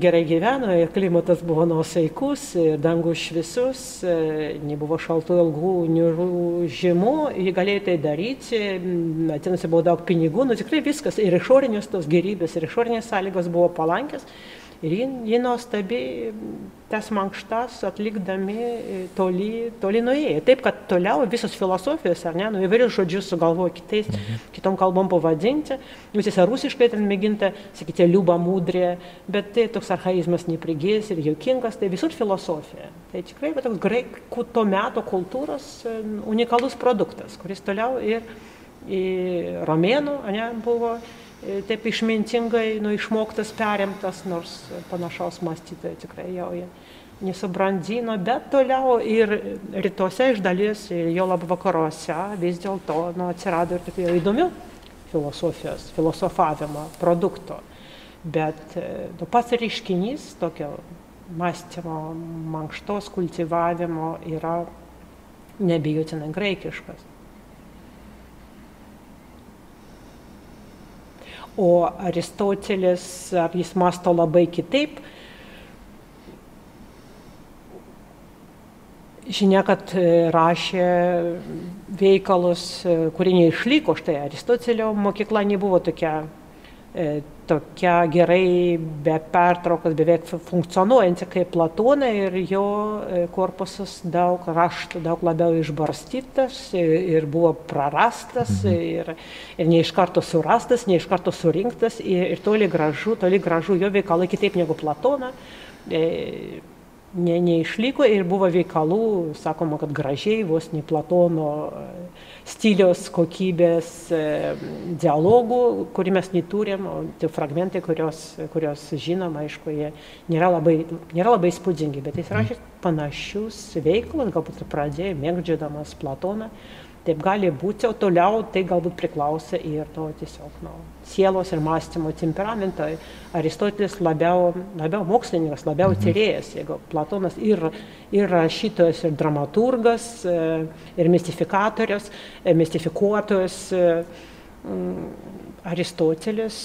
gerai gyveno ir klimatas buvo nuosaikus, dangus švisus, nebuvo šaltų ilgų niūrų žiemų, jie galėjo tai daryti, Atenuose buvo daug pinigų, nu tikrai viskas, ir išorinės tos gerybės, ir išorinės sąlygos buvo palankės. Ir ji, ji nuostabiai tas mankštas atlikdami toli, toli nuėjo. Taip, kad toliau visos filosofijos, ar ne, nu įvairius žodžius sugalvojo kitais, mhm. kitom kalbom pavadinti. Jūs esate rusiškai ten mėginta, sakyti, liuba mūdrė, bet tai toks archaizmas neprigės ir jokingas, tai visur filosofija. Tai tikrai va, toks graikų to meto kultūros unikalus produktas, kuris toliau ir, ir romėnų, ne, buvo taip išmintingai nu, išmoktas, perimtas, nors panašaus mąstytojo tikrai jau jie nesubrandino, bet toliau ir rytuose iš dalies, jo lab vakaruose vis dėlto nu, atsirado ir tokių įdomių filosofijos, filosofavimo produktų. Bet e, nu, pats reiškinys tokio mąstymo, mankštos kultivavimo yra nebijotinai graikiškas. O Aristotelis, ar jis masto labai kitaip. Žinia, kad e, rašė veikalus, e, kurie neišliko, štai Aristotelio mokykla nebuvo tokia E, tokia gerai be pertraukos beveik funkcionuojanti kaip Platoną ir jo e, korpusas daug raštų, daug labiau išbarstytas ir buvo prarastas mhm. ir, ir ne iš karto surastas, ne iš karto surinktas ir, ir toli gražu, toli gražu jo veikalai kitaip negu Platoną. E, ne, neišliko ir buvo veikalų, sakoma, kad gražiai, vos ne Platono e, stilios kokybės e, dialogų, kurį mes neturim, o tie fragmentai, kurios, kurios žinom, aišku, jie nėra labai, nėra labai spūdingi, bet jis rašė panašius veikalus, galbūt ir pradėjo mėgdžiodamas Platoną. Taip gali būti, o toliau tai galbūt priklauso ir to tiesiog nu, sielos ir mąstymo temperamento. Aristotelis labiau, labiau mokslininkas, labiau mhm. tyrėjas, jeigu Platonas ir, ir rašytojas, ir dramaturgas, e, ir mistifikatorius, e, mistifikuotojas. E, Aristotelis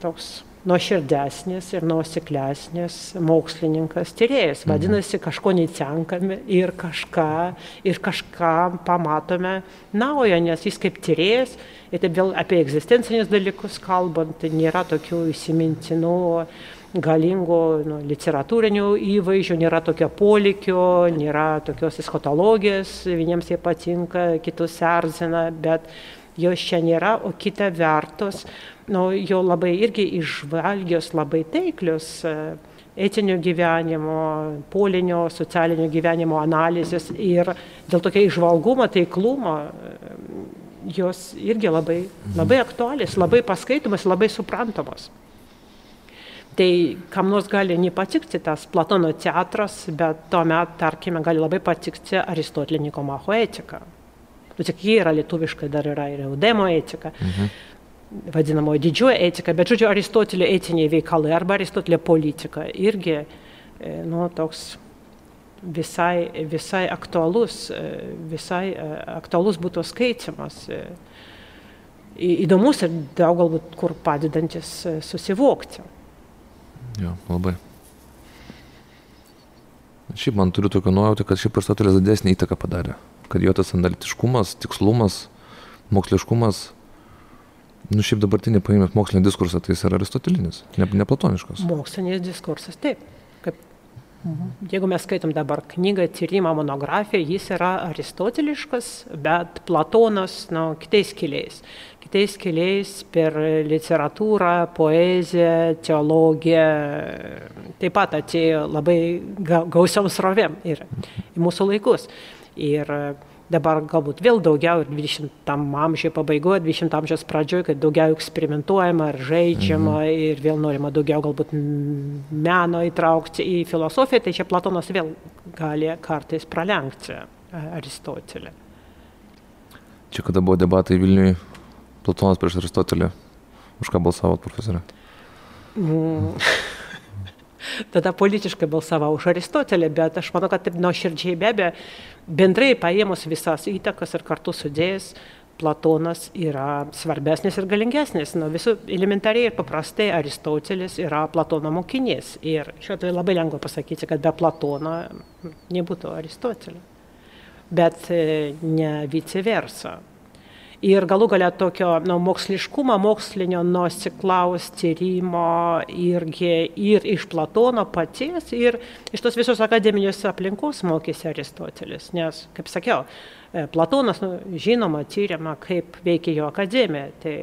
toks nuoširdesnis ir nuoseklesnis mokslininkas tyrėjas. Mhm. Vadinasi, kažko netenkame ir kažką, ir kažką pamatome naujo, nes jis kaip tyrėjas, ir taip vėl apie egzistencinius dalykus kalbant, tai nėra tokių įsimintinų galingų nu, literatūrinių įvaizdžių, nėra tokio polikio, nėra tokios eschatologijos, vieniems jie patinka, kitus erzina, bet jos čia nėra, o kita vertus, nu, jo labai irgi išvalgios, labai taiklios e, etinio gyvenimo, polinio, socialinio gyvenimo analizės ir dėl tokio išvalgumo, taiklumo jos irgi labai, labai aktualios, labai paskaitomas, labai suprantamos. Tai kam nors gali nepatikti tas Platono teatras, bet tuomet, tarkime, gali labai patikti Aristotelė Nikomacho etika nu tik ji yra lietuviškai, dar yra ir Eudemo etika. Mhm. Vadinamoji didžioji etika, bet žodžiu, Aristotelio etiniai veikalai arba Aristotelio politika irgi e, nu, toks visai, visai aktualus, e, visai e, aktualus būtų skaitimas. Įdomus ir daug galbūt kur padedantis susivokti. Jo, labai. Šiaip man turiu tokią nuojautą, kad šiaip Aristotelis didesnį įtaką padarė kad jo tas analitiškumas, tikslumas, moksliškumas, nu šiaip dabartinį paėmėt mokslinį diskursą, tai jis yra aristotelinis, ne, ne platoniškas. Mokslinis diskursas, taip. Mhm. Jeigu mes skaitom dabar knygą, tyrimą, monografiją, jis yra aristoteliškas, bet Platonas, nu, kitais keliais. Kitais keliais per literatūrą, poeziją, teologiją, taip pat atėjo labai gausiom srovėm ir į mūsų laikus. Ir dabar galbūt vėl daugiau ir 20 amžiaus pabaigoje, 20 amžiaus pradžioje, kad daugiau eksperimentuojama ir žaidžiama mhm. ir vėl norima daugiau galbūt meno įtraukti į filosofiją, tai čia Platonas vėl gali kartais pralenkti Aristotelį. Čia kada buvo debatai Vilniui, Platonas prieš Aristotelį, už ką balsavot profesorė? Mm. tada politiškai balsavau už Aristotelį, bet aš manau, kad taip nuoširdžiai be abejo, bendrai paėmus visas įtakas ir kartu sudėjus, Platonas yra svarbesnis ir galingesnis. Nu, visų elementariai ir paprastai Aristotelis yra Platono mokinys. Ir šiuo atveju labai lengva pasakyti, kad be Platono nebūtų Aristotelio. Bet e, ne vice versa ir galų gale tokio nu, moksliškumo, mokslinio nuosiklaus tyrimo irgi ir iš Platono paties, ir iš tos visos akademinės aplinkos mokėsi Aristotelis. Nes, kaip sakiau, e, Platonas, nu, žinoma, tyriama, kaip veikia jo akademija. Tai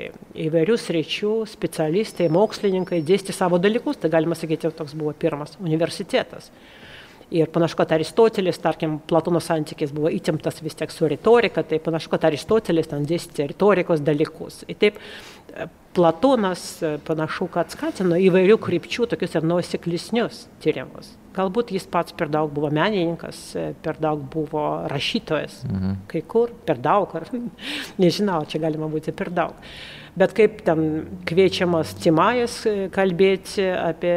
įvairius ryčių specialistai, mokslininkai dėsti savo dalykus, tai galima sakyti, toks buvo pirmas universitetas. Ir panašu, kad Aristotelis, tarkim, Platono santykis buvo įtemptas vis tiek su retorika, tai panašu, kad Aristotelis ten dėstė retorikos dalykus. Ir taip Platonas panašu, kad skatino įvairių krypčių tokius ir nuoseklesnius tyrimus. Galbūt jis pats per daug buvo menininkas, per daug buvo rašytojas, mhm. kai kur, per daug, ar nežinau, čia galima būti per daug bet kaip ten kviečiamas Timajas e, kalbėti apie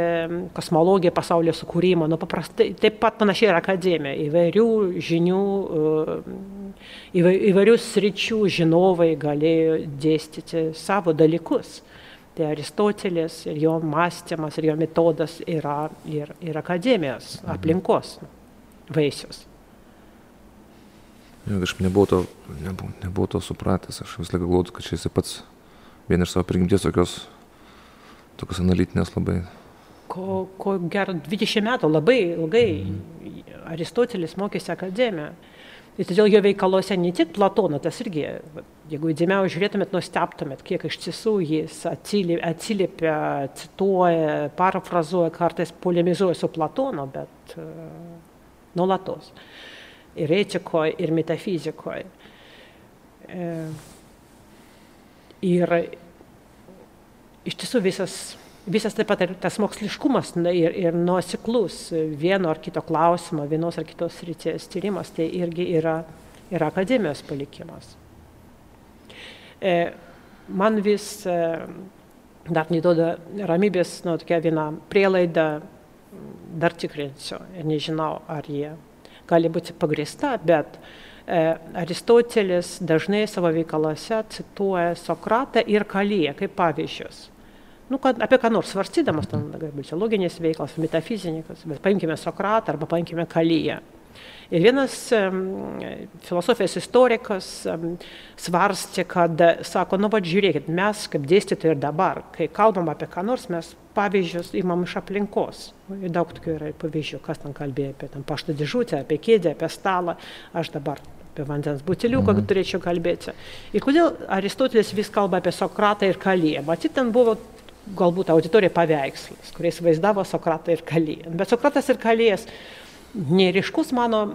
kosmologiją, pasaulio sukūrimą, nu paprastai taip pat panašiai ir akademija, įvairių žinių, e, įvairių sričių žinovai galėjo dėstyti savo dalykus. Tai Aristotelis ir jo mąstymas ir jo metodas yra ir, ir akademijos mhm. aplinkos vaisius. Ja, aš nebuvau to, nebuvau, nebuvau to supratęs, aš vis laik galvoju, kad čia jisai pats vien iš savo prigimties tokios, tokios analitinės labai. Ko, ko gero 20 metų labai ilgai mm. Aristotelis mokėsi akademiją. Ir todėl jo veikaluose ne tik Platono, tas irgi, jeigu įdėmiau žiūrėtumėt, nusteptumėt, kiek iš tiesų jis atsiliepia, cituoja, parafrazuoja, kartais polemizuoja su Platono, bet uh, nuolatos. Ir etikoje, ir metafizikoje. E, ir iš tiesų visas visas taip pat ir tas moksliškumas ir, ir nuosiklus vieno ar kito klausimo, vienos ar kitos ryties tyrimas, tai irgi yra, yra akademijos palikimas. E, man vis e, dar neduoda ramybės, nu, tokia viena prielaida, dar tikrinsiu ir nežinau, ar jie gali būti pagrįsta, bet Aristotelis dažnai savo veikaluose cituoja Sokratą ir Kaliją kaip pavyzdžius nu, kad, apie ką nors svarstydamas, ten, galbūt čia loginės veiklos, metafizininkas, bet paimkime Sokratą arba paimkime Kalyją. Ir vienas filosofijos istorikas svarstė, kad, sako, nu, va, žiūrėkit, mes kaip dėstytojai ir dabar, kai kalbam apie ką nors, mes pavyzdžius imam iš aplinkos. Ir daug tokių yra pavyzdžių, kas ten kalbėjo apie pašto dėžutę, apie kėdę, apie stalą. Aš dabar apie vandens buteliuką mhm. turėčiau kalbėti. Ir kodėl Aristotelis vis kalba apie Sokratą ir Kalyją? Matyt, ten buvo galbūt auditorija paveikslas, kuriais vaizdavo Sokratą ir Kalyją. Bet Sokratas ir Kalėjas neriškus mano,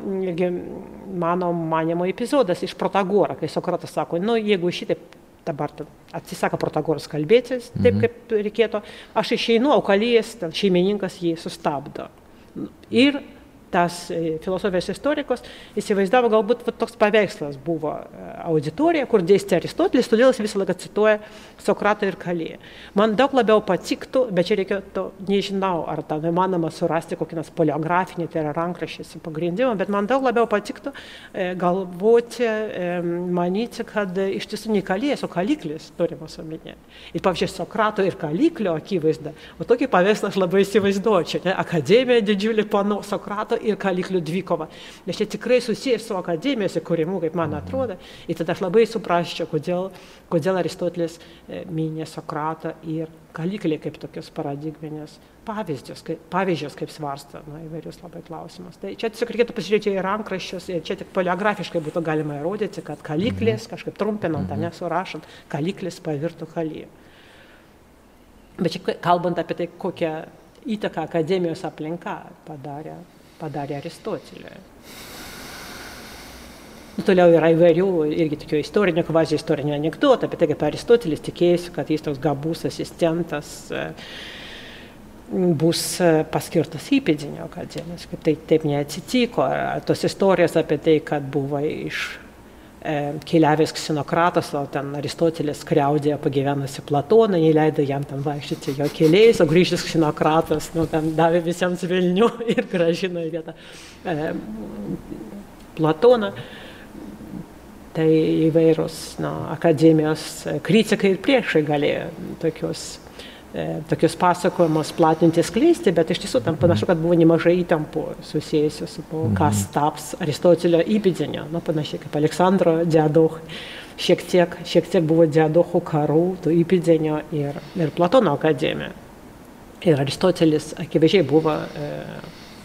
mano manimo epizodas iš Protagoro, kai Sokratas sako, nu jeigu šitaip dabar atsisako Protagoras kalbėtis, taip mhm. kaip reikėtų, aš išeinu, o Kalėjas, šeimininkas jį sustabdo. Ir tas e, filosofijos istorikas įsivaizdavo, galbūt va, toks paveikslas buvo e, auditorija, kur dėstė Aristotelis, todėl jis visą laiką cituoja Sokratą ir Kalyje. Man daug labiau patiktų, bet čia reikėtų, nežinau, ar tam įmanoma surasti kokį nors poliografinį, tai yra rankraštį su pagrindimu, bet man daug labiau patiktų e, galvoti, manyti, kad iš tiesų ne Kalyjas, o Kaliklis turimas omenyje. Ir pavyzdžiui, Sokrato ir Kaliklio akivaizda, o tokį paveikslą aš labai įsivaizduočiau. Ne? Akademija didžiulį pano Sokrato ir Kaliklių dvikova. Nes čia tikrai susijęs su akademijos įkūrimu, kaip man atrodo. Ir tada aš labai suprasčiau, kodėl, kodėl Aristotelis e, minė Sokratą ir Kaliklį kaip tokius paradigminės pavyzdžius, kaip, pavyzdžius, kaip svarsto na, įvairius labai klausimus. Tai čia tiesiog reikėtų pasižiūrėti į rankraščius ir čia tik poliografiškai būtų galima įrodyti, kad Kaliklis, mhm. kažkaip trumpinant, mhm. nesurašant, Kaliklis pavirtų Kalyje. Bet čia kalbant apie tai, kokią įtaką akademijos aplinka padarė padarė Aristotelė. Nu, toliau yra įvairių irgi tokių istorinių, kvazi istorinių anegdotų apie tai, kaip Aristotelis tikėjosi, kad jis toks gabus asistentas e, bus e, paskirtas įpėdinio akademijos, kaip tai taip neatsitiko. Tos istorijos apie tai, kad buvo iš keliavęs ksinokratas, o ten Aristotelis kriaudėjo pagyvenusi Platoną, neleido jam ten vaikščioti jo keliais, o grįžęs ksinokratas, nu, ten davė visiems Vilnių ir gražino į vietą e, Platoną. Tai įvairūs nu, akademijos kritikai ir priešai galėjo tokius E, tokius pasakojimus platinti, skleisti, bet iš tiesų tam panašu, kad buvo nemažai įtampų susijusių su to, kas mhm. taps Aristotelio įpėdinio, nu, panašiai kaip Aleksandro Diadoch. Šiek tiek, šiek tiek buvo Diadochų karų, tų įpėdinio ir, ir Platono akademija. Ir Aristotelis akivaizdžiai buvo e,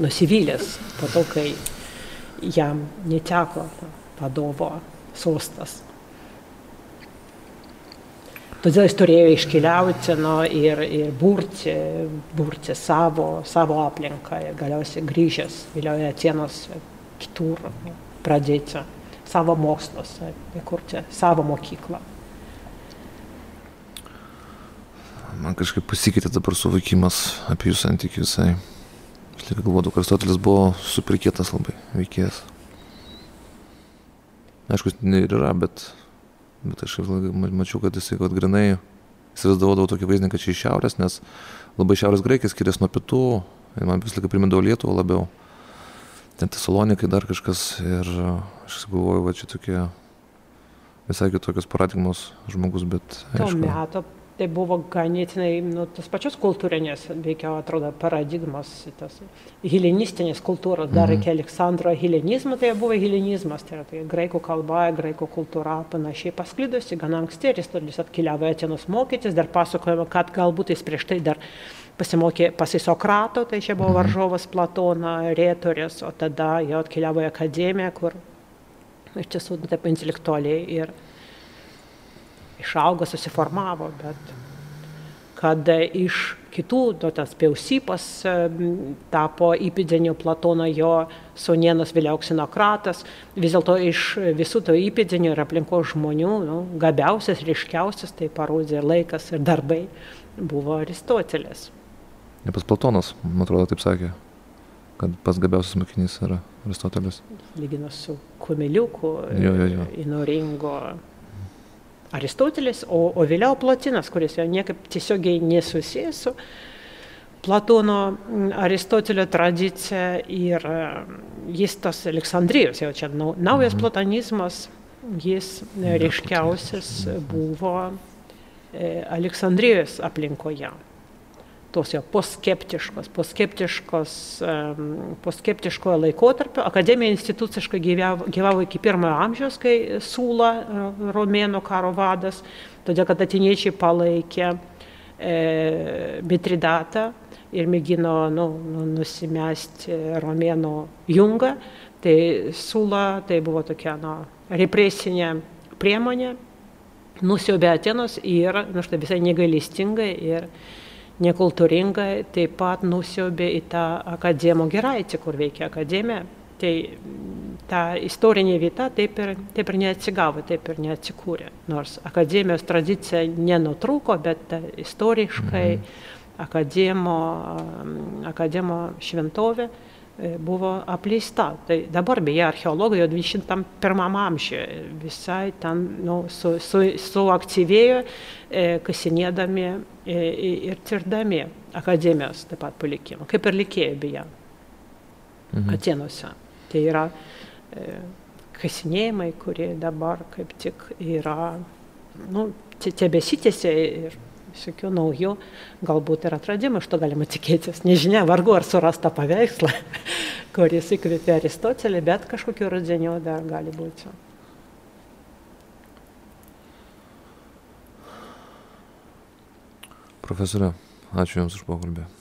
nusivylęs po to, kai jam neteko vadovo sostas. Todėl jis turėjo iškeliauti nu, ir, ir burti, burti savo, savo aplinką ir galiausiai grįžęs vėliau į Atenos kitur pradėti savo mokslus, įkurti savo mokyklą. Man kažkaip pasikeitė dabar suvokimas apie jų santykių visai. Aš tik galvoju, Aristotelis buvo superkietas labai veikėjas. Aišku, ir yra, bet bet aš mačiau, kad jisai, kad grinai įsivaizduodavau tokį vaizdinį, kad čia iš šiaurės, nes labai šiaurės graikai skiriasi nuo pietų, ir man vis laiką primindavo Lietuvą labiau. Ten tesalonikai dar kažkas ir aš galvoju, va čia tokie visai kitokios paradigmos žmogus, bet... Aišku, to meto tai buvo ganėtinai nu, tas pačios kultūrinės, veikiau atrodo, paradigmos, tas helenistinės kultūros, dar iki mhm. Aleksandro helenizmo, tai buvo helenizmas, tai yra tai graikų kalba, graikų kultūra panašiai pasklidusi, gan anksti Aristotelis atkeliavo į Atenus mokytis, dar pasakojama, kad galbūt jis prieš tai dar pasimokė pasisokrato, tai čia buvo mhm. varžovas Platono, retorės, o tada jau atkeliavo į akademiją, kur iš tiesų taip intelektualiai ir išaugo, susiformavo, bet kad iš kitų, to tas Peusipas tapo įpėdiniu Platono, jo sunienas vėliau ksinokratas, vis dėlto iš visų to įpėdinių ir aplinkos žmonių, nu, gabiausias, ryškiausias, tai parodė laikas ir darbai, buvo Aristotelis. Ne pas Platonas, man atrodo, taip sakė, kad pats gabiausias mokinys yra Aristotelis. Lyginus su Kumiliuku, jo, jo, jo. Inoringo, Aristotelis, o, o vėliau Platinas, kuris jau niekaip tiesiogiai nesusijęs su Platono Aristotelio tradicija ir jis tas Aleksandrijos, jau čia naujas mhm. platonizmas, jis ryškiausias buvo Aleksandrijos aplinkoje tos jau poskeptiškos, poskeptiškos, poskeptiškojo laikotarpio. Akademija instituciškai gyvavo, gyvavo iki pirmojo amžiaus, kai Sūla, e, Romėnų karo vadas, todėl kad atiniečiai palaikė e, Mitridatą ir mėgino nu, nu, nusimesti Romėnų jungą. Tai Sūla tai buvo tokia nu, represinė priemonė, nusiaubė Atenos ir, nu štai visai negailestingai ir nekultūringai taip pat nusiaubė į tą akademo giraitį, kur veikia akademija. Tai ta istorinė vieta taip ir, taip ir neatsigavo, taip ir neatsikūrė. Nors akademijos tradicija nenutrūko, bet istoriškai mhm. akademo, akademo šventovė E, buvo apleista. Tai dabar beje archeologai jau 21 amžiuje visai ten nu, su, su, suaktyvėjo, e, kasinėdami ir tirdami akademijos taip pat palikimą, kaip ir likėjo beje mhm. Atenuose. Tai yra e, kasinėjimai, kurie dabar kaip tik yra, nu, tebesitėse ir visokių naujų, galbūt ir atradimų iš to galima tikėtis. Nežinia, vargu ar surasta paveikslą, kuris įkvėpė Aristotelį, bet kažkokiu radzeniu dar gali būti. Profesorė, ačiū Jums už pokalbį.